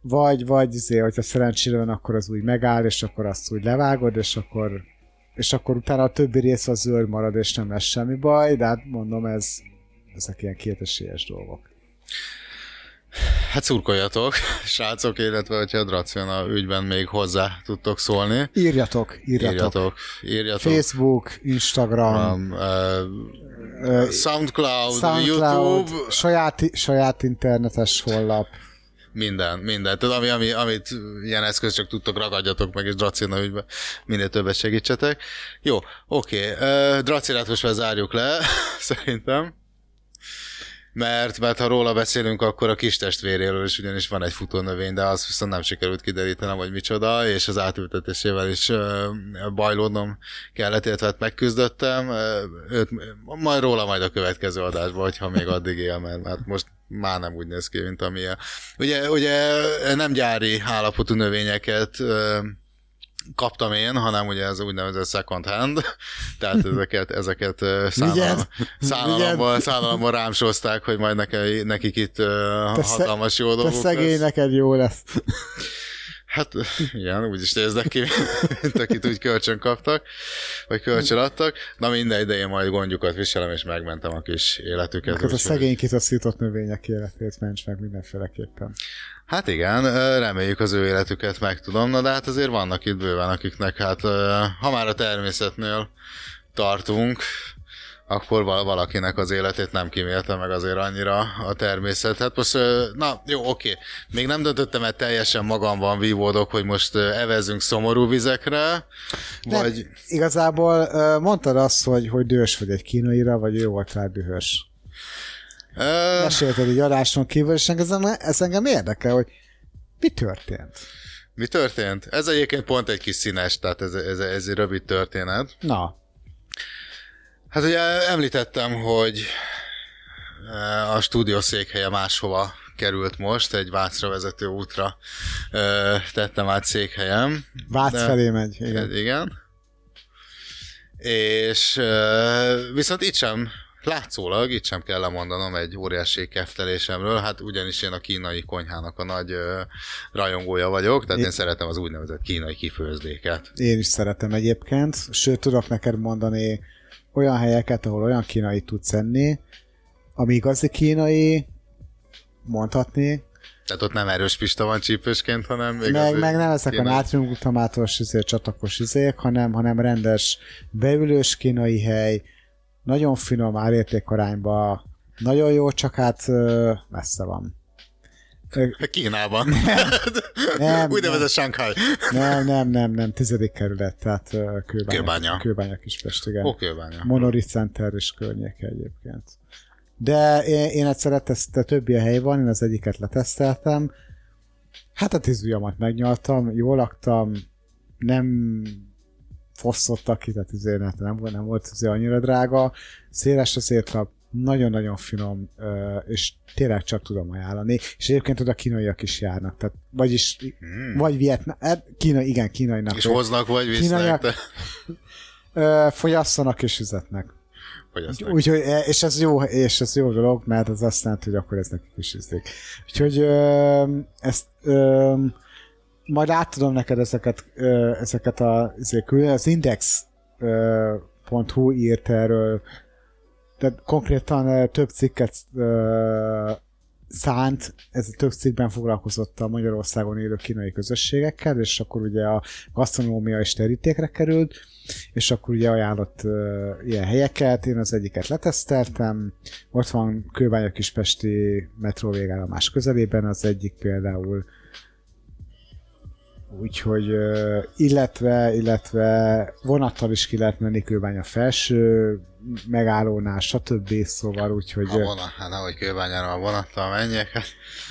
vagy, vagy azért, hogyha szerencsére van, akkor az úgy megáll, és akkor azt úgy levágod, és akkor és akkor utána a többi rész az zöld marad, és nem lesz semmi baj, de hát mondom, ez, ezek ilyen kétesélyes dolgok. Hát szurkoljatok, [laughs] srácok, illetve hogyha a Dracéna ügyben még hozzá tudtok szólni. Írjatok, írjatok. Írjatok, írjatok. Facebook, Instagram, Um, uh, Soundcloud, SoundCloud, YouTube, saját, saját internetes honlap. minden, minden. Tudod, ami, ami, amit ilyen eszköz csak tudtok, ragadjatok meg, és Dracina ügyben minél többet segítsetek. Jó, oké. Okay. Dracinát most már zárjuk le, [laughs] szerintem. Mert, mert ha róla beszélünk, akkor a kis testvéréről is ugyanis van egy futónövény, de azt viszont nem sikerült kiderítenem, hogy micsoda, és az átültetésével is bajlódnom kellett, illetve hát megküzdöttem. Őt, majd róla majd a következő adásban, hogyha még addig él, mert hát most már nem úgy néz ki, mint amilyen. Ugye, ugye nem gyári állapotú növényeket kaptam én, hanem ugye ez úgynevezett second hand, [laughs] tehát ezeket, ezeket szállalom, Vigyed! szállalomból, szállalomból rámsozták, hogy majd neke, nekik itt Te hatalmas jó Te dolgok szegény, lesz. neked jó lesz. Hát igen, úgy is néznek ki, mint akit úgy kölcsön kaptak, vagy kölcsön adtak. Na mindegy, de én majd gondjukat viselem, és megmentem a kis életüket. Neked a szegény kitaszított növények életét ments meg mindenféleképpen. Hát igen, reméljük az ő életüket meg tudom, na de hát azért vannak itt bőven, akiknek hát, ha már a természetnél tartunk, akkor val- valakinek az életét nem kímélte meg azért annyira a természet. Hát most, na jó, oké, még nem döntöttem el teljesen magamban vívódok, hogy most evezünk szomorú vizekre, Nem, vagy... Igazából mondtad azt, hogy, hogy dühös vagy egy kínaira, vagy ő volt rá dühös. Mesélted egy adáson kívül, és engem, ez engem érdekel, hogy mi történt. mi történt? Ez egyébként pont egy kis színes, tehát ez, ez, ez egy rövid történet. Na, Hát ugye említettem, hogy a stúdió székhelye máshova került most, egy Vácra vezető útra tettem át székhelyem. Vác De- felé megy. Igen. Igen. És viszont itt sem, látszólag, itt sem kell lemondanom egy óriási keftelésemről, hát ugyanis én a kínai konyhának a nagy eh, rajongója vagyok, tehát én szeretem az úgynevezett kínai kifőzdéket. Én is szeretem egyébként, sőt tudok neked mondani olyan helyeket, ahol olyan kínai tudsz enni, ami igazi kínai, mondhatni, Tehát ott nem erős pista van csípősként, hanem meg, igazi meg nem ezek a kínai- nátriumglutamátos izé, csatakos izék, hanem, hanem rendes beülős kínai hely, nagyon finom árértékarányba, nagyon jó, csak hát messze van. Kínában. Nem, [laughs] Úgynevezett Shanghai. Nem, nem, nem, nem, tizedik kerület, tehát kőbánya. Kőbánya. Kőbánya Kispest, igen. Ó, Kőbánya. Monolith Center és környéke egyébként. De én, én egyszer leteszte, többi a hely van, én az egyiket leteszteltem. Hát a tíz ujjamat megnyaltam, jól laktam, nem fosztottak ki, tehát azért nem, nem, volt- nem volt azért annyira drága. Széles az étlap, nagyon-nagyon finom, és tényleg csak tudom ajánlani. És egyébként oda kínaiak is járnak, tehát vagyis, Hmm. vagy Vietnám, hát Kína, igen, kínainak. És hoznak vagy visznek, de [laughs] fogyasszanak és ezt Úgyhogy, és ez jó, és ez jó dolog, mert az azt jelenti, hogy akkor ez nekik is ízlik. Úgyhogy ezt majd átadom neked ezeket, ezeket a, ezek, az index.hu írt erről, tehát konkrétan több cikket szánt, ez a több cikkben foglalkozott a Magyarországon élő kínai közösségekkel, és akkor ugye a gasztronómia is terítékre került, és akkor ugye ajánlott uh, ilyen helyeket, én az egyiket leteszteltem, ott van Kőbánya Kispesti metró végállomás közelében, az egyik például, úgyhogy, illetve, illetve vonattal is ki lehet menni Kőbánya felső megállónál, stb. Szóval, úgyhogy... a vonat, hát nehogy kőbányára a vonattal menjek. Hát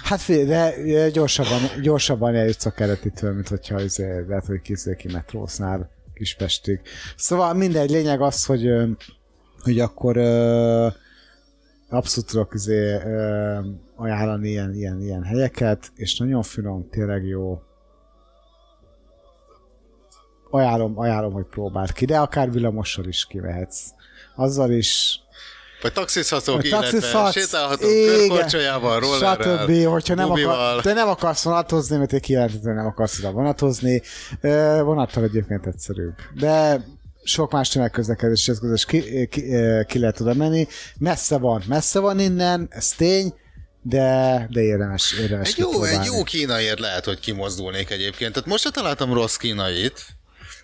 Hát figyelj, de gyorsabban, gyorsabban eljutsz a keretitől, mint hogyha izé, lehet, hogy készül ki metrósznál Kispestig. Szóval mindegy, lényeg az, hogy, hogy akkor abszolút tudok izé, ajánlani ilyen, ilyen, ilyen helyeket, és nagyon finom, tényleg jó. Ajánlom, ajánlom, hogy próbáld ki, de akár villamossal is kivehetsz. Azzal is Vagy taxizhatok, illetve igen, körkorcsolyával, rollerrel, Stb. Hogyha nem, akar, te nem akarsz vonatozni, mert te kijelentett, hogy nem akarsz oda vonatozni. Vonattal egyébként egyszerűbb. De sok más tömegközlekedés eszközös ki, ki, ki lehet oda menni. Messze van, messze van innen, ez tény, de, de érdemes, érdemes Egy jó, egy kipróbálni. jó kínaiért lehet, hogy kimozdulnék egyébként. Tehát most se találtam rossz kínait.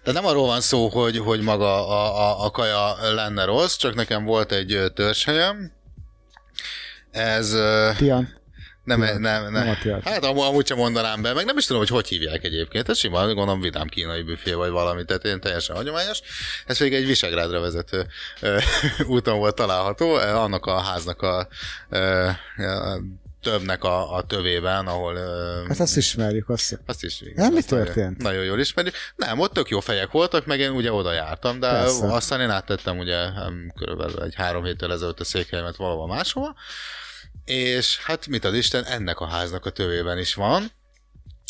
Tehát nem arról van szó, hogy, hogy maga a, a, a kaja lenne rossz, csak nekem volt egy törzshelyem. Ez... Tian. Nem, nem, nem, Nem a Tian. Hát amúgy, amúgy sem mondanám be, meg nem is tudom, hogy hogy hívják egyébként. Ez sima, gondolom vidám kínai büfé vagy valami, tehát én teljesen hagyományos. Ez pedig egy Visegrádra vezető [laughs] úton volt található, ö, annak a háznak a, ö, a többnek a, a tövében, ahol... Hát azt ismerjük, azt. azt is igen, Nem, mi azt nagyon- történt? Nagyon jól ismerjük. Nem, ott tök jó fejek voltak, meg én ugye oda jártam, de Persze. aztán én áttettem ugye körülbelül egy három héttel ezelőtt a székhelyemet valahol máshova, és hát mit ad Isten, ennek a háznak a tövében is van,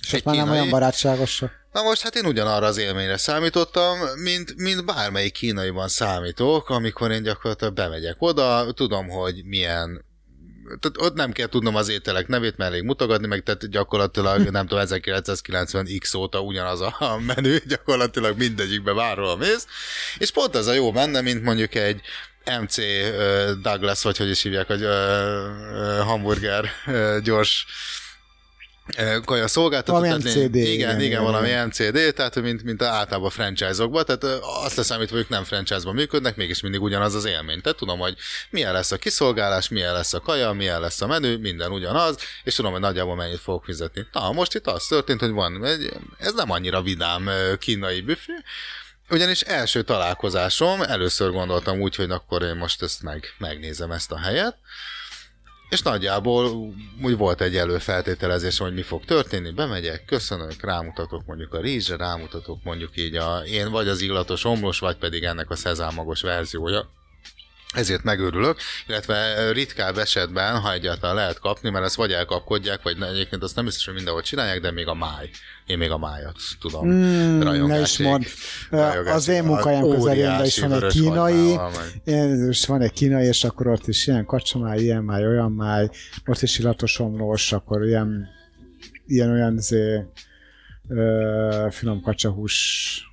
És ott már nem olyan barátságosak. Na most hát én ugyanarra az élményre számítottam, mint, mint bármelyik kínaiban számítok, amikor én gyakorlatilag bemegyek oda, tudom, hogy milyen tehát ott nem kell tudnom az ételek nevét, mert elég mutogatni, meg tehát gyakorlatilag [laughs] nem tudom, 1990x óta ugyanaz a [laughs] menü, gyakorlatilag mindegyikbe bárhol mész, és pont az a jó benne, mint mondjuk egy MC Douglas, vagy hogy is hívják, hogy hamburger gyors kaja szolgáltató. Valami tehát MCD, Igen, igen, igen, valami. MCD, tehát mint, mint általában franchise-okban, tehát azt leszámítva, hogy ők nem franchise-ban működnek, mégis mindig ugyanaz az élmény. Tehát tudom, hogy milyen lesz a kiszolgálás, milyen lesz a kaja, milyen lesz a menü, minden ugyanaz, és tudom, hogy nagyjából mennyit fogok fizetni. Na, most itt az történt, hogy van, egy, ez nem annyira vidám kínai büfé, ugyanis első találkozásom, először gondoltam úgy, hogy akkor én most ezt meg, megnézem ezt a helyet, és nagyjából úgy volt egy előfeltételezés, hogy mi fog történni, bemegyek, köszönök, rámutatok mondjuk a rizsre, rámutatok mondjuk így a, én vagy az illatos omlós, vagy pedig ennek a szezámagos verziója. Ezért megőrülök, illetve ritkább esetben, ha egyáltalán lehet kapni, mert ezt vagy elkapkodják, vagy ne, egyébként azt nem biztos, hogy mindenhol csinálják, de még a máj. Én még a májat tudom. Mm, ne is mond. Az én munkahelyem közelében is van egy kínai, és van egy kínai, és akkor ott is ilyen kacsamáj, ilyen máj, olyan máj, ott is illatos omlós, akkor ilyen, ilyen olyan zé, ö, finom kacsahús,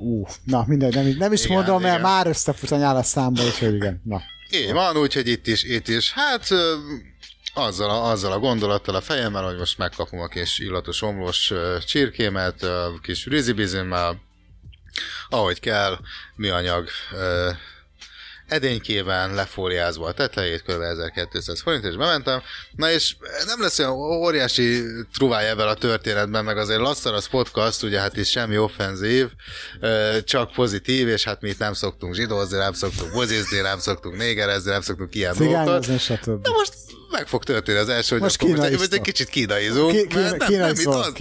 ú, na mindegy, nem, nem is Igen, mondom, mert igen. már összefut a a számba, úgyhogy igen, na. Így van, úgyhogy itt is, itt is. Hát azzal a, azzal a gondolattal a fejemmel, hogy most megkapom a kis illatos omlós csirkémet, ö, kis rizibizimmel, ahogy kell, műanyag ö, edénykében lefóliázva a tetejét, kb. 1200 forint, és bementem. Na és nem lesz olyan óriási truváj ebben a történetben, meg azért Lasszaras podcast, ugye hát is semmi offenzív, csak pozitív, és hát mi itt nem szoktunk zsidózni, nem szoktunk buzizni, nem szoktunk négerezni, nem szoktunk ilyen dolgokat. De most meg fog történni az első, hogy Most akkor most, egy kicsit kínaizunk. Ki- kína- mert nem, kínai nem, itt az,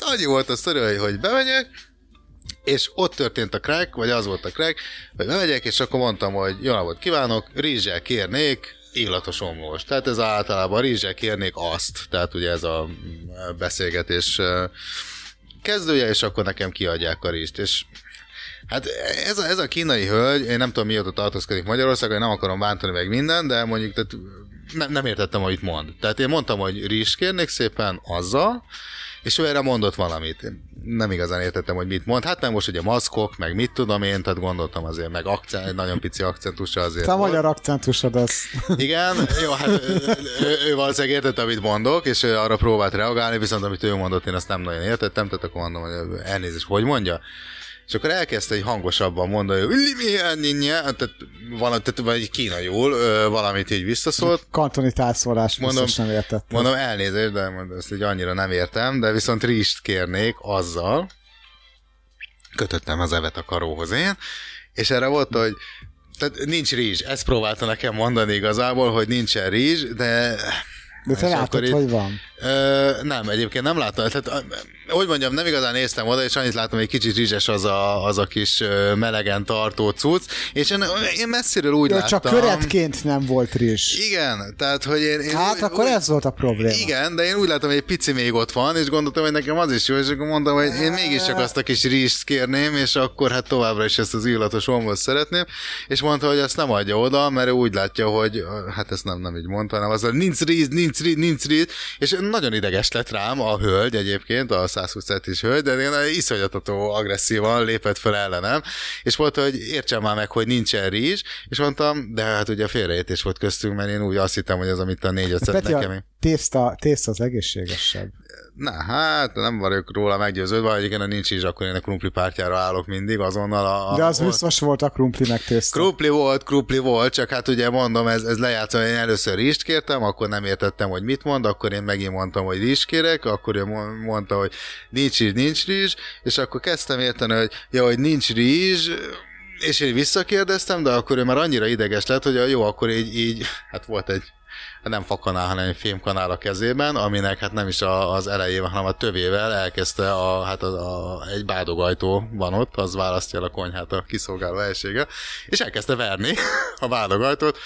annyi volt a hogy- hogy bemegyek, és ott történt a crack, vagy az volt a crack, hogy bemegyek, és akkor mondtam, hogy jó napot kívánok, rizssel kérnék illatos omlós. Tehát ez általában rizssel kérnék azt. Tehát ugye ez a mm, beszélgetés kezdője, és akkor nekem kiadják a rizst. És Hát ez a, ez a kínai hölgy, én nem tudom mióta tartózkodik Magyarországon, nem akarom bántani meg minden, de mondjuk tehát nem, nem értettem, amit mond. Tehát én mondtam, hogy rizs kérnék szépen azzal, és ő erre mondott valamit. Nem igazán értettem, hogy mit mond. Hát nem most ugye maszkok, meg mit tudom én, tehát gondoltam azért, meg akcent, egy nagyon pici akcentusa azért. Te a magyar akcentusod az. Igen, jó, hát ő, ő, ő valószínűleg értette, amit mondok, és ő arra próbált reagálni, viszont amit ő mondott, én azt nem nagyon értettem, tehát akkor mondom, hogy elnézést, hogy mondja. És akkor elkezdte egy hangosabban mondani, hogy "Li- mi- mi- tehát, valami, tehát vagy kínaiul valamit így visszaszólt. Kantoni társzólás Mondom, nem értettem. Mondom, elnézést, de mondom, ezt így annyira nem értem, de viszont rist kérnék azzal, kötöttem az evet a karóhoz én, és erre volt, hogy tehát nincs rizs. Ezt próbálta nekem mondani igazából, hogy nincsen rizs, de De te látod, itt- hogy van. Ö, nem, egyébként nem láttam. Tehát, hogy mondjam, nem igazán néztem oda, és annyit láttam, hogy egy kicsit rizses az a, az a kis melegen tartó cucc, és én, én messziről úgy Jó, láttam. csak köretként nem volt rizs. Igen, tehát, hogy én... én Hát úgy- akkor úgy- ez volt a probléma. igen, de én úgy látom, hogy egy pici még ott van, és gondoltam, hogy nekem az is jó, és akkor mondtam, hogy én mégiscsak azt a kis rizst kérném, és akkor hát továbbra is ezt az illatos omlót szeretném, és mondta, hogy ezt nem adja oda, mert ő úgy látja, hogy hát ezt nem, nem így mondta, hanem az, hogy nincs rizs, nincs rizs, nincs rizs, és nagyon ideges lett rám a hölgy egyébként, a 120 centis hölgy, de én iszonyatató agresszívan lépett fel ellenem, és mondta, hogy értsem már meg, hogy nincsen rizs, és mondtam, de hát ugye félreértés volt köztünk, mert én úgy azt hittem, hogy az, amit a négy öt nekem. tészta, tészta az egészségesebb. Na hát, nem vagyok róla meggyőződve, hogy igen, ha nincs is, akkor én a krumpli pártjára állok mindig, azonnal a... a De az a- biztos volt a krumpli meg tészta. Krupli volt, krupli volt, csak hát ugye mondom, ez, ez lejátszom, én először rizst kértem, akkor nem értettem, hogy mit mond, akkor én megint mondtam, hogy rizs kérek, akkor ő mo- mondta, hogy nincs rizs, nincs rizs, és akkor kezdtem érteni, hogy ja, hogy nincs rizs, és én visszakérdeztem, de akkor ő már annyira ideges lett, hogy jó, akkor így, így hát volt egy nem fakanál, hanem egy fémkanál a kezében, aminek hát nem is a, az elejével, hanem a tövével elkezdte a, hát a, a, egy bádogajtó van ott, az választja el a konyhát a kiszolgáló helysége, és elkezdte verni [laughs] a bádogajtót,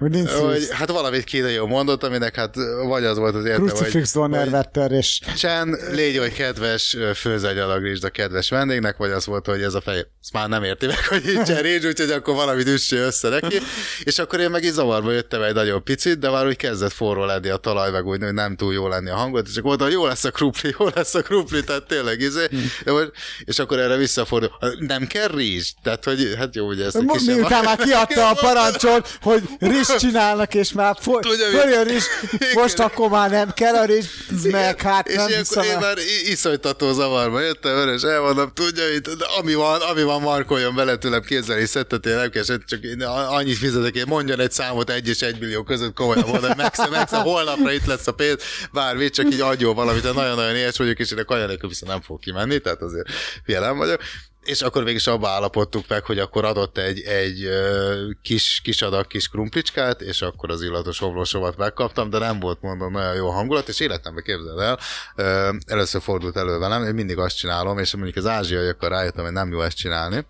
Hogy hogy hát valamit kínai mondott, aminek hát vagy az volt az érte, Crucifix hogy, hogy Vetter, és Csen, légy oly kedves, főz egy alagrizsd a kedves vendégnek, vagy az volt, hogy ez a fej, ezt már nem érti meg, hogy így cserégy, úgyhogy akkor valamit üsse össze neki, és akkor én meg így zavarba jöttem egy nagyon picit, de már úgy kezdett forró lenni a talaj, meg úgy, hogy nem túl jó lenni a hangot, és akkor mondtam, hogy jó lesz a krupli, jó lesz a krupli, tehát tényleg izé, de most, és akkor erre visszafordul, nem kell rizs, tehát hogy hát jó, ugye ezt miután már kiadta a [laughs] parancsot, hogy rizs csinálnak, és már fo- Tudja, mi- följön rizs, most akkor már nem kell a rizs, meg hát és nem ilyenkor hiszem én már iszonytató zavarba jöttem, és elmondom, tudja, itt, de ami van, ami van, markoljon bele tőlem képzelni, szettet, én nem kell, csak én annyit fizetek, én mondjon egy számot egy és egy millió között, komolyan mondom, hogy megsz, megsz, holnapra itt lesz a pénz, bármi, csak így adjon valamit, nagyon-nagyon éhes vagyok, és én a kaja viszont nem fog kimenni, tehát azért jelen vagyok. És akkor végig is abba állapodtuk meg, hogy akkor adott egy, egy kis, kis adag kis krumplicskát, és akkor az illatos homlosovat megkaptam, de nem volt mondom nagyon jó hangulat, és életemben képzeld el, először fordult elő velem, én mindig azt csinálom, és mondjuk az ázsiaiakkal rájöttem, hogy nem jó ezt csinálni,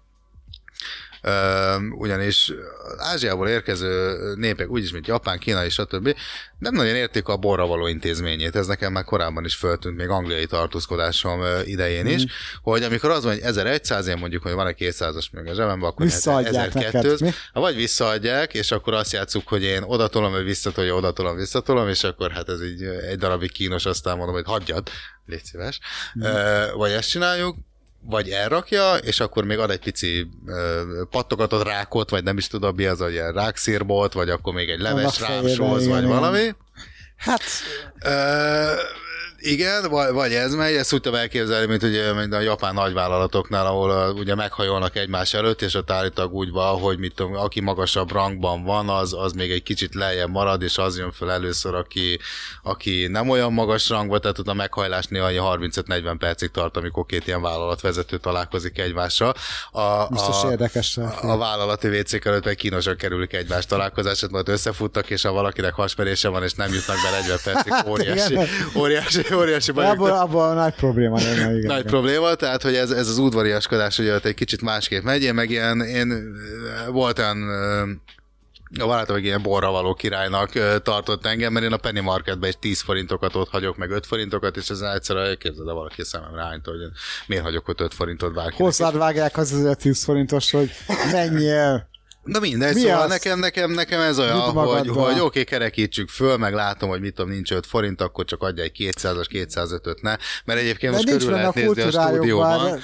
ugyanis Ázsiából érkező népek, úgyis, mint Japán, Kína és stb. nem nagyon értik a borra való intézményét. Ez nekem már korábban is föltűnt, még angliai tartózkodásom idején is, hogy amikor az van, hogy 1100, én mondjuk, hogy van egy 200-as még a zsebemben, akkor Visszaadják neked, 1200, mi? vagy visszaadják, és akkor azt játsszuk, hogy én odatolom, ő visszatolja, odatolom, visszatolom, és akkor hát ez így egy darabig kínos, aztán mondom, hogy hagyjad, légy szíves. Ö, vagy ezt csináljuk, vagy elrakja, és akkor még ad egy pici ö, pattogatott rákot, vagy nem is tudom mi az, hogy ilyen rákszírbolt, vagy akkor még egy leves rámsóz, vagy valami. Hát, Ö, igen, vagy, vagy ez megy, ezt úgy tudom elképzelni, mint, ugye, mint a japán nagyvállalatoknál, ahol a, ugye meghajolnak egymás előtt, és a állítólag úgy van, hogy mit tudom, aki magasabb rangban van, az, az még egy kicsit lejjebb marad, és az jön föl először, aki, aki nem olyan magas rangban, tehát a meghajlás néha 35-40 percig tart, amikor két ilyen vállalatvezető találkozik egymással. A, biztos a, érdekes. a vállalati WC-k előtt meg kínosan kerülik egymás találkozását, majd összefuttak, és ha valakinek hasmerése van, és nem jutnak be 40 percig, óriási, Igen. óriási, óriási baj. Abban, abban nagy probléma lenne, igen. Nagy probléma, tehát hogy ez, ez az udvariaskodás ott egy kicsit másképp megy, én meg ilyen, én volt olyan a barátom egy ilyen borra való királynak tartott engem, mert én a Penny Marketben egy 10 forintokat ott hagyok, meg 5 forintokat, és ez egyszerűen képzeld el valaki szememre állít, hogy miért hagyok ott 5 forintot bárkinek. Hozzád vágják az 1010 forintos, hogy menjél. Na mindegy, Mi szóval az? nekem, nekem, nekem ez olyan, Vidd hogy, hogy oké, okay, kerekítsük föl, meg látom, hogy mit tudom, nincs 5 forint, akkor csak adja egy 200-as, 205-öt ne, mert egyébként De most körül benne a lehet nézni a stúdióban.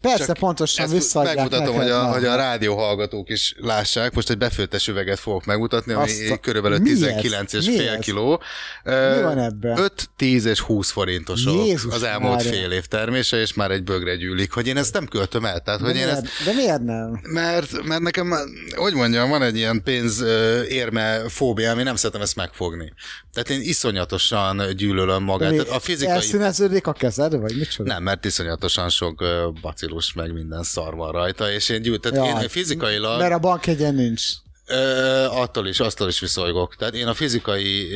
Persze, Csak pontosan visszaadják Megmutatom, neked, hogy a, hogy a rádió hallgatók is lássák. Most egy befőttes üveget fogok megmutatni, ami Azt a- körülbelül Mi 19 és? Mi fél ez? kiló. Mi van ebben? 5, 10 és 20 forintosok Jézus az elmúlt Mária. fél év termése, és már egy bögre gyűlik, hogy én ezt nem költöm el. Tehát, De hogy én miért, ezt de miért nem? mert, mert nekem, hogy mondjam, van egy ilyen pénz érme fóbia, ami nem szeretem ezt megfogni. Tehát én iszonyatosan gyűlölöm magát. Tehát a fizikai... Elszíneződik a kezed, vagy micsoda? Nem, mert iszonyatosan sok bacillus meg minden szar van rajta, és én gyűjt, tehát Jaj, én fizikailag... Mert a bankjegyen nincs. Ö, attól is, attól is viszolygok. Tehát én a fizikai,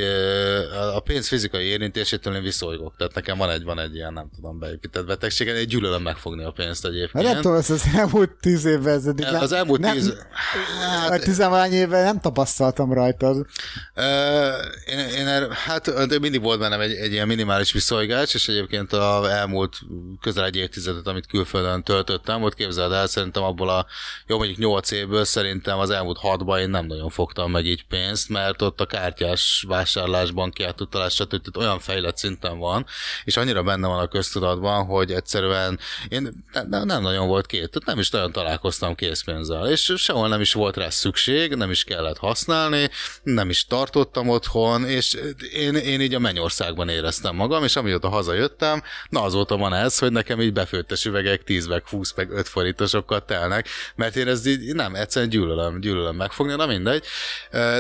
a pénz fizikai érintésétől én viszolygok. Tehát nekem van egy, van egy ilyen, nem tudom, beépített betegségem, én gyűlölöm megfogni a pénzt Hát egyébként. nem tudom, ezt az elmúlt tíz évvel ez eddig Az elmúlt nem, tíz- Hát, a tizenvalány évvel nem tapasztaltam rajtad. Ö, én, én er, hát de mindig volt bennem egy, egy ilyen minimális viszolygás, és egyébként a elmúlt közel egy évtizedet, amit külföldön töltöttem, ott képzeld el, szerintem abból a jó mondjuk 8 évből szerintem az elmúlt 6-ban én nem nagyon fogtam meg így pénzt, mert ott a kártyás vásárlásban, kiátutalás, stb. olyan fejlett szinten van, és annyira benne van a köztudatban, hogy egyszerűen én nem, nem nagyon volt két, tehát nem is nagyon találkoztam készpénzzel, és sehol nem is volt rá szükség, nem is kellett használni, nem is tartottam otthon, és én, én így a mennyországban éreztem magam, és amióta hazajöttem, na azóta van ez, hogy nekem így befőttes üvegek 10 meg 20 meg 5 forintosokkal telnek, mert én ezt így nem, egyszerűen gyűlölöm, gyűlölöm megfogni, na mindegy,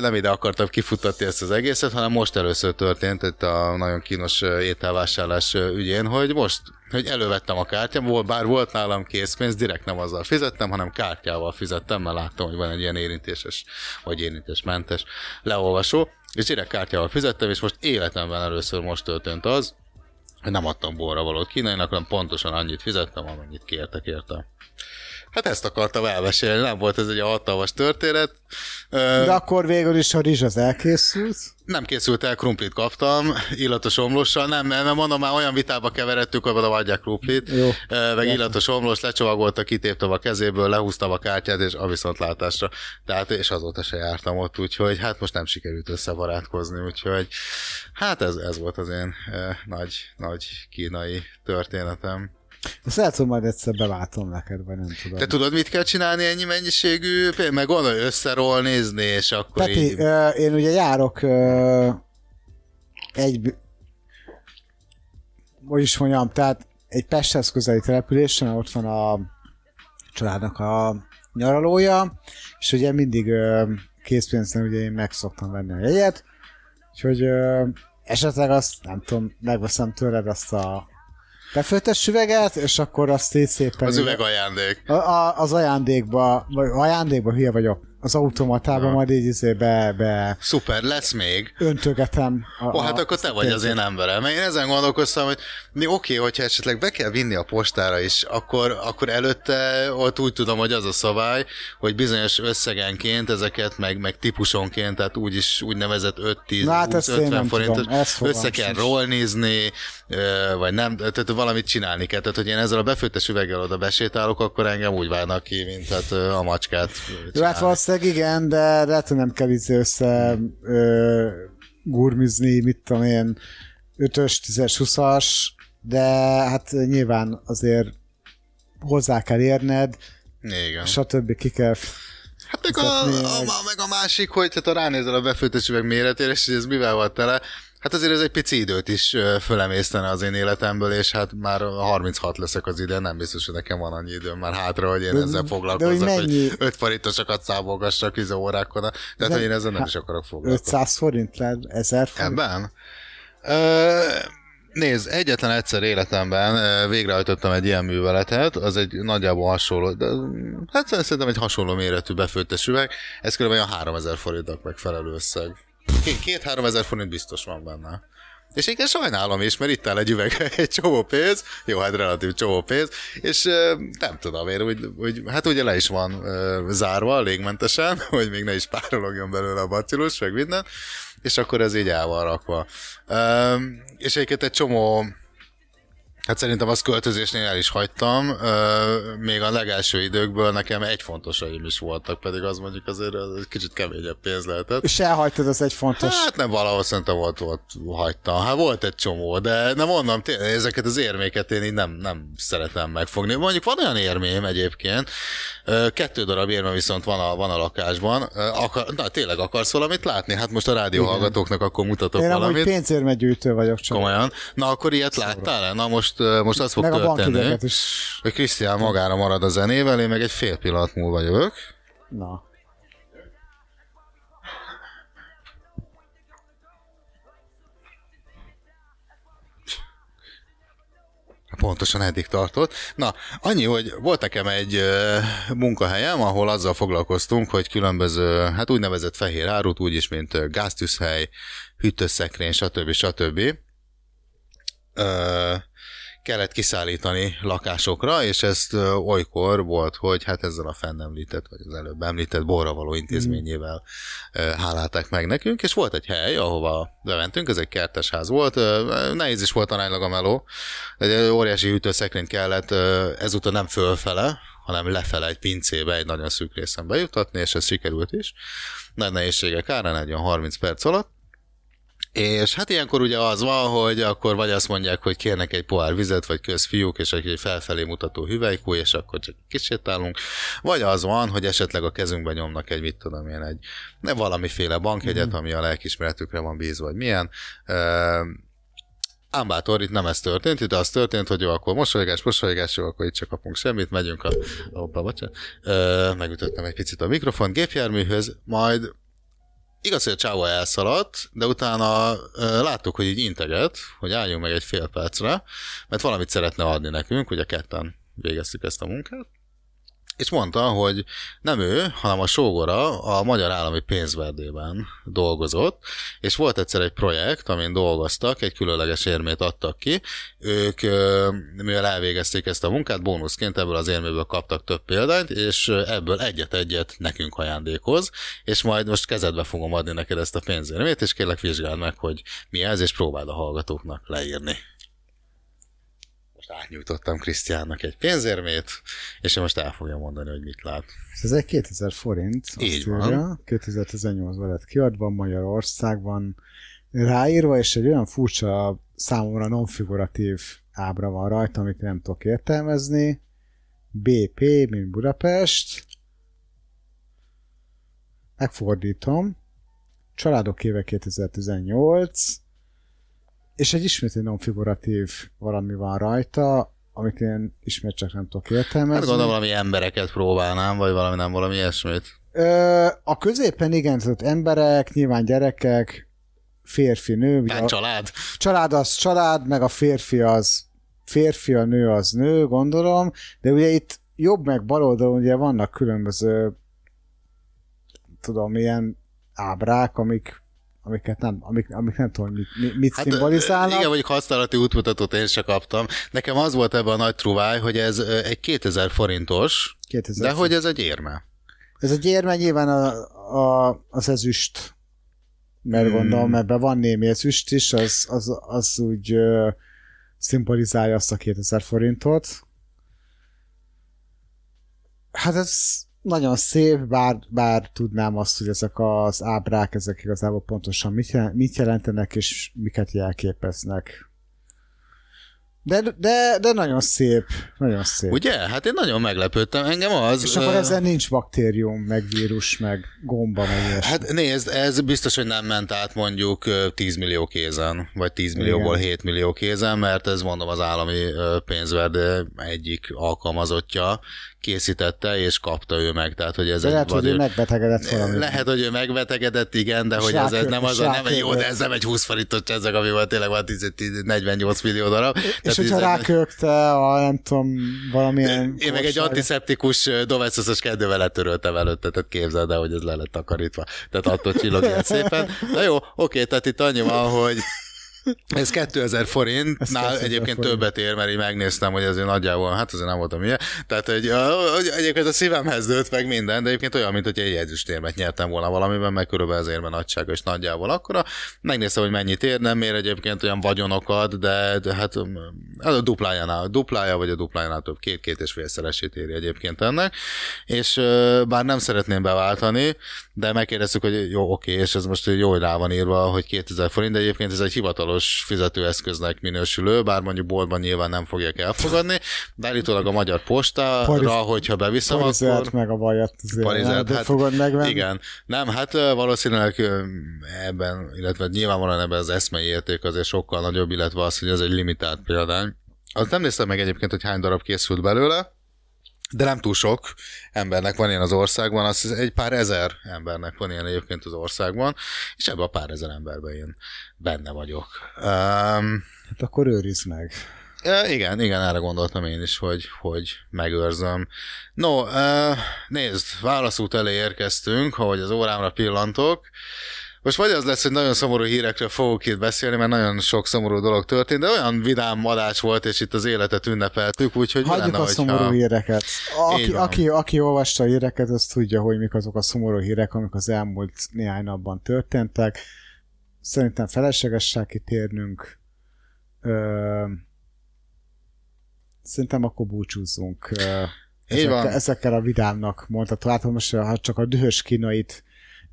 nem ide akartam kifutatni ezt az egészet, hanem most először történt itt a nagyon kínos ételvásárlás ügyén, hogy most hogy elővettem a kártyám, volt, bár volt nálam készpénz, direkt nem azzal fizettem, hanem kártyával fizettem, mert láttam, hogy van egy ilyen érintéses, vagy érintésmentes leolvasó, és direkt kártyával fizettem, és most életemben először most történt az, hogy nem adtam borra valót kínainak, hanem pontosan annyit fizettem, amennyit kértek érte. Hát ezt akartam elmesélni, nem volt ez egy hatalmas történet. De akkor végül is a rizs az elkészült. nem készült el, krumplit kaptam, illatos omlossal, nem, nem mondom, már olyan vitába keveredtük, hogy oda adják krumplit, Jó. Meg illatos omlos, lecsomagolta, kitéptem a kezéből, lehúztam a kártyát, és a viszontlátásra. Tehát, és azóta se jártam ott, úgyhogy hát most nem sikerült összebarátkozni, úgyhogy hát ez, ez volt az én nagy, nagy kínai történetem. Ezt lehet, hogy majd egyszer beváltom neked, vagy nem tudom. Te tudod, mit kell csinálni ennyi mennyiségű? Meg gondolj összeroll nézni, és akkor Peti, így... ö, én ugye járok ö, egy, hogy is mondjam, tehát egy Pesthez közeli településen, ott van a családnak a nyaralója, és ugye mindig ö, készpénzen ugye én meg szoktam venni a jegyet, úgyhogy ö, esetleg azt, nem tudom, megveszem tőled azt a befőttes üveget, és akkor azt így szépen... Az üveg ajándék. a, a, az ajándékba, vagy ajándékba hülye vagyok, az automatába majd így izé be, be Szuper, lesz még. öntögetem. A, Ó, hát akkor te vagy az én emberem. Én ezen gondolkoztam, hogy mi oké, hogyha esetleg be kell vinni a postára is, akkor, akkor előtte ott úgy tudom, hogy az a szabály, hogy bizonyos összegenként ezeket, meg, meg típusonként, tehát úgy is úgynevezett 5-10, Na, hát 20, ezt én 50 nem forintos, tudom, ezt fogalmam össze kell rollnizni, vagy nem, tehát valamit csinálni kell. Tehát, hogy én ezzel a befőttes üveggel oda besétálok, akkor engem úgy várnak ki, mint hát a macskát. Jó, hát csinálni. Valószínűleg igen, de lehet, hogy nem kell izé össze ö, gurmizni, mit tudom én, 5-ös, 10-es, 20-as, de hát nyilván azért hozzá kell érned, Igen. stb. ki kell Hát meg a, a, a, meg a másik, hogy hát ha ránézel a befőttes üveg méretére, és ez mivel van tele, hát azért ez egy pici időt is fölemésztene az én életemből, és hát már 36 leszek az ide, nem biztos, hogy nekem van annyi időm már hátra, hogy én De- ezzel foglalkozzak, hogy hogy, mennyi- 5 forintosokat számogassak izé órákon. Tehát, De- hogy én ezzel nem hát is akarok foglalkozni. 500 forint le, 1000 forint. Ebben? Ö, nézd, egyetlen egyszer életemben végrehajtottam egy ilyen műveletet, az egy nagyjából hasonló, de, hát szerintem egy hasonló méretű befőttes üveg, ez kb. olyan 3000 forintnak megfelelő összeg. Két- Két-három ezer forint biztos van benne. És én sajnálom is, mert itt áll egy üveg, [laughs] egy csomó pénz, jó, hát relatív csomó pénz, és nem tudom én, úgy, úgy, hát ugye le is van zárva légmentesen, [laughs] hogy még ne is párologjon belőle a bacillus, meg minden, és akkor ez így el van rakva. És egyébként egy csomó Hát szerintem az költözésnél el is hagytam, még a legelső időkből nekem egy fontosaim is voltak, pedig az mondjuk azért az egy kicsit keményebb pénz lehetett. És elhagytad, az egy fontos. Hát nem valahol szerintem volt, volt hagytam. Hát volt egy csomó, de nem mondom, tényleg ezeket az érméket én így nem, nem szeretem megfogni. Mondjuk van olyan érmém egyébként, kettő darab érme viszont van a, van a lakásban. Akar, na tényleg akarsz valamit látni? Hát most a rádió hallgatóknak akkor mutatok Én valamit. pénzérmegyűjtő vagyok csak. Komolyan. Na akkor ilyet láttál Na most, ö, most az fog Meg történni, is. hogy Krisztián magára marad a zenével, én meg egy fél pillanat múlva jövök. Na. Pontosan eddig tartott. Na, annyi, hogy volt nekem egy munkahelyem, ahol azzal foglalkoztunk, hogy különböző, hát úgynevezett fehér árut, úgyis, mint gáztűzhely, hűtőszekrény, stb. stb. Ö, kellett kiszállítani lakásokra, és ezt olykor volt, hogy hát ezzel a fenn említett, vagy az előbb említett borravaló intézményével ö, hálálták meg nekünk, és volt egy hely, ahova bementünk, ez egy kertesház volt, ö, nehéz is volt aránylag a meló, egy óriási hűtőszekrényt kellett ezúttal nem fölfele, hanem lefele egy pincébe egy nagyon szűk részen bejutatni, és ez sikerült is. Nagy nehézségek árán egy olyan 30 perc alatt. És hát ilyenkor ugye az van, hogy akkor vagy azt mondják, hogy kérnek egy pohár vizet, vagy közfiúk, és egy felfelé mutató hüvelykúj, és akkor csak kisétálunk. Vagy az van, hogy esetleg a kezünkbe nyomnak egy, mit tudom én, egy ne valamiféle bankjegyet, ami a lelkismeretükre van bízva, vagy milyen. Ám bátor, itt nem ez történt, itt az történt, hogy jó, akkor mosolygás, mosolygás, jó, akkor itt csak kapunk semmit, megyünk a... Hoppá, bocsánat. Megütöttem egy picit a mikrofon gépjárműhöz, majd igaz, hogy a csáva elszaladt, de utána láttuk, hogy így integet, hogy álljunk meg egy fél percre, mert valamit szeretne adni nekünk, ugye ketten végeztük ezt a munkát, és mondta, hogy nem ő, hanem a sógora a Magyar Állami Pénzverdében dolgozott, és volt egyszer egy projekt, amin dolgoztak, egy különleges érmét adtak ki, ők, mivel elvégezték ezt a munkát, bónuszként ebből az érméből kaptak több példányt, és ebből egyet-egyet nekünk ajándékoz, és majd most kezedbe fogom adni neked ezt a pénzérmét, és kérlek vizsgáld meg, hogy mi ez, és próbáld a hallgatóknak leírni most átnyújtottam Krisztiánnak egy pénzérmét, és ő most el fogja mondani, hogy mit lát. Ez egy 2000 forint, Így van. írja. 2018-ban lett kiadva Magyarországban ráírva, és egy olyan furcsa számomra non-figuratív ábra van rajta, amit nem tudok értelmezni. BP, mint Budapest. Megfordítom. Családok éve 2018. És egy ismét egy non-figuratív valami van rajta, amit én ismét csak nem tudok értelmezni. Hát gondolom valami embereket próbálnám, vagy valami nem valami ilyesmit. Ö, a középen igen, tehát emberek, nyilván gyerekek, férfi, nő. ugye Hát a család. család az család, meg a férfi az férfi, a nő az nő, gondolom, de ugye itt jobb meg bal oldalon ugye vannak különböző tudom, ilyen ábrák, amik amiket nem, amik, amik nem tudom, mit, mit, hát, szimbolizálnak. Igen, mondjuk használati útmutatót én sem kaptam. Nekem az volt ebben a nagy truváj, hogy ez egy 2000 forintos, 2000 de hogy ez egy érme. Ez egy érme nyilván a, a, az ezüst, mert Hmm. gondolom, ebben van némi ezüst is, az, az, az úgy ö, szimbolizálja azt a 2000 forintot. Hát ez nagyon szép, bár, bár tudnám azt, hogy ezek az ábrák, ezek igazából pontosan mit, jel- mit jelentenek, és miket jelképeznek. De, de, de nagyon szép, nagyon szép. Ugye? Hát én nagyon meglepődtem. Engem az... És akkor ezen nincs baktérium, meg vírus, meg gomba, meg ilyesmi. Hát nézd, ez biztos, hogy nem ment át mondjuk ö, 10 millió kézen, vagy 10 millióból Igen. 7 millió kézen, mert ez mondom az állami pénzverde egyik alkalmazottja készítette, és kapta ő meg. Tehát, hogy ez De egy lehet, hogy vagy ő megbetegedett valami. lehet, hogy ő megbetegedett, igen, de hogy ez, ez nem az, nem egy jó, de ez nem egy 20 forintos csezzeg, ami van tényleg van 10, 10, 48 millió darab. És Tehát hogyha rákökte a, nem tudom, valamilyen... én meg egy antiszeptikus doveszeszes kedővel letöröltem előtte, tehát képzeld el, hogy ez le lett takarítva. Tehát attól csillog ilyen [laughs] szépen. Na jó, oké, tehát itt annyi van, hogy ez 2000 forint, Ez nál 2000 egyébként forint. többet ér, mert így megnéztem, hogy azért nagyjából, hát azért nem voltam ilyen. Tehát, a- hogy egyébként a szívemhez dőlt meg minden, de egyébként olyan, mint hogy egy ezüstérmet nyertem volna valamiben, meg körülbelül az érme nagysága is nagyjából akkora. Megnéztem, hogy mennyit ér, nem ér egyébként olyan vagyonokat, de, de hát um, ez a duplájánál, duplája vagy a duplájánál több, két-két és félszeresét éri egyébként ennek. És bár nem szeretném beváltani, de megkérdeztük, hogy jó, oké, és ez most jó, hogy rá van írva, hogy 2000 forint, de egyébként ez egy hivatalos fizetőeszköznek minősülő, bár mondjuk boltban nyilván nem fogják elfogadni, de állítólag a magyar postára, Pariz- hogyha beviszem, Parizert akkor... meg a vajat nem hát fogod megvenni. Igen. Nem, hát valószínűleg ebben, illetve nyilvánvalóan ebben az eszmei érték azért sokkal nagyobb, illetve az, hogy ez egy limitált példány. Azt nem néztem meg egyébként, hogy hány darab készült belőle, de nem túl sok embernek van ilyen az országban, az egy pár ezer embernek van ilyen egyébként az országban, és ebben a pár ezer emberben én benne vagyok. Um, Hát akkor őrizd meg. Igen, igen, erre gondoltam én is, hogy, hogy megőrzöm. No, uh, nézd, válaszút elé érkeztünk, ahogy az órámra pillantok. Most vagy az lesz, hogy nagyon szomorú hírekről fogok itt beszélni, mert nagyon sok szomorú dolog történt, de olyan vidám adás volt, és itt az életet ünnepeltük, úgyhogy Hagyjuk lenne, a szomorú híreket. Aki, aki, aki olvasta a híreket, az tudja, hogy mik azok a szomorú hírek, amik az elmúlt néhány napban történtek. Szerintem feleslegessel kitérnünk. Ö, szerintem akkor búcsúzzunk. Ezekkel, ezekkel a vidámnak mondható. Ha most ha csak a dühös kínait,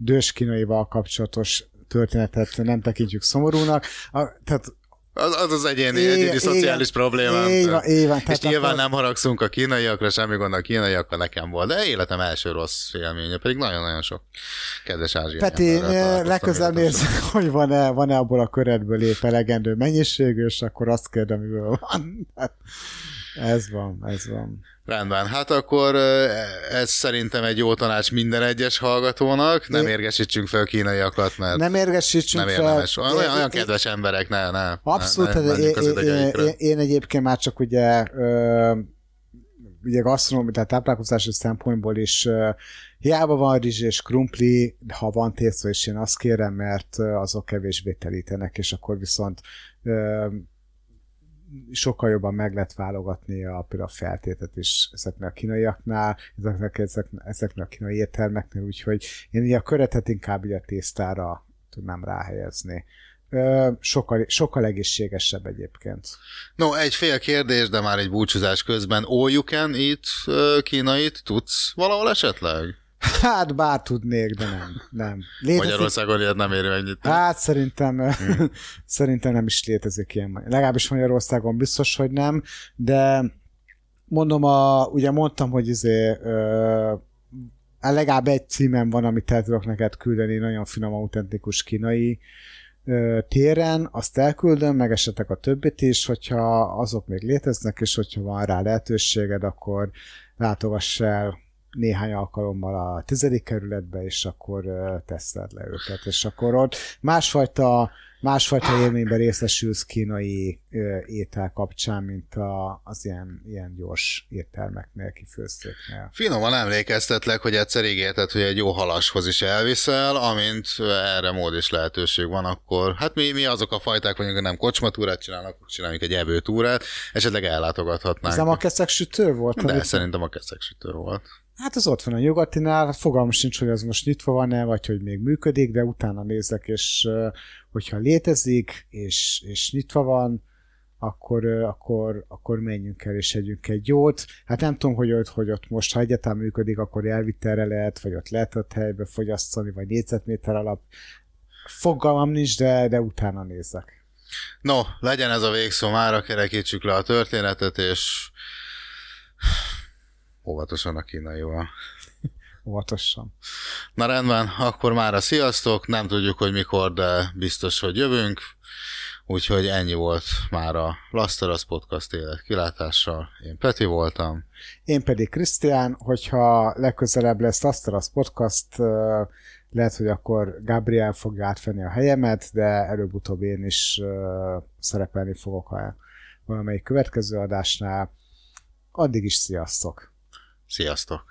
dühös kínaival kapcsolatos történetet nem tekintjük szomorúnak. A, tehát Az az, az egyéni, Igen, egyéni igen. szociális problémám. Így van, így van. És Tehát nyilván akkor- nem haragszunk a kínaiakra, semmi gond a kínaiakkal nekem volt, de életem első rossz élménye, pedig nagyon-nagyon sok kedves ázsiai Peti, eh, legközelebb nézzük, [laughs] hogy van-e, van-e abból a köredből épp elegendő mennyiségű, és akkor azt kérdem, amiből van. [laughs] Hát, ez van, ez van. Rendben, hát akkor ez szerintem egy jó tanács minden egyes hallgatónak, nem Én- érgesítsünk fel kínaiakat, mert Nem érgesítsünk nem fel. érdemes. Olyan, olyan, olyan Én- kedves emberek, ne, ne. Abszolút, ne, ne, hát én, az én, idegeikre. én, én egyébként már csak ugye ö, ugye gasztronómi, tehát táplálkozási szempontból is uh, hiába van rizs és krumpli, ha van tészta, és én azt kérem, mert azok kevésbé telítenek, és akkor viszont uh, sokkal jobban meg lehet válogatni a, például a feltétet is ezeknek a kínaiaknál, ezeknek, ezek, ezeknek a kínai éttermeknél, úgyhogy én így a köretet inkább így a tésztára tudnám ráhelyezni. Sokkal, sokkal egészségesebb egyébként. No, egy fél kérdés, de már egy búcsúzás közben. Eat ö, kínait tudsz valahol esetleg? Hát bár tudnék, de nem. nem. Magyarországon ilyet nem éri megnyitni. Hát szerintem, hmm. [laughs] szerintem nem is létezik ilyen. Legalábbis Magyarországon biztos, hogy nem, de mondom, a, ugye mondtam, hogy izé, ö, legalább egy címem van, amit el tudok neked küldeni, nagyon finom, autentikus kínai ö, téren, azt elküldöm, meg esetek a többit is, hogyha azok még léteznek, és hogyha van rá lehetőséged, akkor látogass el néhány alkalommal a tizedik kerületbe, és akkor teszed le őket, és akkor ott másfajta, másfajta élményben részesülsz kínai étel kapcsán, mint a, az ilyen, ilyen gyors éttermeknél, kifőztéknél. Finoman emlékeztetlek, hogy egyszer ígérted, hogy egy jó halashoz is elviszel, amint erre mód és lehetőség van, akkor hát mi, mi azok a fajták vagyunk, hogy nem kocsmatúrát csinálnak, akkor csináljuk egy evőtúrát, esetleg ellátogathatnánk. Ez nem a keszek sütő volt? De amit- szerintem a keszek sütő volt. Hát az ott van a nyugatinál, fogalmam sincs, hogy az most nyitva van-e, vagy hogy még működik, de utána nézek, és hogyha létezik, és, és nyitva van, akkor, akkor, akkor menjünk el és együnk egy jót. Hát nem tudom, hogy ott, hogy ott most, ha egyáltalán működik, akkor elvitelre lehet, vagy ott lehet ott helybe fogyasztani, vagy négyzetméter alap. Fogalmam nincs, de, de utána nézek. No, legyen ez a végszó, mára kerekítsük le a történetet, és óvatosan a kínaival. [laughs] Óvatosan. Na rendben, akkor már a sziasztok, nem tudjuk, hogy mikor, de biztos, hogy jövünk. Úgyhogy ennyi volt már a Lasteras Podcast élet kilátással. Én Peti voltam. Én pedig Krisztián, hogyha legközelebb lesz Asztalasz Podcast, lehet, hogy akkor Gabriel fogja átvenni a helyemet, de előbb-utóbb én is szerepelni fogok a valamelyik következő adásnál. Addig is sziasztok! Sziasztok!